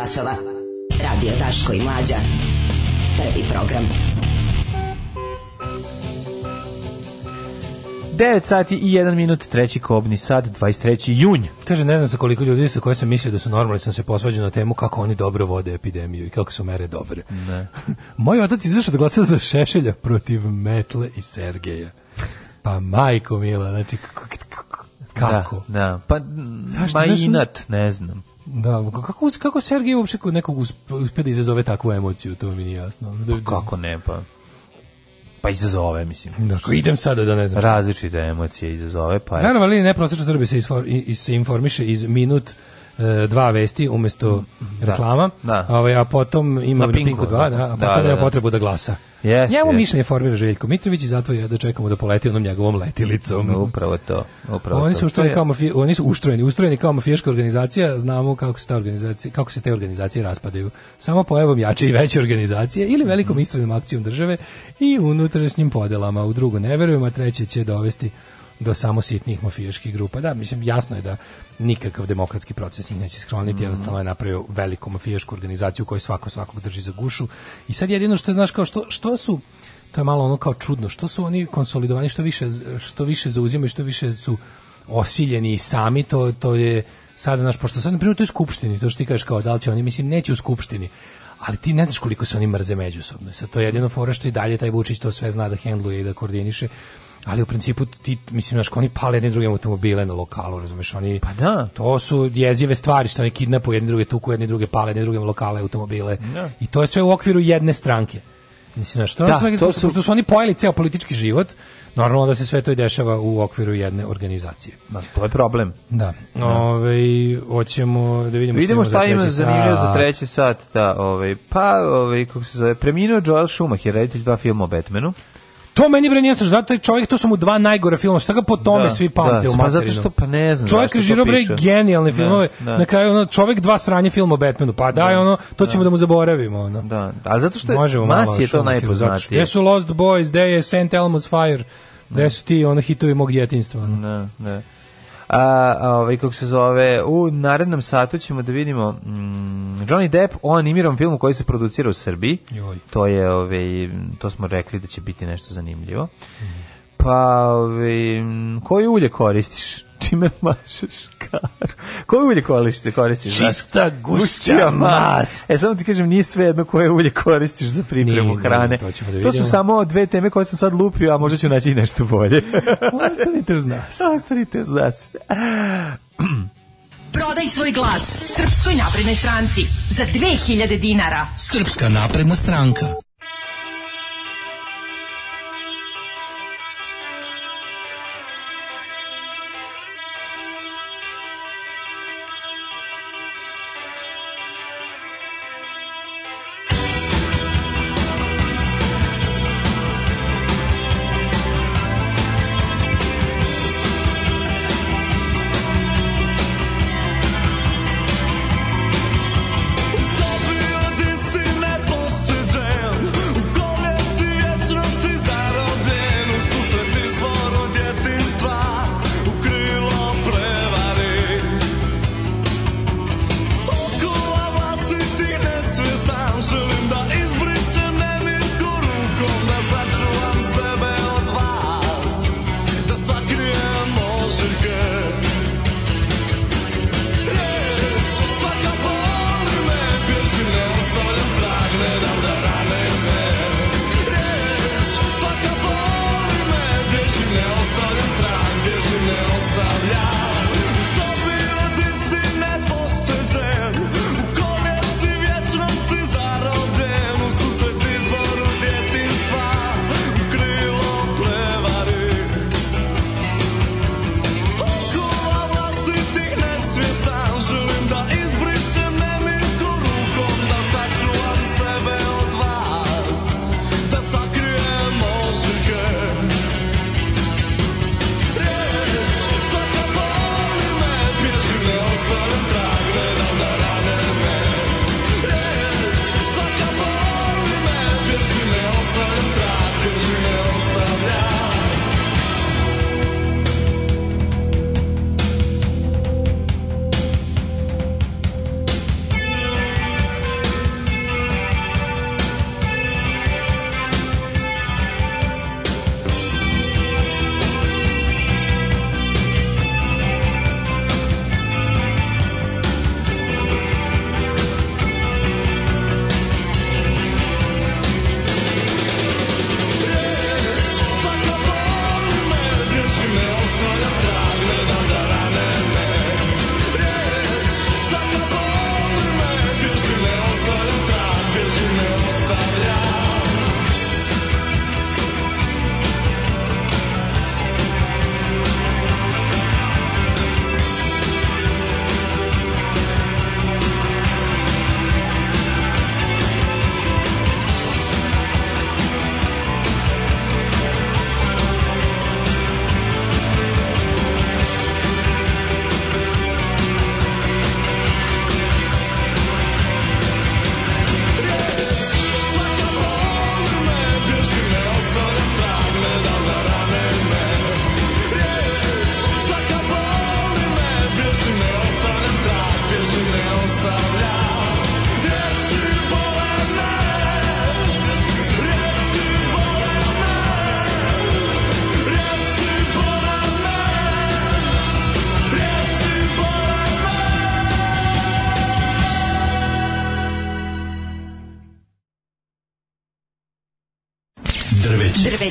časova. Radio Taško i Mlađa. Prvi program. 9 sati i 1 minut, treći kobni sad, 23. junj. Kaže, ne znam sa koliko ljudi sa koje sam mislio da su normalni, sam se posvađao na temu kako oni dobro vode epidemiju i kako su mere dobre. Ne. Moj otac izašao da glasa za Šešelja protiv Metle i Sergeja. Pa majko mila, znači kako? Da, da. Pa, Zašto, ma inat, ne znam. Da, kako, kako Sergej uopšte nekog uspe da izazove takvu emociju, to mi nije jasno. Pa da, pa kako ne, pa pa izazove, mislim. Dakle, idem sada da ne znam. Različite emocije izazove, pa... Naravno, ali neprosečno Srbi se, isfor, i, i se informiše iz minut E, dva vesti umesto mm, da. reklama, da. Ovaj, a potom ima na Pinku, dva, da, a da, potom da, da, da. potrebu da glasa. Yes, Njemu mišljenje formira Željko Mitrović i zato je da čekamo da poleti onom njegovom letilicom. Upravo to. Upravo oni, su to. Je... Kao mafij, oni su ustrojeni, ustrojeni kao mafijaška organizacija, znamo kako se, ta organizacija, kako se te organizacije raspadaju. Samo pojavom jače i veće organizacije ili velikom mm. akcijom države i unutrašnjim podelama. U drugo ne verujem, a treće će dovesti do samo sitnih mafijaških grupa. Da, mislim, jasno je da nikakav demokratski proces njih neće skloniti, mm. jednostavno je napravio veliku mafijašku organizaciju koju svako svakog drži za gušu. I sad jedino što je, znaš, kao što, što su to je malo ono kao čudno, što su oni konsolidovani, što više, što više zauzimaju, što više su osiljeni sami, to, to je sad, naš, pošto sad, na primjer, to je skupštini, to što ti kažeš kao, da li će oni, mislim, neće u skupštini, ali ti ne znaš koliko se oni mrze međusobno. Sad to je jedino fora što i dalje taj Vučić to sve zna da hendluje i da koordiniše ali u principu ti mislim znaš oni pale jedne druge automobile na lokalu razumeš oni pa da to su jezive stvari što oni kidnapuju jedne druge tuku jedne druge pale jedne druge lokale automobile da. i to je sve u okviru jedne stranke mislim da što da, sve, to su... što su oni pojeli ceo politički život Normalno da se sve to i dešava u okviru jedne organizacije. Da, to je problem. Da. da. Ove, hoćemo da vidimo, vidimo šta, šta ima za zanimljivo za treći sat. Da, ove, pa, ove, kako se zove, preminuo Joel Schumacher, reditelj dva filma o Batmanu. To meni bre nije strašno, zato čovjek to su mu dva najgora filma, šta ga po tome da, svi da, pamte da, u materinu. zato što pa ne znam. Čovjek je bre genijalne filmove. Da, na kraju ono čovjek dva sranje filma o Batmanu, pa daj da. ono, to ćemo da. da mu zaboravimo ono. Da, ali zato što Možemo Mas je to najpoznatije. Gde su Lost Boys, gde je St. Elmo's Fire, gde su ti ono hitovi mog djetinjstva. Ono. Da, da a, ovaj, kako se zove, u narednom satu ćemo da vidimo mm, Johnny Depp o animiranom filmu koji se producira u Srbiji. Joj. To je, ovaj, to smo rekli da će biti nešto zanimljivo. Mm. Pa, ovaj, mm, koje ulje koristiš? čime mašeš kar. Koje ulje koristiš? koristiš Čista gušća mas. E, samo ti kažem, nije sve jedno koje ulje koristiš za pripremu nije, hrane. Nije, to, da to su samo dve teme koje sam sad lupio, a možda ću naći nešto bolje. Ostanite uz nas. Ostanite uz nas. Prodaj svoj glas Srpskoj naprednoj stranci za 2000 dinara. Srpska napredna stranka.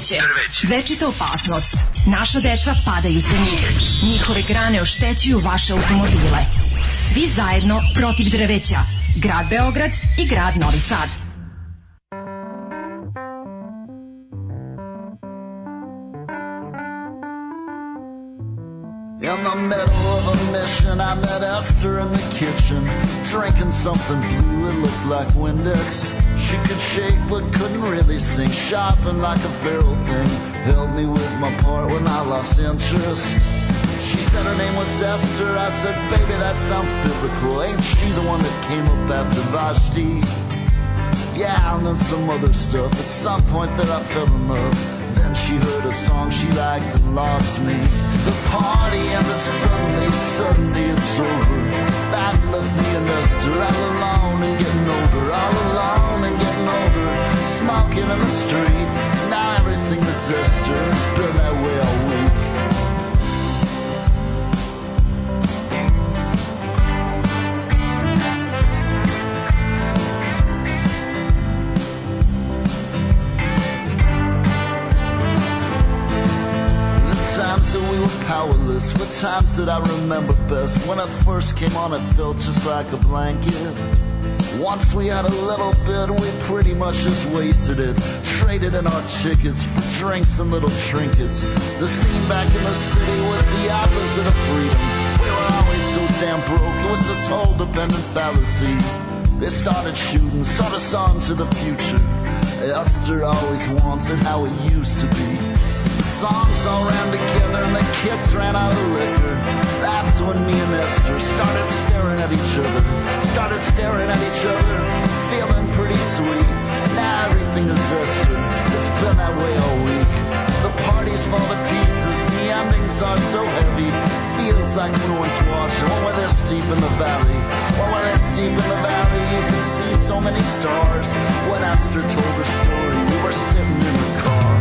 drveće. Večita opasnost. Naša deca padaju sa njih. Njihove grane oštećuju vaše automobile. Svi zajedno protiv drveća. Grad Beograd i grad Novi Sad. In the middle of a mission, I met Esther in the kitchen, drinking something blue, it looked like Windex. She could shake but couldn't really sing, shopping like a Pharaoh lost interest. She said her name was Esther. I said, baby, that sounds biblical. Ain't she the one that came up after Vashti? Yeah, and then some other stuff. At some point that I fell in love. Then she heard a song she liked and lost me. The party ended suddenly, suddenly it's over. That left me and Esther all alone and getting older, all alone and getting older. Smoking in the street nothing to sister. It's been that way all The times that we were powerless were times that I remember best. When I first came on, it felt just like a blanket. Once we had a little bit, we pretty much just wasted it. Traded in our tickets for drinks and little trinkets. The scene back in the city was the opposite of freedom. We were always so damn broke, it was this whole dependent fallacy. They started shooting, sort of songs of the future. Esther always wants it how it used to be. The songs all ran together and the kids ran out of liquor. That's when me and Esther started staring at each other. Started staring at each other, feeling pretty sweet. Now everything is Esther. It's been that way all week. The parties fall to pieces. The endings are so heavy. Feels like no one's watching. When we're this deep in the valley, when we're this deep in the valley, you can see so many stars. When Esther told her story, we were sitting in the car.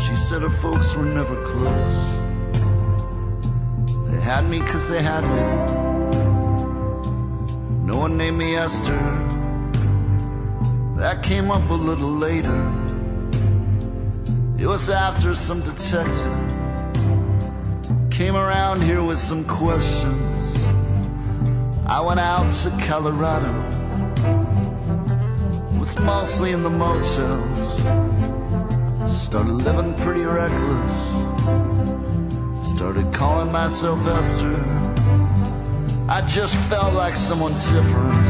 She said her folks were never close had me 'cause they had to. No one named me Esther. That came up a little later. It was after some detective came around here with some questions. I went out to Colorado. Was mostly in the motels. Started living pretty reckless. Started calling myself Esther. I just felt like someone different.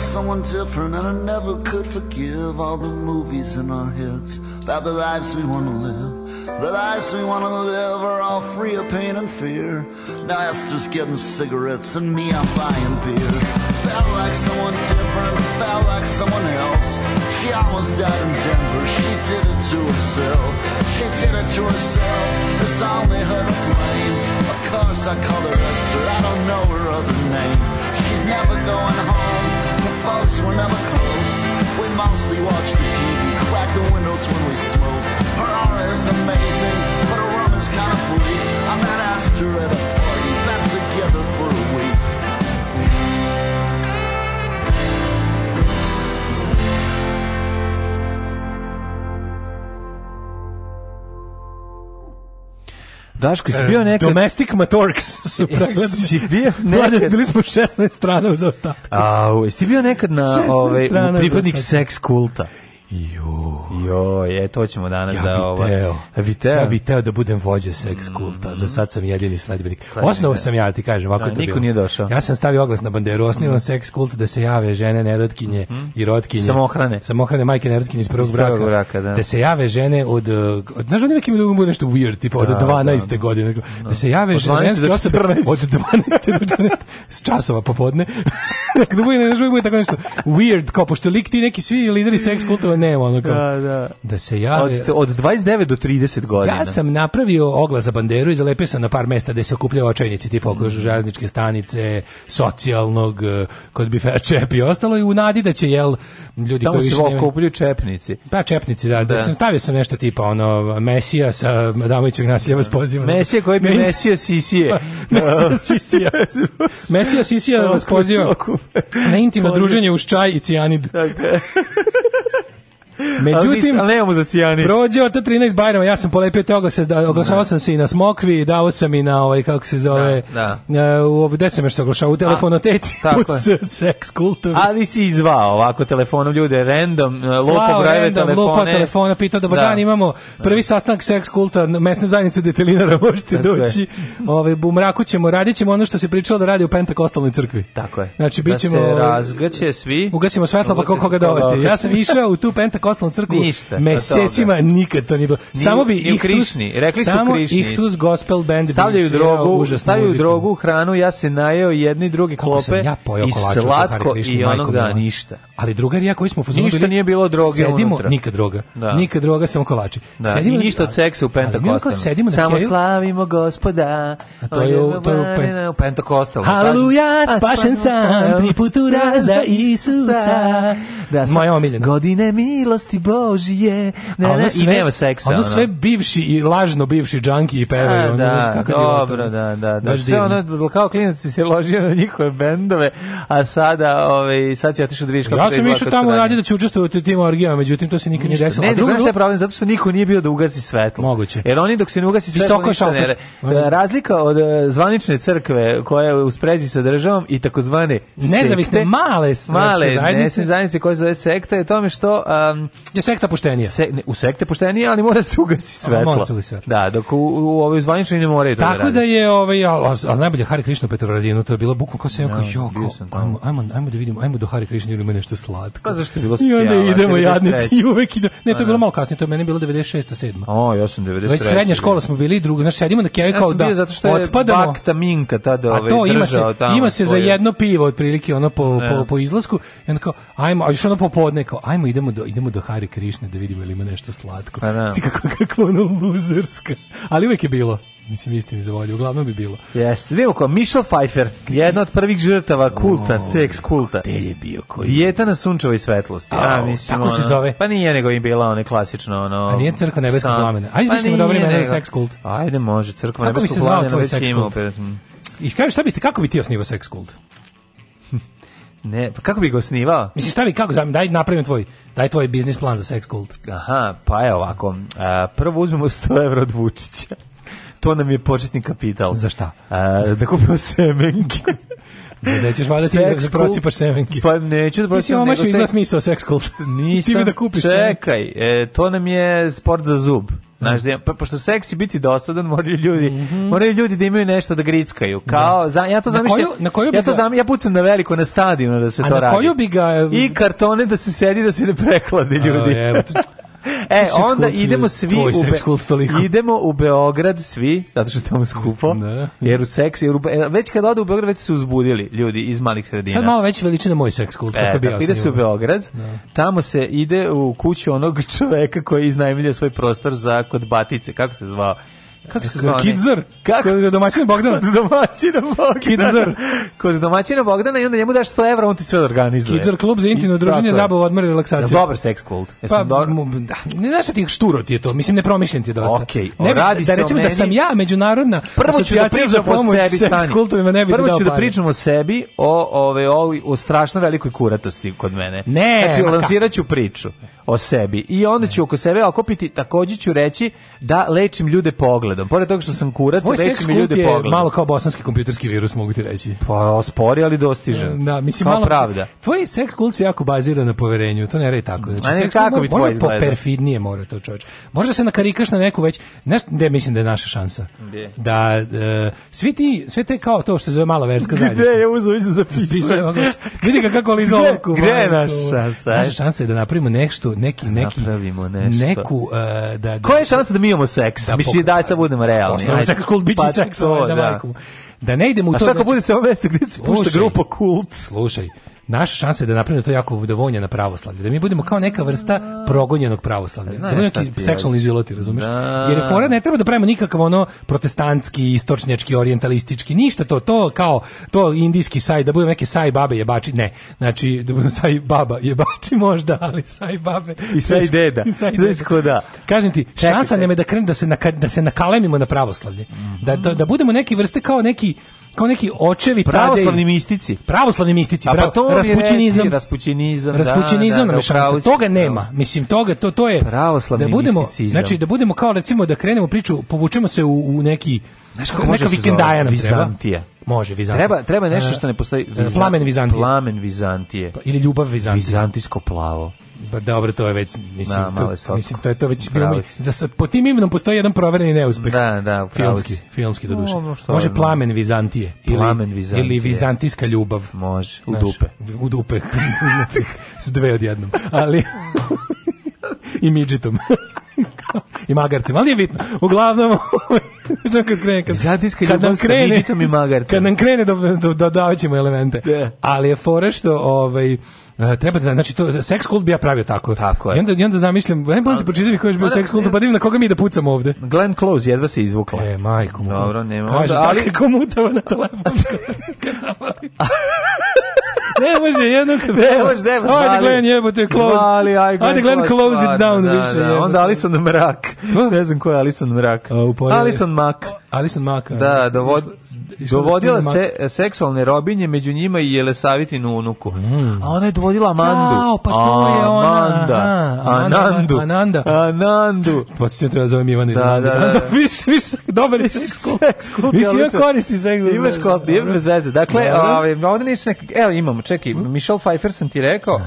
someone different and I never could forgive all the movies in our heads about the lives we want to live. The lives we want to live are all free of pain and fear. Now Esther's getting cigarettes and me, I'm buying beer. Felt like someone different, felt like someone else. She almost died in Denver, she did it to herself. She did it to herself, it's only her to blame. Of course I call her Esther, I don't know her other name. She's never going home, The folks were never close. We mostly watch the TV, crack the windows when we smoke. Her aura is amazing, but her rum is kind of fruity. I met Astor at a party, got together for a week. Daško, si e, bio nekad... Domestic Matorks su pregledali. bio nekad... Bili smo 16 strana u zaostatku. A, jesi ti bio nekad na, ovaj, pripadnik seks kulta? Jo. Jo, je to ćemo danas ja da ovo. Ja bih Ja bih teo da budem vođa seks kulta. Mm Za sad sam jedini sledbenik. Sledbenik. Osnovo da. sam ja, ti kažem, ovako da, niko bilo. nije došao. Ja sam stavio oglas na banderu, osnivam mhm. mm seks kult da se jave žene nerotkinje mm i rotkinje. Samohrane. Samohrane majke nerotkinje iz prvog, iz prvog braka. braka da. da. se jave žene od, od znaš, oni neki mogu nešto weird, tipa od da, 12. Da, da, godine. Da. da se jave žene od osobe od 12. do 14. s časova popodne. da bude, ne, ne, tako nešto weird, kao pošto lik ti neki svi lideri seks kultova ne, ono kao, da, da. da se jave. Od, od 29 do 30 godina. Ja sam napravio oglas za banderu i zalepio sam na par mesta gde se okupljaju očajnici, tipa oko mhm. železničke stanice, socijalnog, eh, kod bifea čep i ostalo i u nadi da će, jel, ljudi Tamo koji više... Tamo se okupljuju čepnici. Pa čepnici, da, da. da. sam stavio sam nešto tipa, ono, Mesija sa Adamovićeg nasilja vas da. pozivam. Mesija koji bi Me... Mesija Sisije. Pa, Mesija Sisija. Mesija Sisija vas pozivam. Na intimno druženje uz čaj i cijanid. Tako Međutim, ali nemamo za cijani. Prođeo od 13 Bajrama, ja sam polepio te oglase, da, oglašavao sam se i na Smokvi, dao sam i na ovaj, kako se zove, da, da. E, u gde sam još se oglašao, u telefonoteci, u seks kulturi. Ali si izvao ovako telefonom ljude, random, e, lupo brojeve telefone. Lupa telefona, pitao, dobar da. dan, imamo da. prvi sastanak seks kulta, mesne zajednice detelinara, možete doći. Ove, ovaj, u mraku ćemo, radit ćemo ono što se pričalo da radi u pentakostalnoj crkvi. Tako je. Znači, bit ćemo... Da se razgaće svi. Ugasimo svetlo, pa koga dovati. Ja sam išao u tu pentakostalnu pravoslavnu crkvu Ništa, mesecima toga. nikad to nije bilo. Samo bi ih ni Ihtus, rekli su samo Ih Ihtus gospel band stavljaju bi drogu, stavljaju muziku. drogu, hranu, ja se najeo jedni drugi klope sam ja pojao i slatko i onog da ništa. Ali drugar ja koji smo fuzonu ništa nije bilo droge sedimo, unutra. Nikad droga. Da. Nikad droga samo kolači. Da. Sedimo I ništa od seksa u Pentakostalima. samo slavimo gospoda. A to je u, to je u Pentakostal. Haleluja, spašen sam, tri putura za Isusa. Da, Moja omiljena. Godine milo milosti Božije. Ne, a ono sve, nema seksa. Ono sve bivši i lažno bivši džanki i pevaju. Ono, da, dobro, da, da, da. Sve ono, kao klinac se ložio na njihove bendove, a sada, ovaj, sad će otišao da vidiš kako Ja da sam išao tamo radio da ću učestvovati u tim orgijama, međutim, to se nikad nije desilo. Ne, drugo što je problem, zato što niko nije bio da ugasi svetlo. Moguće. Jer oni dok se ne ugasi svetlo, ne, e, razlika od e, zvanične crkve koja je u sprezi sa državom i takozvane nezavisne male male zajednice, zajednice koje zove sekta je tome što um, je sekta poštenija. Se, ne, u sekte poštenija, ali mora se ugasi svetlo. mora se ugasi svetlo. Da, dok u, u ovoj zvanični ne moraju to da Tako da, da je, ovaj, ali, al, al, najbolje Hari Krišna Petrovaradinu, to je bilo bukvalno kao se jako, no, joko, ajmo, ajmo, ajmo da vidimo, ajmo do Hari Krišna da ili ima nešto slatko. Pa zašto je bilo sjela? I onda idemo jadnici i uvek idemo. Ne, to je bilo da. malo kasnije, to je meni bilo 96. 7. O, ja sam 93. Već srednja škola smo bili, drugo, znaš, sedimo na kevi kao da zato što je otpadamo. Bakta Minka tada ovaj, to ima se, tamo ima se svoje... za jedno pivo otprilike ono po, po, po izlasku i onda kao, ajmo, a još ono popodne kao, ajmo idemo do, idemo ajmo do Hari Krišne da vidimo ili ima nešto slatko. Pa da. kako, kako ono luzerska. Ali uvek je bilo mislim istini za volju, uglavnom bi bilo. Jeste, vidimo ko, Michelle Pfeiffer, jedna od prvih žrtava kulta, oh, seks kulta. Te je bio koji? Dijeta na sunčevoj svetlosti. A, A mislim, tako ono, se zove. Pa nije nego im bila ona klasično ono. A nije crkva nebeskog plamena. Ajde pa mislimo dobro ime za seks kult. Ajde može, crkva nebeskog plamena već ima. Mm. I kažeš šta biste kako bi ti osnivao seks kult? Ne, pa kako bi ga snivao? Misliš stavi kako, zami, daj napravim tvoj, daj tvoj biznis plan za sex cult. Aha, pa je ovako. A, prvo uzmemo 100 € od Vučića. To nam je početni kapital. Za šta? A, da kupimo semenke. Da Nećeš valjda ti da prosipaš semenke. Pa neću da prosipaš. Mislim, omaš izgleda smisao seks kult. Da Nisam, ti mi da kupiš Čekaj, e, to nam je sport za zub. Znaš, mm. da, pa, pošto seksi biti dosadan, moraju ljudi, mm -hmm. moraju ljudi da imaju nešto da grickaju. Da. Kao, za, ja to zamišljam, na koju, na ja, to zam, ja pucam na veliko na stadionu da se a to na Koju bi ga... I kartone da se sedi, da se ne preklade ljudi. A, evo, E, onda idemo svi u idemo u Beograd svi, zato što tamo skupo. Jer u seks, jer u, e, već kad odu u Beograd već su uzbudili ljudi iz malih sredina. Sad malo već veličina moj seks kult, e, tako bi Ide se u Beograd. Da. Tamo se ide u kuću onog čoveka koji iznajmljuje svoj prostor za kod batice, kako se zvao? kako se zove? Kidzar. Kako? Kod domaćina Bogdana. Kod domaćina Bogdana. Kidzar. Kod domaćina Bogdana i onda njemu daš 100 evra, on ti sve organizuje. Kidzar klub za intimno druženje, zabavu, odmor i relaksaciju. Ja, dobar sex kult. Jesam pa, dobro. Da. Ne znaš ti šturo ti je to, mislim nepromišljen ti je dosta. Okej, okay. radi da, se recimo da sam ja međunarodna Prvo ću da pričam o sebi, seks kultovima ne bi Prvo ću da pričam o sebi, o, ove, o, o strašno velikoj kuratosti kod mene. Ne, znači, lansiraću priču o sebi. I onda ću oko sebe okupiti, takođe ću reći da lečim ljude pogledom. Pored toga što sam kurat, Tvoj lečim ljude je pogledom. malo kao bosanski kompjuterski virus, mogu ti reći. Pa, ospori, ali dostiže. Da, mislim, kao malo, pravda. Tvoj seks kult se jako bazira na poverenju, to ne radi tako. Znači, A ne, kako bi tvoj izgledao? perfidnije mora to čovječ. Možda se nakarikaš na neku već, znaš, gde mislim da je naša šansa? Gde? Da, e, svi ti, sve te kao to što se zove mala verska zajednica. Gde je uzeo, da zapisao. Vidi ga kako li Gde, gde je naša šansa? Naša šansa je da napravimo nešto neki neki napravimo nešto. Neku uh, da, da Koja je šansa da mi imamo seks? Da, Mislim da sad budemo realni. Ajde. Seks cool biće pa, seks, ovaj, da, da. da ne idemo u to. A šta ako znači, bude se ovo mesto gde se pušta grupa Kult? Slušaj, naša šansa je da napravimo to jako udovoljnja na pravoslavlje. Da mi budemo kao neka vrsta progonjenog pravoslavlja. da budemo neki seksualni izoloti, razumiješ? Da. Jer je fora, ne treba da pravimo nikakav ono protestantski, istočnjački, orientalistički, ništa to, to kao to indijski saj, da budemo neke saj babe jebači, ne. Znači, da budemo saj baba jebači možda, ali saj babe. I saj znači, deda. I saj deda. da. Kažem ti, šansa nam je da krenem da se, na, da se nakalemimo na pravoslavlje. Mm -hmm. da, da, da budemo neki vrste kao neki kao neki očevi pravoslavni tadej, mistici. Pravoslavni mistici, A pa to raspućinizam, reci, raspućinizam, raspućinizam, da, da, da pravo, toga nema. Mislim toga to to je pravoslavni da budemo, misticizam. znači da budemo kao recimo da krenemo priču, povučemo se u, u neki Znaš kako neka vikendaja nam Vizantija. Može, Vizantije. Treba, treba nešto što ne postoji. Vizant, plamen Vizantije. Plamen Vizantije. Pa, ili ljubav Vizantije. Vizantijsko plavo. Ba dobro, to je već mislim, da, to, mislim to je to već bilo za sad po tim imenom postoji jedan provereni neuspeh. Da, da, filmski, filmski do duše. No, Može plamen Vizantije ili plamen Vizantije. ili vizantijska ljubav. Može, u Znaš, dupe. U dupe. S dve odjednom. Ali i midžetom. I magarcem, ali je bitno. Uglavnom, što kad krene, kad, Zatijska kad ljubav krene, sa i magarcem. Kad nam krene, do, do, do elemente. De. Da. Ali je fora što, ovaj, Uh, treba da, znači to sex cult bi ja pravio tako. Tako je. I onda i onda zamislim, e, aj bolje pročitaj mi koji je bio sex cult, pa da na koga mi da pucamo ovde. Glenn Close jedva se izvukla. E, majko mu. Dobro, nema. Kaže, onda, ali komu to na telefon. ne može jedno kad ne može ne može ajde gledam jebote close zvali, ajde, ajde gledam close it da, down da, da, više da, jebote. onda Alison Mrak ne znam ko je Alison Mrak A, Alison Mak Alison Mak da, da dovod, dovodila se seksualne robinje među njima i Jelesavitinu unuku mm. a ona je dovodila mandu a pa to je ona Amanda Anandu Ananda Anandu podsjetio treba zovem Ivana iz Ananda da, da, da. više više dobar seks mislim ja koristi seks imaš kod imaš veze dakle ovaj, ovdje nisu neke evo imamo čekaj, Michelle Pfeiffer sam ti rekao,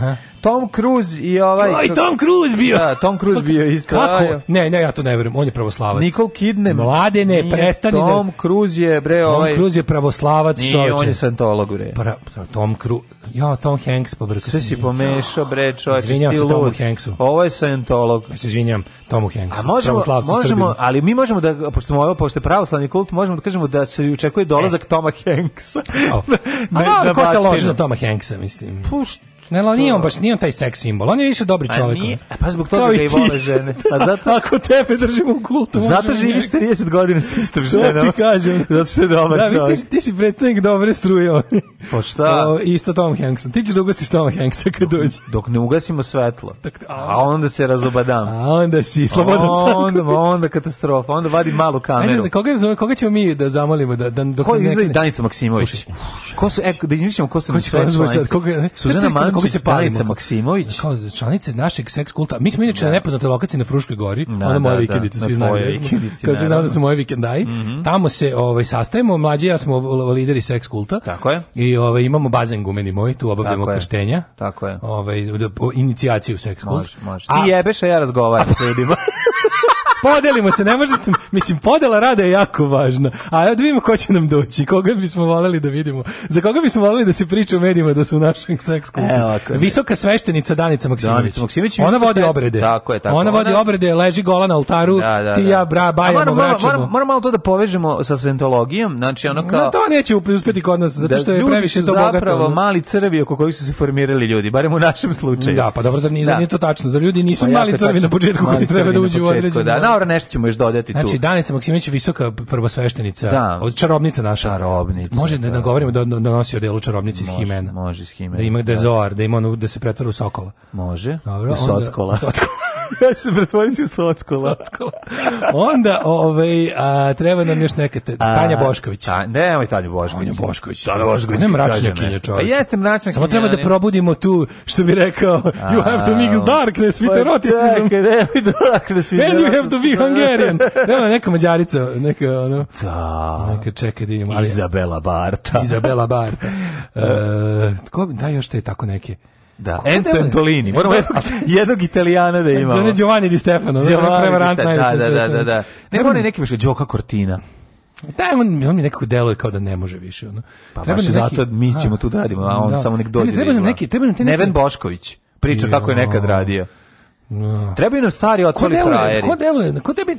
Tom Cruise i ovaj... Aj, Tom Cruise bio! Da, Tom Cruise pa bio isto. Kako? Ne, ne, ja to ne verujem, on je pravoslavac. Nikol Kidne. Mladene, nije, prestani. Da- Tom Cruise je, bre, ovaj... Tom Cruise je pravoslavac, Nije, čovječe. on je santolog, bre. Pra, pa, Tom Cruise... Ja, Tom Hanks, pobrkao pa Sve si pomešao, bre, čovječe, Izvinjam se lud. Tomu Hanksu. Ovo je santolog. Ja se izvinjam Tomu Hanksu. A možemo, možemo ali mi možemo da, pošto smo ovo, pošto je pravoslavni kult, možemo da kažemo da se očekuje dolazak e. Toma Hanksa. Oh. A, da, na, ko se loži na Toma Hanksa, mislim? Pušt, Ne, ali nije on baš, nije on taj seks simbol. On je više dobri pa čovjek. A nije, pa zbog toga ga i vole žene. Pa zato, ako tebe držimo u kultu. Zato živi s 30 godina s istom ženom. ti kažem. Zato što je dobar da, čovjek. Ti, ti si predstavnik dobre struje. Ovaj. Pa šta? O, isto Tom Hanksa. Ti ćeš da ugostiš Tom Hanksa kad dođe. Dok ne ugasimo svetlo. a, onda se razobadam. A onda si slobodan Onda, onda katastrofa. Onda vadi malu kameru. Ajde, da, koga, koga ćemo mi da zamolimo? Da, da, dok ko je Danica Maksimović? Ko su, e, da izmišljamo ko su... Ko će Suzana koga se palica Maksimović? Kao da članice našeg seks kulta. Mi smo inače na da. nepoznatoj lokaciji na Fruškoj gori, da, ona moja da, vikendica, svi znaju. Kao svi znaju da su moje vikendaji. Mhm. Tamo se ovaj sastajemo, mlađi ja smo lideri seks kulta. Tako je. I ovaj imamo bazen gumeni moj, tu obavljamo krštenja. Tako je. Ovaj inicijaciju seks kult. Ti jebeš, a ja razgovaram s ljudima. Podelimo se, ne možete, mislim, podela rada je jako važna. A da vidimo ko će nam doći, koga bismo voljeli da vidimo. Za koga bismo voljeli da se priča u medijima da su u našem seks klubu. E, Visoka sveštenica Danica Maksimović. Maksimović ona vodi obrede. Tako je, tako. Ona vodi obrede, leži gola na oltaru, da, da, ti da. ja, bra, bajamo, vraćamo. Moram malo to da povežemo sa sentologijom, znači ono kao... No, to neće uspjeti kod nas, zato da što je previše to bogato. zapravo mali crvi oko kojih su se formirali ljudi, barem u našem slučaju. Da, pa dobro, zar nije, da. to tačno, za ljudi nisu pa mali crvi na početku koji treba da uđu u određenu. Da, Dinosaur nešto ćemo još dodati znači, tu. Znači Danica Maksimović visoka prvosveštenica, da. od čarobnica naša. Čarobnica. Može da, da. nagovorimo da, da nosi odelo čarobnice iz Himena. Može iz Himena. Da ima da, da. Zoar, da ima ono da se pretvara u sokola. Može. Dobro, Sokola. sockola. ja ću se pretvoriti u Sockola. Sockola. Onda, ovaj, a, treba nam još neka, te, Tanja Bošković. Ta, nemoj Tanja Bošković. Tanja Bošković. Tanja Bošković. Ne mračnja kinja čovjek. Pa jeste mračnja Samo treba da probudimo tu, što bi rekao, you have to mix darkness with pa eroticism. Čekaj, nemoj darkness with And you have to be Hungarian. Nema neka mađarica, neka, ono, da. neka čekaj da idemo. Izabela Barta. Izabela Barta. E, tko, da još te tako neke. Da, Enzo Antolini. Moramo jednog, Italijana da imamo. Zone Giovanni Di Stefano. Giovanni Di Stefano, da, da, da, da, da. Ne mora neki više, Đoka Cortina. Da, on, on mi nekako deluje kao da ne može više. Ono. Pa treba baš neki... zato mi ćemo tu da radimo, a on da. samo nek dođe. Treba da nam neki, treba nam neki... Neven Bošković priča kako je nekad radio. No. Da. Trebaju nam stari otvali frajeri. Ko deluje, ko tebi,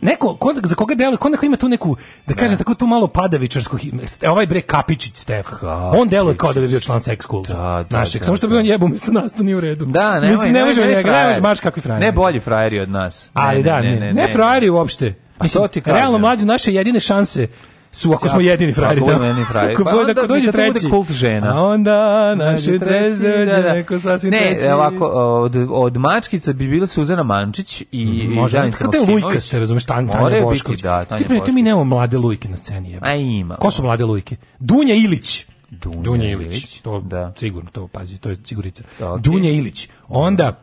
neko, ko, za koga deluje, ko neko ima tu neku, da kažem ne. tako tu malo padavičarsku, e, ovaj bre Kapičić Stef, on deluje kao da bi bio član Sex School da, da, našeg, da, samo što bi da. on jebo umjesto nas, to nije u redu. Da, ne, Mislim, ne može njega, ne može baš kakvi frajeri. Ne bolji frajeri od nas. Ali da, ne, ne, ne, frajeri uopšte. Pa Mislim, realno mlađi naše jedine šanse su ako ja, smo da. jedini frajeri. Ako jedini frajeri. Pa onda, ako dođe treći. Bude kult žena. A onda naše treći, dođe da, da. da, neko sasvim ne, treći. Ne, ovako, od, od mačkica bi bila Suzana Mančić i Može, Danica Maksimović. Kako te Lujka se, razumeš, Tan, Tanja Bošković. Da, Tanja Bošković. Ti mi nemamo mlade Lujke na sceni. Je. A ima. Ko su mlade Lujke? Dunja Ilić. Dunja, Dunja Ilić. Ilić. To, da. Sigurno, to pazi, to je sigurica. Okay. Dunja Ilić. Onda,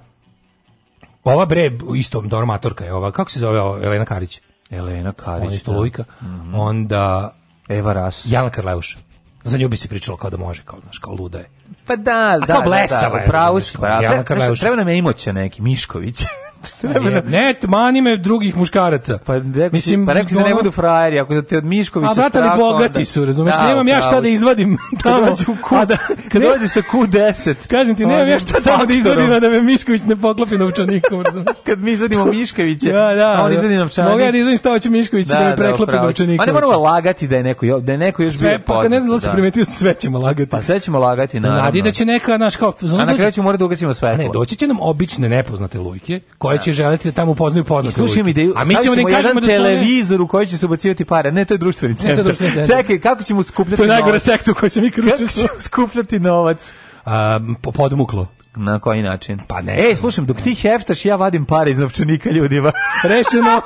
ova bre, isto, dormatorka je ova, kako se zove Elena Karić? Elena Karić, Tolujka, da. mm -hmm. onda Eva Ras, Jan Karleuš. Za nju bi se pričalo kao da može, kao, znaš, kao luda je. Pa da, A da, kao da, blesava da, da, pravo si, pravo. Treba nam je imoće neki, Mišković. Da- ne, ne, mani me drugih muškaraca. Pa rekao Mislim, pa rekao da ne budu frajeri, ako da te od Miškovića straha... A brate, ali bogati onda... su, razumeš, da, nemam ja šta da izvadim tamo. Kad dođu ku, da, kad ne, dođe sa Q10. Kažem ti, nemam ja šta tamo da izvadim, da me Mišković ne poklopi novčanikom, razumeš. kad mi izvadimo Miškoviće, da, da, a on da. izvadi novčanik. Mogu ja da izvadim stavaću Miškovića da, da me preklopi novčanikom. Pa ne moramo lagati da je neko, da je neko još bio poznat. Pa ne znam da se primetio, sve ćemo lagati. Pa sve ćemo lagati, pa naravno. Nadi da će neka, naš kao... A na kraju ćemo morati da ugasimo svetlo. Ne, doći će nam obične nepoznate lujke, koje koji će želiti da tamo upoznaju poznate. Slušaj mi ideju. Da A mi ćemo da im kažemo da televizor u koji će se ubacivati pare. Ne, to je društveni centar. Čekaj, kako ćemo skupljati? novac? To je najgore sektu koji će mi kručiti. Kako ćemo skupljati novac. Um, podmuklo. Na koji način? Pa ne. Ej, slušam, dok ti heftaš, ja vadim pare iz novčanika ljudima. Rešeno.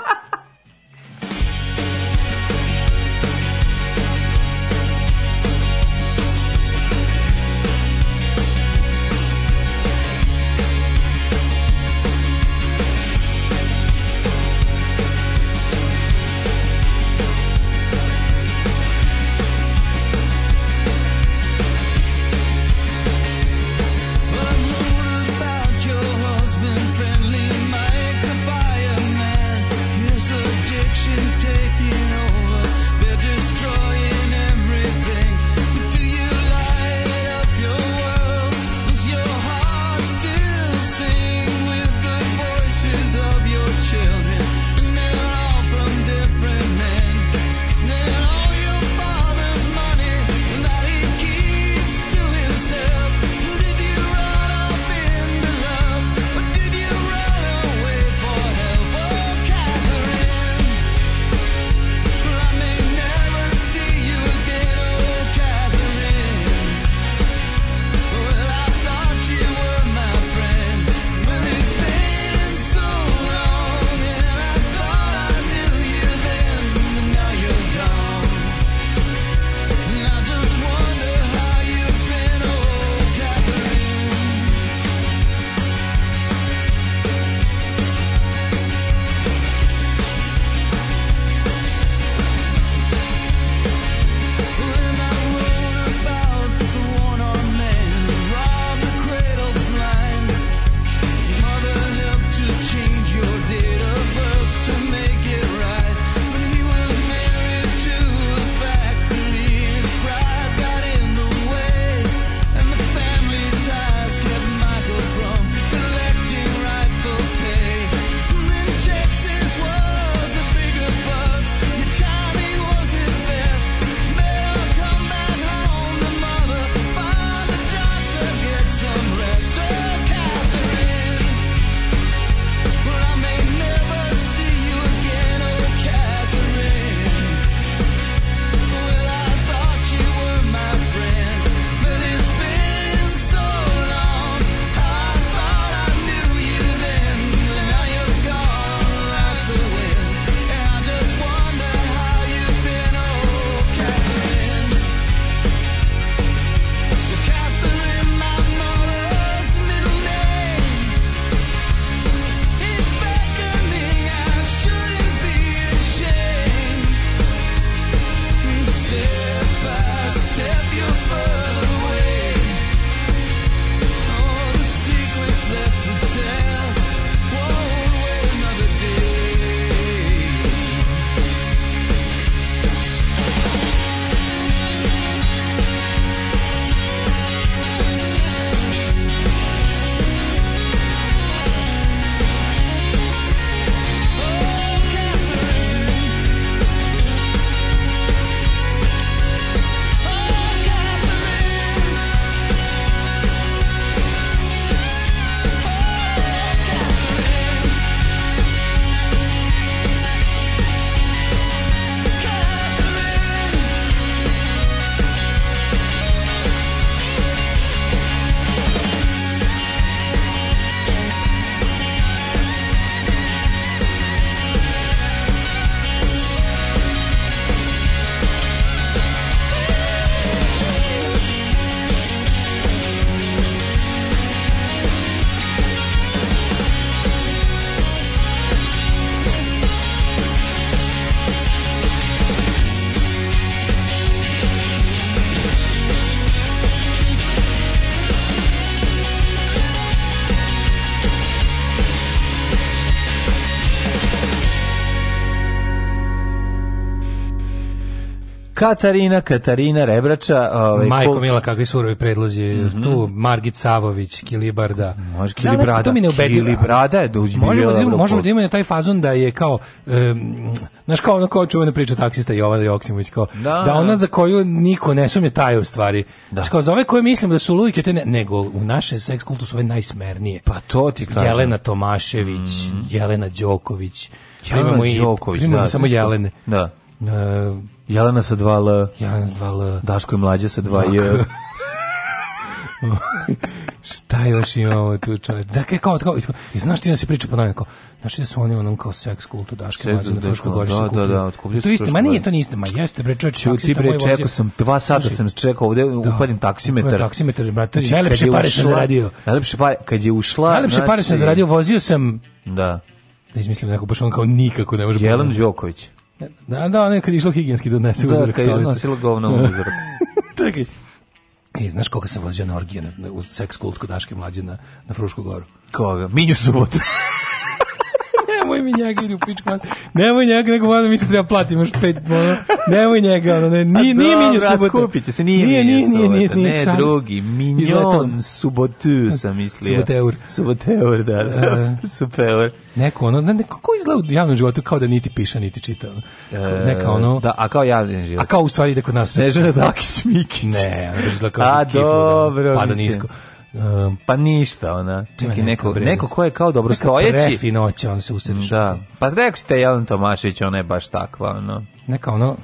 Katarina, Katarina Rebrača. Ovaj, Majko kol... Mila, kakvi surovi predlozi. Mm -hmm. Tu Margit Savović, Kilibarda. Može da, Kilibrada. Da, to mi ne ubedi. Kilibrada je da uzbi Možemo da, možemo da imamo taj fazon da je kao, um, znaš kao ono kao čuvena priča taksista Jovana Joksimović, kao, da. da ona za koju niko ne sumnje taje u stvari. Da. Znaš kao za ove koje mislim da su lujke, te ne, nego u našem seks kultu su ove najsmernije. Pa to ti kažem. Jelena Tomašević, mm. Jelena Đoković. Jelena Đoković, da. Imamo samo Jelene. Da. Uh, Jelena sa dva L. Jelena sa dva L. Daško je mlađe sa 2 J. Šta još imamo tu čovjek? Dakle, kao, kao, i znaš ti da se priča po nama, kao, znaš ti da su oni onom kao seks kultu daške mlađe na Fruško gorište Da, da, da, otkupljaju To isto, ma nije to niste, ma jeste, bre, čovječ, taksista ti, bre, čekao sam, dva sata sam čekao ovde, da, upadim taksimetar. Upadim taksimetar, brate, znači, najlepše pare sam zaradio. Najlepše pare, kad je ušla... Najlepše pare sam znači- zaradio, vozio sam... Da. Da izmislim neko, baš on kao nikako ne može... Jelen Đoković. Da, da, ono je kad išlo higijenski donese da, da, uzorak stolice. Da, kad je nosilo govno uzorak. Čekaj. E, znaš koga sam vozio na orgije, na, na, u seks kult kod Daške mlađe na, na Frušku goru? Koga? Minju subotu. nemoj mi njega idu pičku mat. Nemoj njega, nego ono mi se treba platiti, imaš pet, ono, nemoj njega, ono, ne, ni, nije minju subota. Skupit će se, nije, nije minju nije, subota, nije, nije, ne, šalim. drugi, minjon subotu sam mislio. Suboteur. Suboteur, da, da, uh, e. super. Neko ono, ne, neko ko izgleda u javnom životu kao da niti piše, niti čita. Kao, e, neka ono... Da, a kao javni život. A kao u stvari ide kod nas. Ne, Nežana Dakić Mikić. Ne, ono izgleda kao a, kiflu, da, dobro, da, pada nisko. Mislim. Um, pa ništa, ona. Čekaj, neko, neko, neko ko je kao dobro neka stojeći. Neka on se usrešava. Da. Pa rekao ste da Jelen Tomašić, ona je baš takva, ono. Neka ono,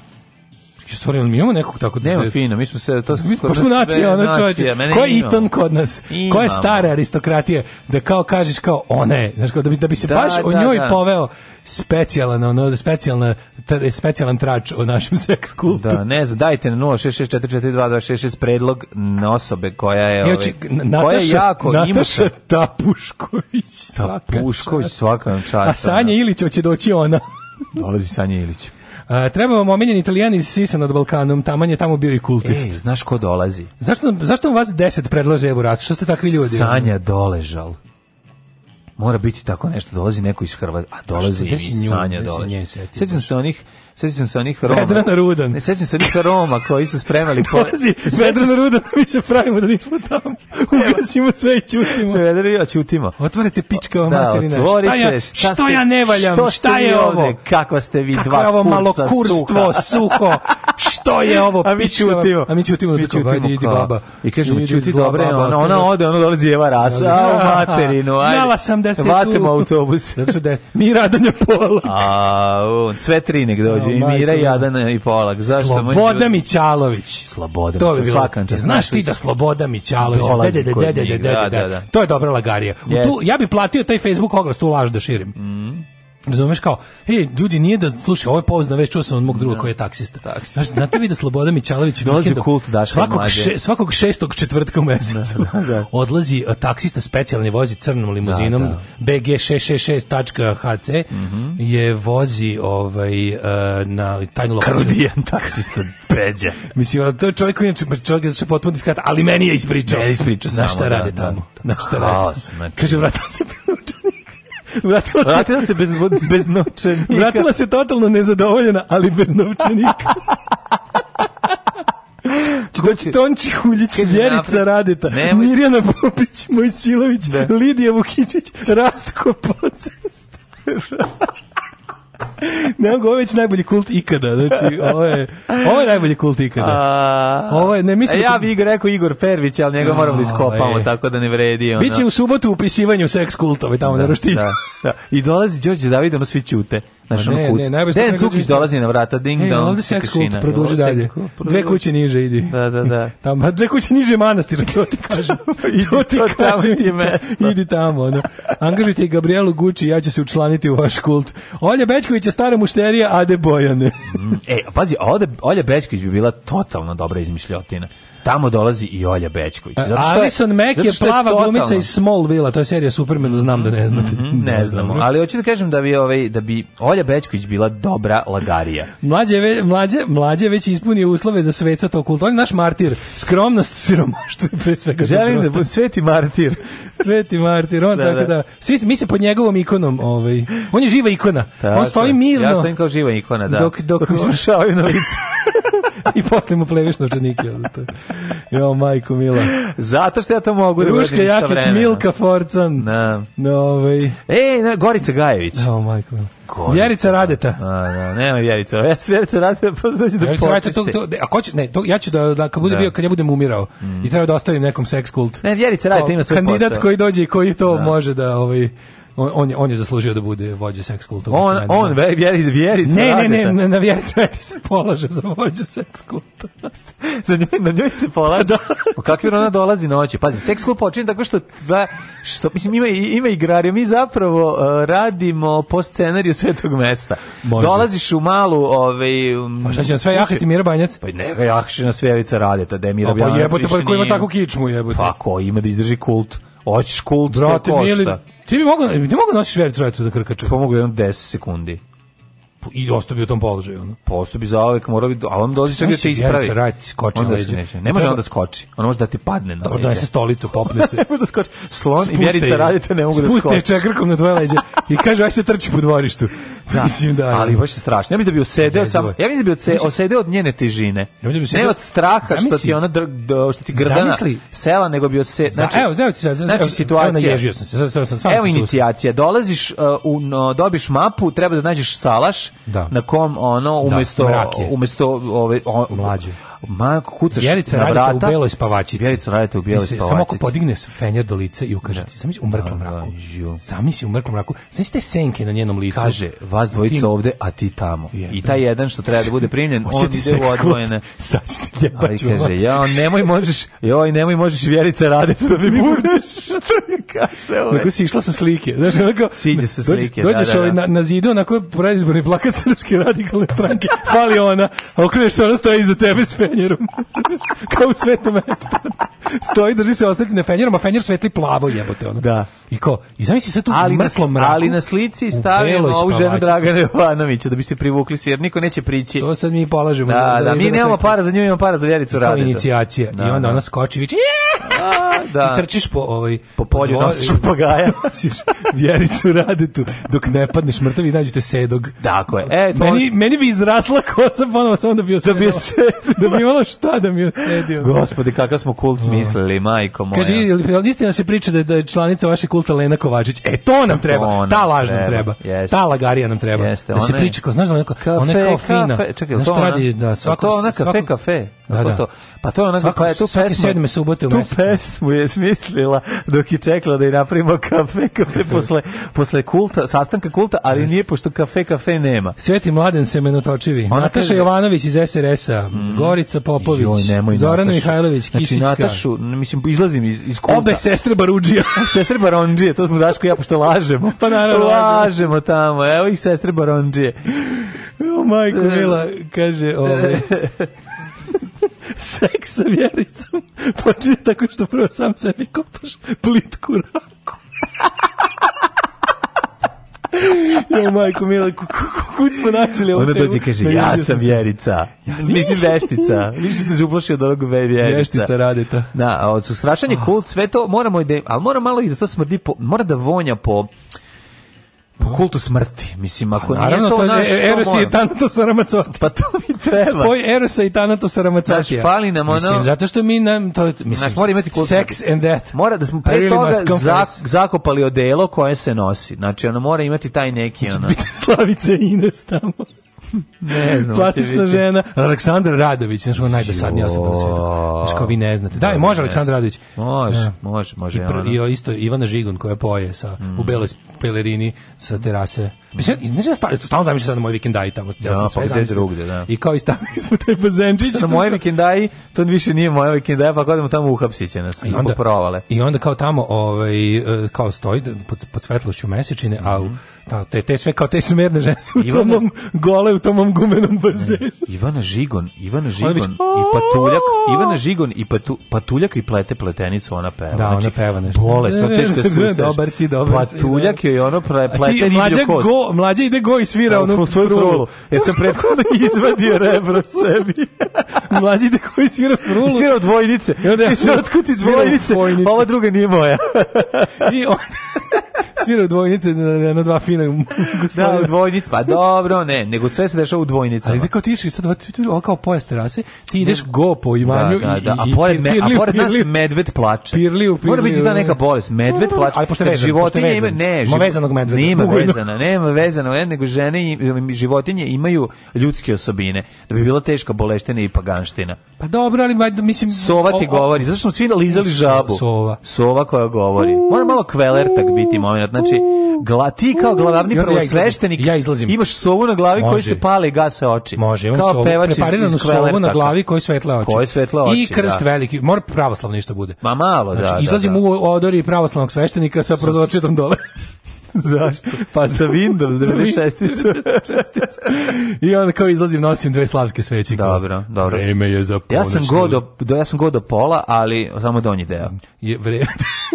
Jo, stvarno, mi imamo nekog tako da... fino, mi smo se... To mi smo, pa smo nacija, ono čovječe. Ko je Iton kod nas? Imamo. Ko je stara aristokratija? Da kao kažeš kao, ona je. Znaš, kao, da, bi, da bi se da, baš da, o njoj da. poveo specijalan, ono, specijalna, tra, specijalan trač o našem seks kultu. Da, ne znam, dajte na 066442266 predlog na osobe koja je, znači, ove, Nataša, koja je jako Nataša imuša. Tapušković. Tapušković, svaka vam čast. A Sanja Ilić hoće doći ona. Dolazi Sanja Ilić. Uh, treba vam omiljen italijan iz Sisa nad Balkanom, taman je tamo bio i kultist. Ej, znaš ko dolazi? Zašto, zašto vam vas deset predlaže Evo Što ste takvi ljudi? Sanja Doležal mora biti tako nešto, dolazi neko iz Hrvatske, a dolazi i Sanja dolazi. sećam se onih Sećam se onih Roma. Vedrana Rudan. Ne sećam se onih Roma koji su spremali po. Pazi, Vedrana Rudan, mi se pravimo da nismo tamo. Ugasimo sve i ćutimo. Vedra ja ćutimo. Otvorite pička ova da, materina. Otvorite, šta, ja, šta, što ste, ja ne valjam? Što šta je ovo? kako ste vi Kako dva kurca? Kako suho? što je ovo? A mi ćutimo. A mi ćutimo, mi da ćutimo, ajde, idi baba. I kažemo, ćuti dobre, ona, ona ode, ona dolazi Eva Rasa, da, da. a u materinu, ajde. Znala sam da ste tu. Vatimo autobus. Zato da mi radanje Polak. A, sve tri nek dođe, i Mira, i Adana, i Polak. Zašto? Sloboda Mićalović. Sloboda Mićalović, svakan čas. Znaš ti da Sloboda Mićalović, dede, dede, dede, dede, to je dobra lagarija. Tu, ja bi platio taj Facebook oglas, tu laž da širim. Mm. Razumeš kao, ej, ljudi, nije da, slušaj, ovo je pouzna već čuo sam od mog druga da. koji je taksista. taksista. Znaš, znate vi da Sloboda dolazi vikendom, kult daša, svakog, še, svakog šestog četvrtka u mesecu da, da. da. odlazi e, taksista specijalni vozi crnom limuzinom, da, da. BG666.hc mm -hmm. je vozi ovaj, uh, na tajnu lokaciju. Karudijan taksista, beđa. Mislim, to je čovjek koji je čovjek da se potpuno diskata, ali meni je ispričao. Ne, ispričao Znaš šta da, rade tamo? Znaš šta rade? Znači. Kaže, vratao se Vratila se, vratila se bez, bez novčanika. Vratila se totalno nezadovoljena, ali bez novčanika. Znači, Tonči Huljić, Vjerica Radita, nemoj. Mirjana Popić, Mojsilović, da. Lidija Vukičić, Rastko Pocest. ne mogu, ovo je već najbolji kult ikada. Znači, ovo je, ovo je najbolji kult ikada. A, ovo je, ne, mislim, e, da ja bih rekao Igor Pervić, ali njega moramo da iskopamo, e. tako da ne vredi. Ono. Biće u subotu upisivanju seks kultove tamo da, na Roštilju. Da, da. I dolazi Đorđe David, ono svi ćute. Znaš, ne, ono ne, najbolje Dejan Cukić da- dolazi na vrata, ding hey, dong, se kašina. Produži dalje. Dve kuće niže idi. Da, da, da. Tamo, dve kuće niže manastir, to ti kažem. idi to ti to kažem. Ti Idi tamo, ono. Angažujte i Gabrielu Gucci, ja ću se učlaniti u vaš kult. Olja Bećković je stara mušterija Ade Bojane. mm, e, pazi, Olja Bećković bi bila totalno dobra izmišljotina tamo dolazi i Olja Bećković. E, zato što Alison Mack je plava totalno... glumica iz Smallville, to je serija Supermanu, znam da ne mhm, znate. Mm -hmm, ne da, znamo, ali hoću da kažem da bi ovaj da bi Olja Bećković bila dobra lagarija. mlađe ve, mlađe mlađe već ispunio uslove za sveca to kult. On je naš martir, skromnost, siromaštvo i pre svega. Želim da budem sveti martir. sveti martir, on da, tako da. da. Svi mi se pod njegovom ikonom, ovaj. On je živa ikona. Tako, on stoji mirno. Ja stojim kao živa ikona, da. Dok dok, dok, novice. I posle mu pleviš novčanike. Jo, majko mila. Zato što ja to mogu da Ruška Jakić, Milka Forcan. Na. Da. Na ovaj. Ej, Gorica Gajević. Jo, majko mila. Gorica. Vjerica da. Radeta. A, da, nema Vjerica. Ja se Vjerica Radeta pa dođe da počiste. To, to, a ko će, ne, to, ja ću da, da kad bude da. bio, kad ja budem umirao mm. i treba da ostavim nekom seks kult. Ne, Vjerica Radeta ima svoj Kandidat posao. koji dođe i koji to da. može da, ovaj, on, on, on je zaslužio da bude vođa seks kulta. On, on da. vjeri, vjerica ne, ne, ne, ne, na vjerica se polaže za vođu seks kulta. za njoj, na njoj se polaže. da. O pa kakvi ona dolazi noći? Pazi, seks kult počinje tako što, da, što mislim, ima, ima igrarija. Mi zapravo uh, radimo po scenariju svetog mesta. Možda. Dolaziš u malu... Ovaj, um, pa šta će na sve jahati znači, Mira Banjac? Pa ne, jahši na sve Jelica Radeta, da je Mira Banjac. Pa jebote, pa ko ima takvu kičmu jebote? Pa ko ima da izdrži kult? Hoćeš kult, Brate, to košta. Mili, Ti bi mogao, ti mogao nosiš ver trojetu da krkačeš. Pa mogu jedno 10 sekundi. I ostao bi u tom položaju. Pa ostao bi zaovek, morao bi, ali on dođe sve da te ispravi. Rad, skoči onda na leđe. Neće. Ne može on da skoči, on može da ti padne na Dobro, leđe. donese stolicu, popne se. ne može da skoči. Slon Spuste i vjerica radite, da ne mogu da skoči. Spuste čekrkom na tvoje leđe i kaže, aj se trči po dvorištu. Da. Mislim da. Ali baš je strašno. Ja bih da bi osedeo sam. Ja mislim da bi osedeo od njene težine. Ja bih da Ne od straha zamisli, što ti ona dr, do, što ti grdana zamisli, sela, nego bi ose znači Evo, znači, znači situacija. ježio sam se. Sad, sad, sad, sad, evo inicijacija. Dolaziš uh, u no, dobiš mapu, treba da nađeš salaš da. na kom ono da, umesto da, umesto ove o, mlađe Marko kucaš Vjerica na vrata. Vjerica u beloj spavačici. Vjerica radite u beloj spavačici. Samo ako podigne fenjer do lice i ukaže ti. Da. Zamisli u mrklom da, da, mraku. Da, Zamisli u mrklom mraku. Zamisli te senke na njenom licu. Kaže, vas dvojica tim... ovde, a ti tamo. Je, I taj jedan što treba da bude primljen, on ide u odvojene. Sad ti Ali kaže, ja, nemoj možeš, joj, nemoj možeš Vjerica raditi da mi budeš. Što je kaže ovaj? Kako si išla sa slike. Znaš, onako, Siđe sa slike, dođeš, da, dođeš da, da. Ovaj na, na zidu, onako predizborni plakat srpske radikalne stranke, fali ona, a okreneš se, ona stoji iza tebe sve fenjerom, kao u sveto mesto. Stoji, drži se osvetljene fenjerom, a fenjer svetli plavo jebote. Ono. Da. I ko? I zamisli se tu ali mrtlo mraku. Ali na slici stavimo ovu ženu Dragana Jovanovića da bi se privukli svi, jer niko neće prići. To sad mi polažemo. Da, da, mi da nemamo para za nju, imamo para za Vjericu Radeta. Kao inicijacija. Da, I onda da. ona skoči da. i viče, da. Ti trčiš po, ovaj, po polju, po nosiš papagaja. Vjericu tu, dok ne padneš mrtav i nađete sedog. Dakle, e, to... meni, meni bi izrasla kosa ponovo, samo da bi bio Da bi bilo šta da mi je osedio. Gospodi, kakav smo kult smislili, majko moja. Kaži, istina da se priča da je, da je članica vaše kulta Lena Kovačić. E, to nam treba. To ta laž nam treba. treba. Ta lagarija nam treba. Jeste, da se one... priča, kao, znaš da ona, kafe, ona je kao fina. Kafe, čekaj, znaš to ona? Radi, da, svako, to ona kafe, svakog, kafe. Da, da. To. Pa to je ona koja pa je tu pesmu. sedme subote u mesecu. Tu pesmu je smislila dok je čekala da je napravimo kafe, kafe posle, posle kulta, sastanka kulta, ali Jeste. nije pošto kafe, kafe nema. Sveti mladen se menotočivi. Nataša Jovanović iz SRS-a, mm. Jojica Popović, Joj, nemoj, Zorana Natašu. Mihajlović, znači, Kisićka. Znači, Natašu, mislim, izlazim iz, iz kulta. Obe sestre Barudžija. sestre Barondžije, to smo Daško i ja, pošto lažemo. pa naravno. Lažemo tamo, evo i sestre Barondžije. O, majko, e. Mila, kaže, ovaj... Seks sa vjericom počinje tako što prvo sam sebi kopaš plitku raku. Jo, majko, mila, kako smo načeli ovo? Ona dođe kaže, ja sam vjerica. Ja sam Mislim veštica. Više se uplašio od onog vjerica. radi to. Da, strašan je ah. kult, sve to moramo, ide, al mora malo i da to smrdi, po, mora da vonja po Po kultu smrti, mislim, ako pa naravno, nije to, naš... Naravno, Eros i Thanatos Aramacoti. Pa to mi treba. Spoj Erosa i Thanatos Aramacotija. Znaš, fali nam ono... Mislim, zato što mi nam... To, mislim, znaš, mora imati kultu Sex and death. Mora da smo pre really toga zak, zakopali odelo koje se nosi. Znači, ono mora imati taj neki... Znači, ono... Biti Slavice Ines tamo. ne znam. Plastična žena, Aleksandar Radović, znači on najdosadnija osoba na svetu. Znači kao vi ne znate. Daj, može Aleksandar Radović. Može, ja. Da. može, može. I, pr, i isto Ivana Žigun koja poje sa, mm. u beloj pelerini sa terase Mislim, ne znam, da sta, stalno zamišljam sad na moj vikendaji tamo. Ja da, sam no, sve pa zamislio. Drugde, da. I kao i stavili smo taj bazenčić. Na moje vikendaji, to više nije moje vikendaje, pa kodemo tamo uhapsiće nas. I onda, provale. I onda kao tamo, ovaj, e, kao stoji pod, pod svetlošću mesečine, a u, mhm. ta, te, te sve kao te smerne žene su u Ivana, tomom gole, u tomom gumenom bazenu. Ivana Žigon, Ivana Žigon i Patuljak, Ivana Žigon i patu, Patuljak i plete pletenicu, ona peva. Da, znači, ona peva nešto. Bolesno, teško da se Dobar si, dobar si. Patuljak joj ono plete riblju kost go, mlađe ide go i svira onu svoju frulu. Ja e, sam prethodno izvadio rebro sebi. mlađe ide go i svira frulu. I svira dvojnice. I onda ja, otkud iz dvojnice? Pa ova druga nije moja. I on svira dvojnice na, na dva fina gospodina. Da, dvojnice, pa dobro, ne, nego sve se dešava u dvojnicama. Ali kao ti išli sad, ovaj, ti, on kao pojas terase, ti ideš ne. go po imanju da, da, da. A pored, me, a pored nas medved plače. Pirliju, pirliju. Mora biti da neka bolest, medved da, da, da. plače. Ali pošto je vezan, životinje, pošto je vezan. Ne, živ... Ima vezanog medveda. Nema vezana, nema vezano je, nego žene i životinje imaju ljudske osobine. Da bi bila teška boleština i paganština. Pa dobro, ali mislim... Sova ti o, o, govori. Zašto smo svi lizali žabu? Sova. Sova koja govori. Mora malo kvelertak biti moment. Znači, gla, ti kao glavni prvosleštenik ja izlazim. imaš sovu na glavi koji se pale i gase oči. Može, imam kao sovu, pevač sovu na glavi koji svetla oči. Koji svetla oči, I da. krst da. veliki. Mora pravoslavno nešto bude. Ma malo, znači, da. Znači, izlazim da, da. u odori pravoslavnog sveštenika sa prozorčetom dole. Zašto? Pa sa Windows 96. I onda kao izlazim, nosim dve slavske sveće. Dobro, dobro. Vreme je za ponoć. Ja sam god do, ja sam god do pola, ali samo donji deo. Je vreme.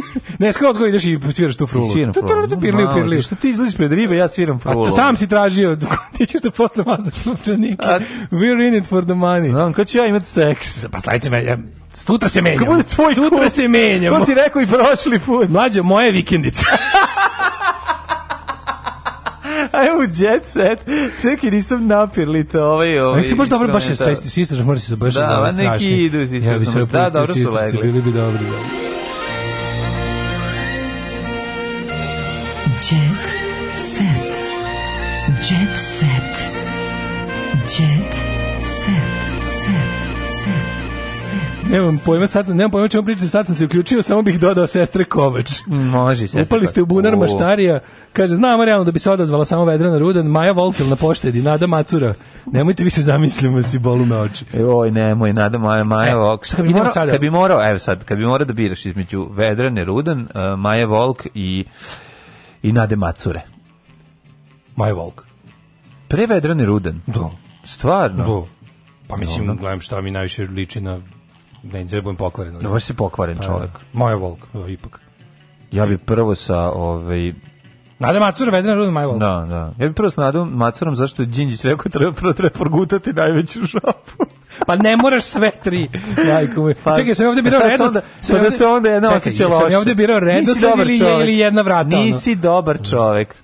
ne, skroz go ideš i sviraš tu frulu. Sviram frulu. Tu pirli, pirli. Što ti izlaziš pred ribe, ja sviram frulu. A sam si tražio, ti ćeš da posle mazaš novčanike. We're in it for the money. Znam, kad ću ja imat seks? Pa slavite me, ja, Sutra se menjamo. Kako bude tvoj Sutra kurs? se menjamo. To si rekao i prošli put. Mlađe, moje vikendice. Ajmo u jet set. Čekaj, nisam napirlite ovaj... ovaj Nek se baš dobro, baš je sa ististražom, mora se baš da, da, neki idu s istražom, da, dobro su legli. Bili bi dobri, da. Nemam pojma, sad, nemam pojma čemu pričati, sad sam se uključio, samo bih dodao sestre Kovač. Može, sestre Upali ste u bunar maštarija, kaže, znamo realno da bi se odazvala samo Vedrana Rudan, Maja Volkel na poštedi, Nada Macura. Nemojte više zamislimo si bolu na oči. E, oj, nemoj, Nada Maja, Maja e, Volk. Kad bi, morao, kad bi morao, evo sad, kad bi morao da biraš između Vedrane Rudan, uh, e, Maja Volk i, i Nade Macure. Maja Volk. Pre Vedrane Rudan? Da. Stvarno? Da. Pa mislim, gledam šta mi najviše liči na ne, da budem pokvaren. Dobro no, si pokvaren pa, čovjek. Moja Volk, o, ipak. Ja bi prvo sa ovaj Nada Macura, Vedran Rudin, Maja Volk. Da, da. Ja bi prvo sa Nadom Macurom, zašto je Đinđić rekao, treba, prvo treba progutati najveću žapu. pa ne moraš sve tri. Majko Pa, čekaj, sam ovdje pa birao rednost. Onda, pa da se onda jedna osjeća loše. Čekaj, sam ovdje birao rednost ili, ili jedna vrata. Nisi ono. dobar čovjek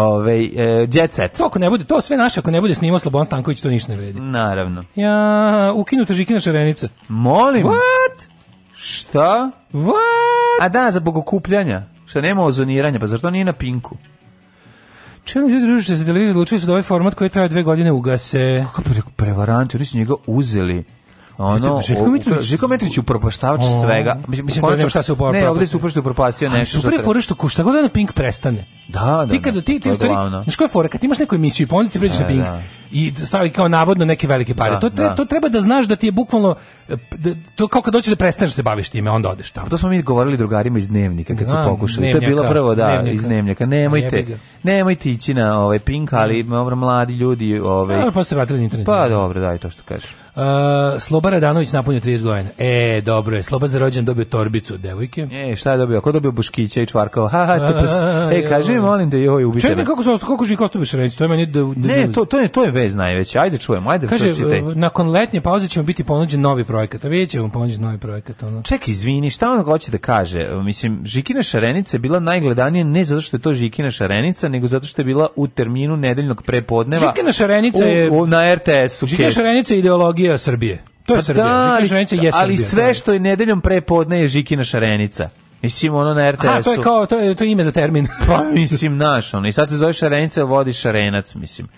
ovaj e, Jet Set. ako ne bude, to sve naše, ako ne bude snimao Slobodan Stanković, to ništa ne vredi. Naravno. Ja, ukinuta Žikina Šarenica. Molim. What? Šta? What? A da, za bogokupljanja. Šta nema ozoniranja, pa zašto nije na pinku? Čemu ljudi družište sa televizijom odlučili su da ovaj format koji traje dve godine ugase? Kako pre prevaranti, oni su njega uzeli ono Željko Mitrović Željko Mitrović upropaštavač svega mislim da nema šta se upropaštava ne ovde se upropaštio propastio nešto super je fore što ko šta god da na Pink prestane da da ti kad da. ti ti stvari znaš koja fora kad imaš neku emisiju i pa onda ti pređeš na e, Pink da. i stavi kao navodno neke velike pare. Da, to, tre, da. to treba da znaš da ti je bukvalno e, to kao kad dođeš da prestaneš da se baviš time, onda odeš tamo. Pa to smo mi govorili drugarima iz dnevnika kad su pokušali. Dnevnjaka, to je bilo prvo da dnevnjaka. iz dnevnika. Nemojte. Nemojte ići na ovaj Pink, ali dobro mladi ljudi, ovaj. Pa se vratili na internet. Pa dobro, daj to što kažeš. Uh, Sloba Radanović napunio 30 godina. E, dobro je. Sloba za rođen dobio torbicu od devojke. E, šta je dobio? Ko dobio buškića i čvarkao? Ha, ha, te E, kaži mi, molim te, joj, ubite Čekaj, kako su kako Žiko Ostobić reći? To je da-, da, Ne, to, to, je, to je vez najveća. Ajde, čujemo, ajde, Kaže, e, nakon letnje pauze ćemo biti ponuđen novi projekat. A vidjet će mu ponuđen novi projekat. Ono. Ček, izvini, šta on hoće da kaže? E, mislim, Žikina Šarenica je bila najgledanija ne zato što je to Žikina Šarenica, nego zato što je bila u terminu nedeljnog prepodneva. Žikina Šarenica je... u, na RTS-u. Žikina Šarenica je ideologija Žigija Srbije. To je pa Srbija. Da, ali, šarenica je Srbija. Ali sve da. što je nedeljom pre podne je Žikina šarenica. Mislim, ono na RTS-u. A, to je kao, to je, to je ime za termin. pa, mislim, naš, ono. I sad se zove šarenica, vodi šarenac, mislim.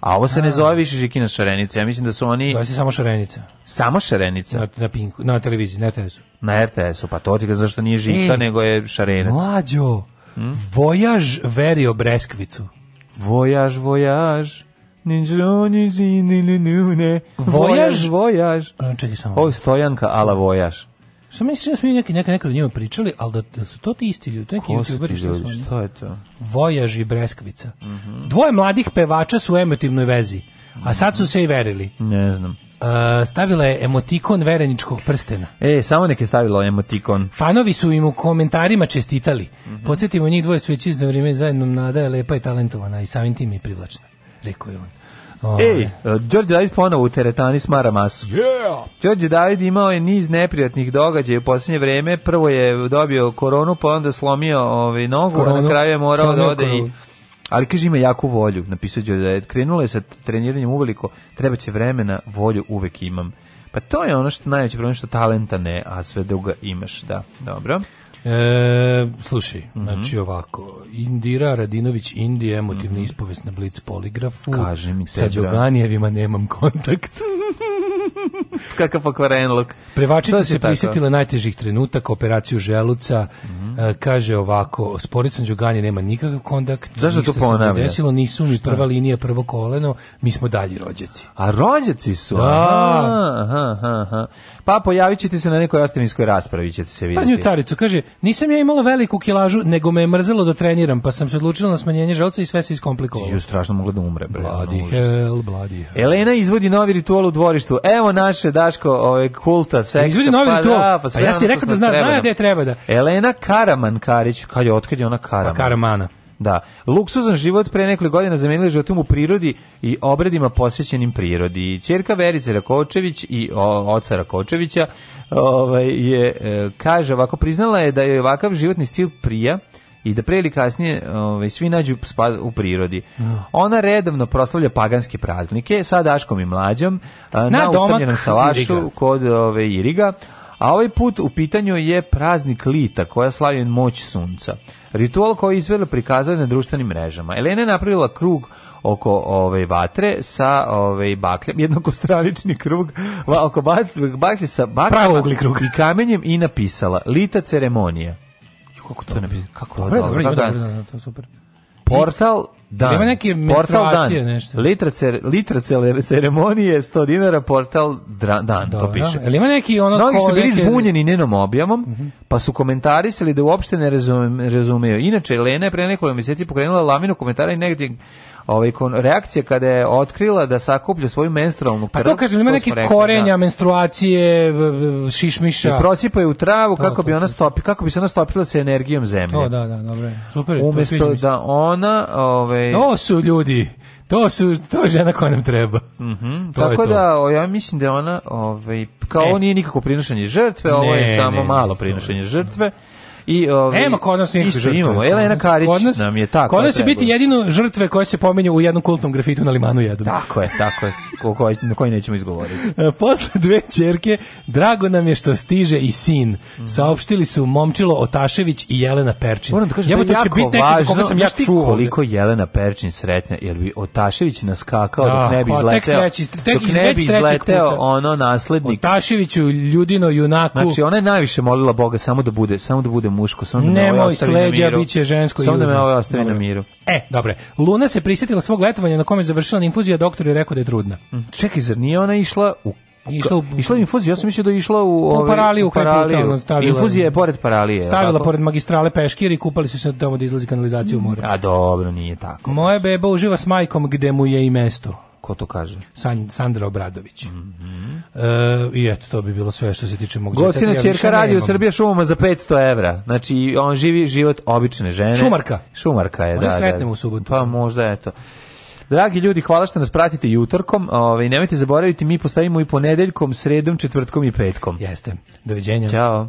A ovo se ne zove više Žikina šarenica. Ja mislim da su oni... Zove se samo šarenica. Samo šarenica? Na, na, pinku, na televiziji, na RTS-u. Na RTS-u, pa to ti ga zašto nije Žika, e, nego je šarenac. Mlađo, hmm? Vojaž verio Breskvicu. Vojaž, vojaž. Vojaž, vojaž. Čekaj samo. Ovo je Stojanka ala vojaž. Što misliš da smo neki neka nekad o njima pričali, ali da, da su to ti isti ljudi, neki youtuberi što su oni. Šta je to? Vojaž i Breskvica. Mm -hmm. Dvoje mladih pevača su u emotivnoj vezi, a sad su se i verili. Ne znam. Uh, stavila je emotikon vereničkog prstena. E, samo neke je stavila emotikon. Fanovi su im u komentarima čestitali. Mm -hmm. Podsjetimo njih dvoje su već izno vrijeme zajedno nada je lepa i talentovana i samim tim je privlačna, rekao je on. Ovaj. Ej, e, Đorđe David ponovo u teretani smara masu. Yeah! Đorđe David imao je niz neprijatnih događaja u posljednje vreme. Prvo je dobio koronu, pa onda slomio ovaj, nogu, koronu, na kraju je morao da ode i... Ali kaže ima jaku volju, napisao Đorđe David. Krenula je sa treniranjem uveliko, treba će vremena, volju uvek imam. Pa to je ono što najveći problem, što talenta ne, a sve druga imaš, da. Dobro. E, slušaj, mm -hmm. znači ovako, Indira Radinović Indije, emotivna mm -hmm. ispovest na Blitz poligrafu. Kaži mi Sa Đoganijevima nemam kontakt. Kakav pokvaren luk. Prevačica se tako? prisjetila najtežih trenutaka, operaciju želuca, mm -hmm. kaže ovako, s Đugani nema nikakav kontakt. Zašto to ponavlja? desilo, nisu mi prva linija, prvo koleno, mi smo dalji rođaci. A rođaci su? Da. Aha, aha, Pa pojavit ćete se na nekoj ostavinskoj raspravi, ćete se vidjeti. Pa nju caricu, kaže, nisam ja imala veliku kilažu, nego me je mrzelo da treniram, pa sam se odlučila na smanjenje želca i sve se iskomplikovalo. Ju strašno mogla da umre. Bre, bloody no, hell, bloody hell. Elena izvodi novi ritual u dvorištu. Evo naše, Daško, ove, kulta, seksa. Izvodi novi pa ritual. Da, pa, pa ja si rekao da zna, zna da je treba da. Elena Kar Karaman Karić, kad je otkad je ona Karaman. Pa Karamana. Da. Luksuzan život pre nekoliko godina zamenili životom u prirodi i obredima posvećenim prirodi. Ćerka Verice Rakočević i oca Rakočevića ovaj, je, e, kaže ovako, priznala je da je ovakav životni stil prija i da pre ili kasnije ovaj, svi nađu spas u prirodi. Ah. Ona redovno proslavlja paganske praznike sa Daškom i Mlađom na, na usamljenom salašu kod ove, ovaj, Iriga. A ovaj put u pitanju je praznik Lita, koja slavi moć sunca. Ritual koji je izvela prikazali na društvenim mrežama. Elena je napravila krug oko ove ovaj, vatre sa ove ovaj, bakljem, jednokostranični krug oko baklje sa baklje krug i kamenjem i napisala Lita ceremonija. Kako to, to napisala? Kako dobro, dobro, dobro, da, dobro, dobro, da. da, super. Portal Da. Ima neke menstruacije dan. nešto. Litra, cer, litra ceremonije 100 dinara, portal dra, dan, Dobro. to piše. Ali ima neki ono... Mnogi su bili neke... zbunjeni njenom objavom, uh mhm. -huh. pa su komentarisali da uopšte ne razumeju. Inače, Lena je pre nekoliko meseci pokrenula laminu komentara i negde ovaj kon, reakcija kada je otkrila da sakuplja svoju menstrualnu krv. Pa to kaže ima neki korenja da, menstruacije, šišmiša. I prosipa je u travu to, kako to, bi ona stopi, kako bi se ona stopila sa energijom zemlje. To, da, da, dobro. Super. Umesto da ona, ovaj To su ljudi. To su to je žena koja nam treba. Mhm. Mm Tako da o, ja mislim da ona ovaj kao e. ovo nije nikako prinošenje žrtve, ne, ovo je samo ne, malo prinošenje žrtve. Ne I ovaj Nema kod nas nikakve žrtve. Imamo. Elena Karić kod nas, nam je tako. Kod nas će biti jedino žrtve koje se pominju u jednom kultnom grafitu na Limanu 1. Tako je, tako je. Ko, ko, na koji nećemo izgovoriti. E, posle dve ćerke, drago nam je što stiže i sin. Saopštili su Momčilo Otašević i Jelena Perčin. Moram da kažem, Jebo, da je jako biti važno, sam ja čuo koliko Jelena Perčin sretna, jer bi Otašević naskakao da, dok ah, ne bi izleteo. Tek treći, tek dok ne bi izleteo ono naslednik. Otaševiću, Ljudino, Junaku. Znači, ona je najviše molila Boga samo da bude, samo da bude muško, samo da me ovo ostavi sleđa, na miru. biće žensko i Samo da me ovo ostavi na miru. E, dobre. Luna se prisjetila svog letovanja na kome je završila infuzija, doktor je rekao da je trudna. Mm, čekaj, zar nije ona išla u Išla, u, išla infuzija, ja sam mislio da je išla u, ove, u paraliju. U paraliju. Stavila, infuzija je pored paralije. Stavila tako? pored magistrale peškir i kupali su se tamo da izlazi kanalizacija u more. A dobro, nije tako. Moja beba uživa s majkom gde mu je i mesto. Ko to kaže? San, Sandra Obradović. Mm -hmm. e, I eto, to bi bilo sve što se tiče mog Gocina ja čerka radi u Srbije šumama za 500 evra. Znači, on živi život obične žene. Šumarka. Šumarka je, možda da. Možda sretnemo da, da, u subotu. Pa možda, eto. Dragi ljudi, hvala što nas pratite jutarkom. Ovaj nemojte zaboraviti mi postavimo i ponedeljkom, sredom, četvrtkom i petkom. Jeste. Doviđenja. Ćao.